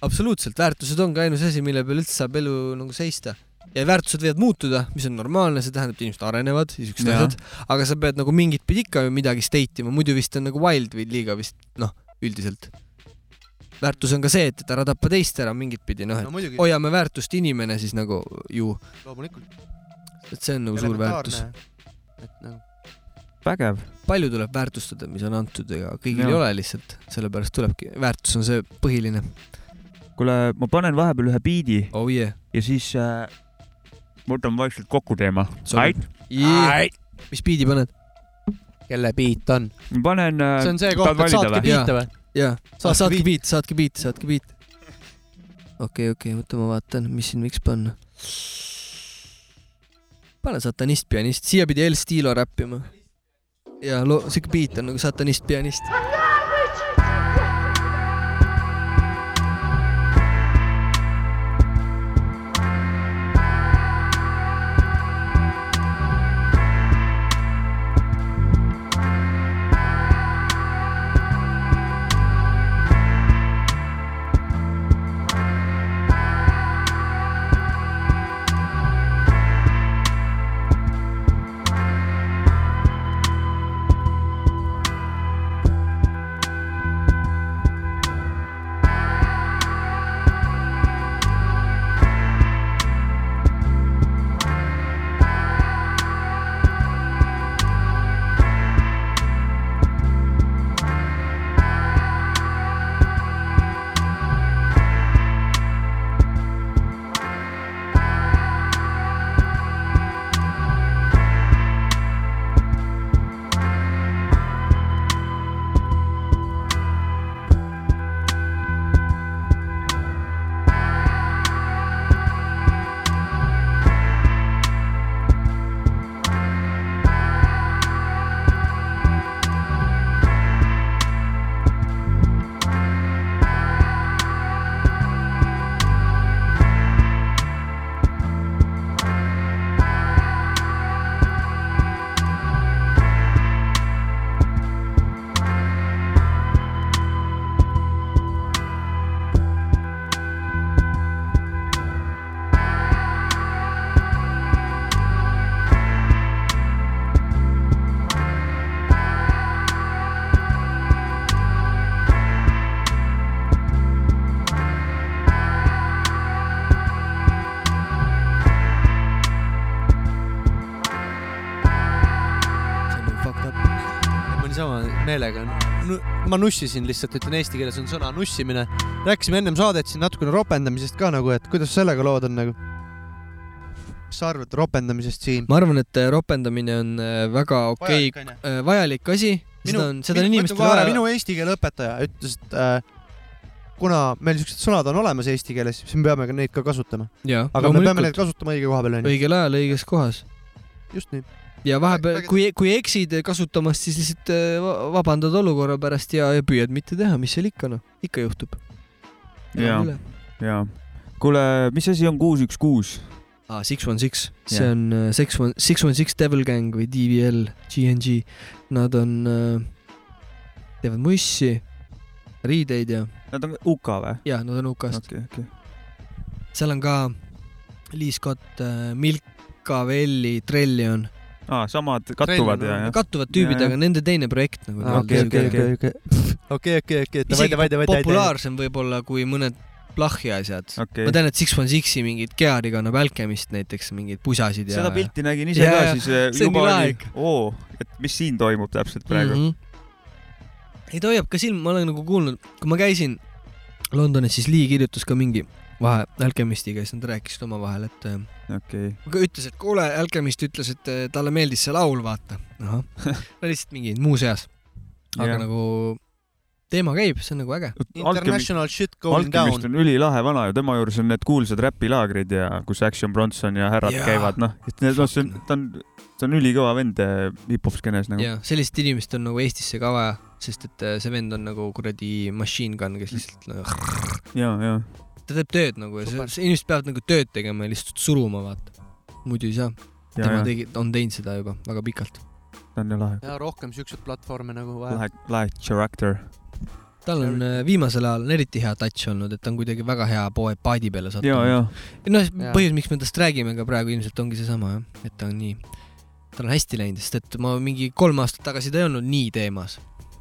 absoluutselt, väärtused ongi ainus asi, mille peal üldse saab elu nagu seista. ja väärtused võivad muutuda, mis on normaalne, see tähendab, et inimesed arenevad, Jaa. asjad, aga sa pead nagu mingit pidi ikka ju midagi state ima, muidu vist on nagu wild või liiga vist noh, üldiselt. Väärtus on ka see, et, et ära tapa teist ära mingit pidi, noh, no et muidugi, hoiame väärtust inimene siis nagu ju, loomulikult. et see on nagu suur väärtus. et nagu vägev. palju tuleb väärtustada, mis on antud, ega kõigil Jaa. ei ole lihtsalt, sellepärast tulebki, väärtus on see põhiline. kuule, ma panen vahepeal ühe biidi oh yeah. ja siis äh, võtan vaikselt kokku teema. Yeah.. mis biidi paned? kelle beat on? ma panen äh, see on see koht, et saatke või? biite või? jaa, Saatke biit, saatke biit, saatke biit. okei, okei, oota, ma vaatan, mis siin võiks panna. pane satanist, pianist, siia pidi El Stilo räppima. ja loo, siuke biit on nagu satanist, pianist. meelega. ma nussisin lihtsalt, ütlen eesti keeles on sõna nussimine. rääkisime ennem saadet siin natukene ropendamisest ka nagu, et kuidas sellega lood on nagu? mis sa arvad ropendamisest siin? ma arvan, et äh, ropendamine on äh, väga okei okay,, vajalik asi. seda on, seda on inimestel vaja. minu eesti keele õpetaja ütles, et äh, kuna meil siuksed sõnad on olemas eesti keeles, siis me peame ka neid ka kasutama. aga me peame neid kasutama õige koha peal onju. õigel ajal õiges kohas. just nii. Ja vahepeal kui, kui eksid kasutamast, siis lihtsalt äh, va- vabandad olukorra pärast ja, ja püüad mitte teha, mis seal ikka noh, ikka juhtub. Jaa. jaa. kuule, mis asi on kuus, üks, kuus? aa, Six One Six, see Jah. on äh, Six One, Six One Six Devil Gang või DVL, GNG. Nad on äh,, teevad mussi, riideid ja, Nad on UK või? ja nad on UK-st. okei, okei. seal on ka Lee Scott, Milka Velli, Trillion, aa, samad kattuvad ja, jah? kattuvad tüübid, aga nende teine projekt nagu. okei, okei, okei, okei, okei, okei, okei, davai, davai, davai, populaarsem võib-olla kui mõned plahhi asjad. okei ma. tean, et Six One Sixi mingid Geari kannab Alchemist näiteks, mingeid pusasid ja. seda pilti nägin ise Jaa, ka siis juba oli oo, et mis siin toimub täpselt praegu. mm. -hmm. ei, ta hoiab ka silma, ma olen nagu kuulnud, kui ma käisin Londonis, siis Lee kirjutas ka mingi vahe Alchemistiga, siis nad rääkisid omavahel, et äh, okei, aga ütles, et kuule, Alchemist ütles, et äh, talle meeldis see laul, vaata. ahah, lihtsalt mingi muuseas. aga Jah. nagu teema käib, see on nagu äge. International shit going down Alchemist. on ülilahe vana ju, tema juures on need kuulsad räpilaagrid ja kus Action Bronson ja härrad Jaa. käivad, noh, et need, noh, see on, ta on, ta on ülikõva vend eh, hip-hop skeenes nagu. ja sellist inimest on nagu Eestisse ka vaja, sest et äh, see vend on nagu kuradi machine gun, kes lihtsalt nagu, ja, ja, ta teeb tööd nagu ja inimesed peavad nagu tööd tegema ja lihtsalt suruma, vaata. muidu ei saa. tema ja, tegi, on teinud seda juba väga pikalt. ta on ju lahe, ja rohkem siukseid platvorme nagu vaja. lahe, lahe character. tal on äh, viimasel ajal on eriti hea touch olnud, et ta on kuidagi väga hea poe paadi peale sattunud. ja, noh, põhjus, miks me tast räägime ka praegu ilmselt ongi seesama jah, et ta on nii, tal on hästi läinud, sest et ma mingi kolm aastat tagasi ta ei olnud nii teemas.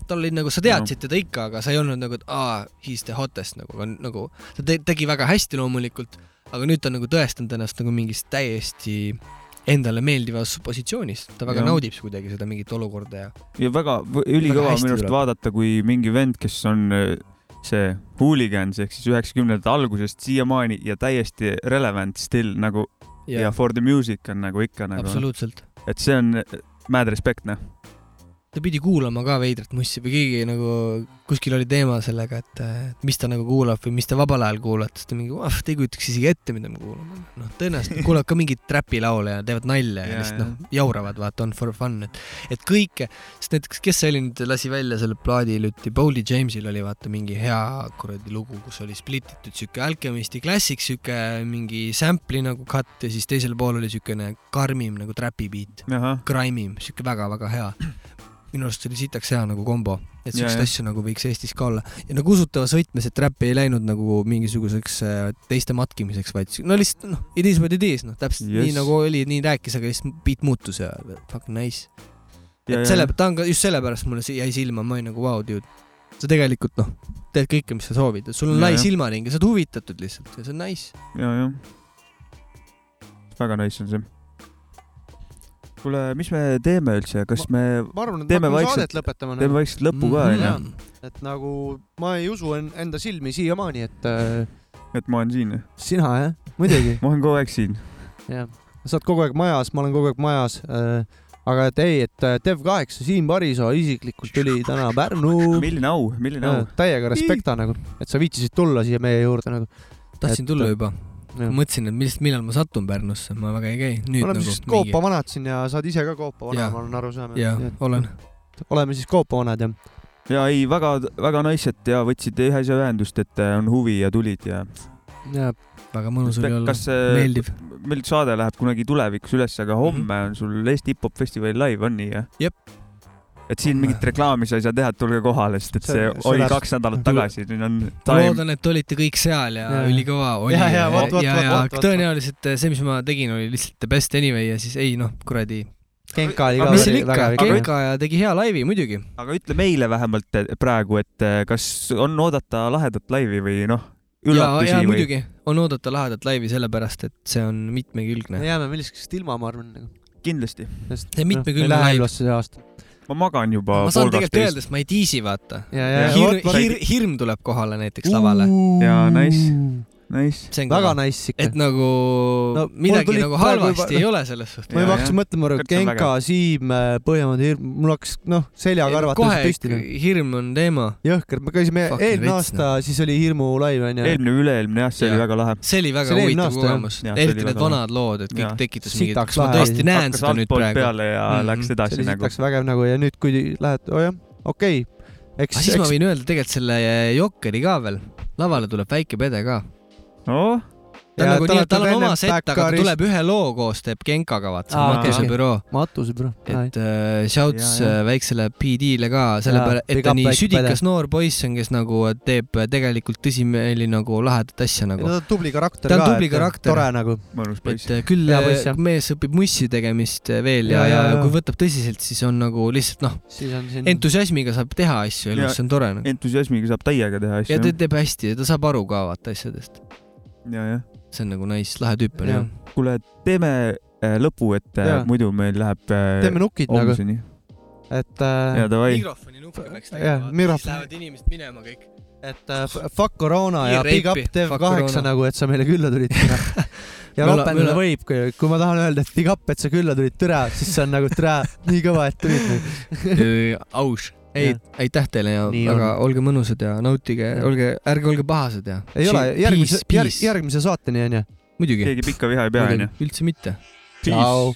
Tal oli nagu, sa teadsid teda ikka, aga sa ei olnud nagu, et aa, he's the hottest nagu, aga nagu ta te tegi väga hästi loomulikult, aga nüüd ta on nagu tõestanud ennast nagu mingis täiesti endale meeldivas positsioonis, ta väga Jah. naudib kuidagi seda mingit olukorda ja ja väga ülikõva minu arust vaadata, kui mingi vend, kes on eh, see hooligans ehk siis üheksakümnendate algusest siiamaani ja täiesti relevant still nagu ja, ja for the music on nagu ikka nagu, absoluutselt. et see on mad respect noh. Ta pidi kuulama ka veidrat mussi või keegi nagu kuskil oli teema sellega, et mis ta nagu kuulab või mis te vabal ajal kuulate, siis ta mingi, te ei kujutaks isegi ette, mida me kuulame. noh, tõenäoliselt kuulavad ka mingeid trapilaule ja teevad nalja ja, ja lihtsalt noh, jauravad, vaata, on for fun, et, et kõike, sest näiteks, kes see oli nüüd, lasi välja selle plaadi hiljuti, Boldy Jamesil oli vaata mingi hea kuradi lugu, kus oli splititud siuke Alchemisti Classic, siuke mingi sample'i nagu cut ja siis teisel pool oli siukene karmim nagu trapi beat, ahah, grime'im, siuke väga-väga hea. Minu arust oli sitaks hea nagu kombo, et siukseid asju nagu võiks Eestis ka olla ja nagu usutavas võtmes, et räpp ei läinud nagu mingisuguseks äh, teiste matkimiseks, vaid no lihtsalt noh, it is what it is, noh täpselt yes. Nii nagu oli, nii rääkis, aga lihtsalt beat muutus ja fucking nice. Et selle ta on ka just sellepärast mulle jäi silma, ma olin nagu vau wow,, dude. sa tegelikult noh, teed kõike, mis sa soovid, sul on Ja, lai silmaring ja sa oled huvitatud lihtsalt ja see on nice. ja, jah. väga nice on see. kuule, mis me teeme üldse, kas me ma arvan, Teeme vaikselt- teeme vaikselt lõppu ka Mhm. onju, et nagu ma ei usu en- enda silmi siiamaani, et äh, et ma olen siin. sina jah, muidugi, ma olen kogu aeg siin. jah. sa oled kogu aeg majas, ma olen kogu aeg majas äh,. aga et ei, et äh, Dev8 Siim Pariisoo isiklikult tuli täna Pärnu. milline au, milline au. täiega respekta nagu, et sa viitsisid tulla siia meie juurde nagu. tahtsin Et- tulla juba, Jah. mõtlesin, et millest, millal ma satun Pärnusse, ma väga ei käi. oleme nagu siis Koopa vanad siin ja sa oled ise ka Koopa vana, ma olen aru saanud. jaa, olen. oleme siis Koopa vanad jah. ja ei, väga, väga nice, et ja võtsid ühes ühendust, et äh, on huvi ja tulid ja. ja väga mõnus oli olla, kas see, meeldiv. meil saade läheb kunagi tulevikus üles, aga homme Mhm. on sul Eesti Hip-Hop Festivali live, on nii jah? Jep. Et siin mingit reklaami sa ei saa teha, et tulge kohale, sest et See- see, oli läheb- kaks nädalat tagasi, nüüd on ma time. loodan, et olite kõik seal ja, ja ülikõva oli. Ja, vot, ja vot, vot. tõenäoliselt äh, see, mis ma tegin, oli lihtsalt the best anyway ja siis ei noh, kuradi. Genka oli ka Aga mis seal ikka Genka ja tegi hea laivi muidugi. aga ütle meile vähemalt eh, praegu, et eh, kas on oodata lahedat laivi või noh, ja, üllatusi ja või? muidugi on oodata lahedat laivi, sellepärast et see on mitmekülgne me. jääme millestki ilma, ma arvan nagu. kindlasti. See on mitmekülgne. Elvasse see aasta. Ma magan juba ma saan tegelikult öelda, sest ma ei diisi, vaata. vot, hir, hirm tuleb kohale näiteks lavale. Jaa, nice. nice. väga nice ikka et. nagu No, midagi nagu halvasti juba- ei ole selles suhtes. ma juba hakkasin mõtlema, et Genka, Siim, Põhjamaa hirm, mul hakkas noh, seljakarvad tõusid püsti. hirm on teema. jõhker, me käisime eelmine aasta, siis oli Hirmu laiv onju. eelmine, üle-eelmine jah, see oli väga lahe. see oli väga huvitav kogemus eriti need vanad lood, et kõik tekitas mingit, ma tõesti näen seda nüüd praegu. peale ja Mhm. läks edasi nagu. sitaks vägev nagu ja nüüd, kui lähed, oo jah, okei aga, siis ma võin öelda tegelikult selle Jokkeri ka veel, lavale tuleb väike pede ka. noh, ta on Ja nagu nii, olete tal on oma set, aga ta tuleb ühe loo koos, teeb Genkaga, vaata, Matuse büroo. matuse bro. et äh, shouts Ja, ja. äh, väiksele PD-le ka, sellepärast, et ta nii südikas noor poiss on, kes nagu teeb tegelikult tõsimeeli nagu lahedat asja nagu. ta on tubli karakter Ta on ka. tubli karakter. tore nagu. mõnus poiss et. äh, küll äh, mees õpib mussi tegemist äh, veel ja, Ja, ja, kui võtab tõsiselt, siis on nagu lihtsalt noh, siis on siin. entusiasmiga saab teha asju elus, see on tore nagu.. entusiasmiga saab täiega teha ja ta asju. teeb hästi ja ta saab aru ka vaata asjadest. ja, see on nagu nice, lahe tüüp on Jah. jah. kuule, teeme äh, lõpu, et äh, Jaa. muidu meil läheb äh, teeme nukid nagu, homseni. et äh, ja, davai. mikrofoni nuppe peaks tegema, siis lähevad inimesed minema kõik. et äh, fuck koroona ja big up reipi, Dev fuck kaheksa koroona. nagu, et sa meile külla tulid. ja ropendada võib, kui, kui ma tahan öelda, et big up, et sa külla tulid, türa, siis see on nagu türa, nii kõva, et tulid nagu. aus. Ei aitäh teile ja Nii väga on. olge mõnusad ja nautige, olge, ärge olge pahased ja. ei ole, järgmise, järgmise saateni onju. muidugi, keegi pikka viha ei pea, onju. üldse mitte. tšau.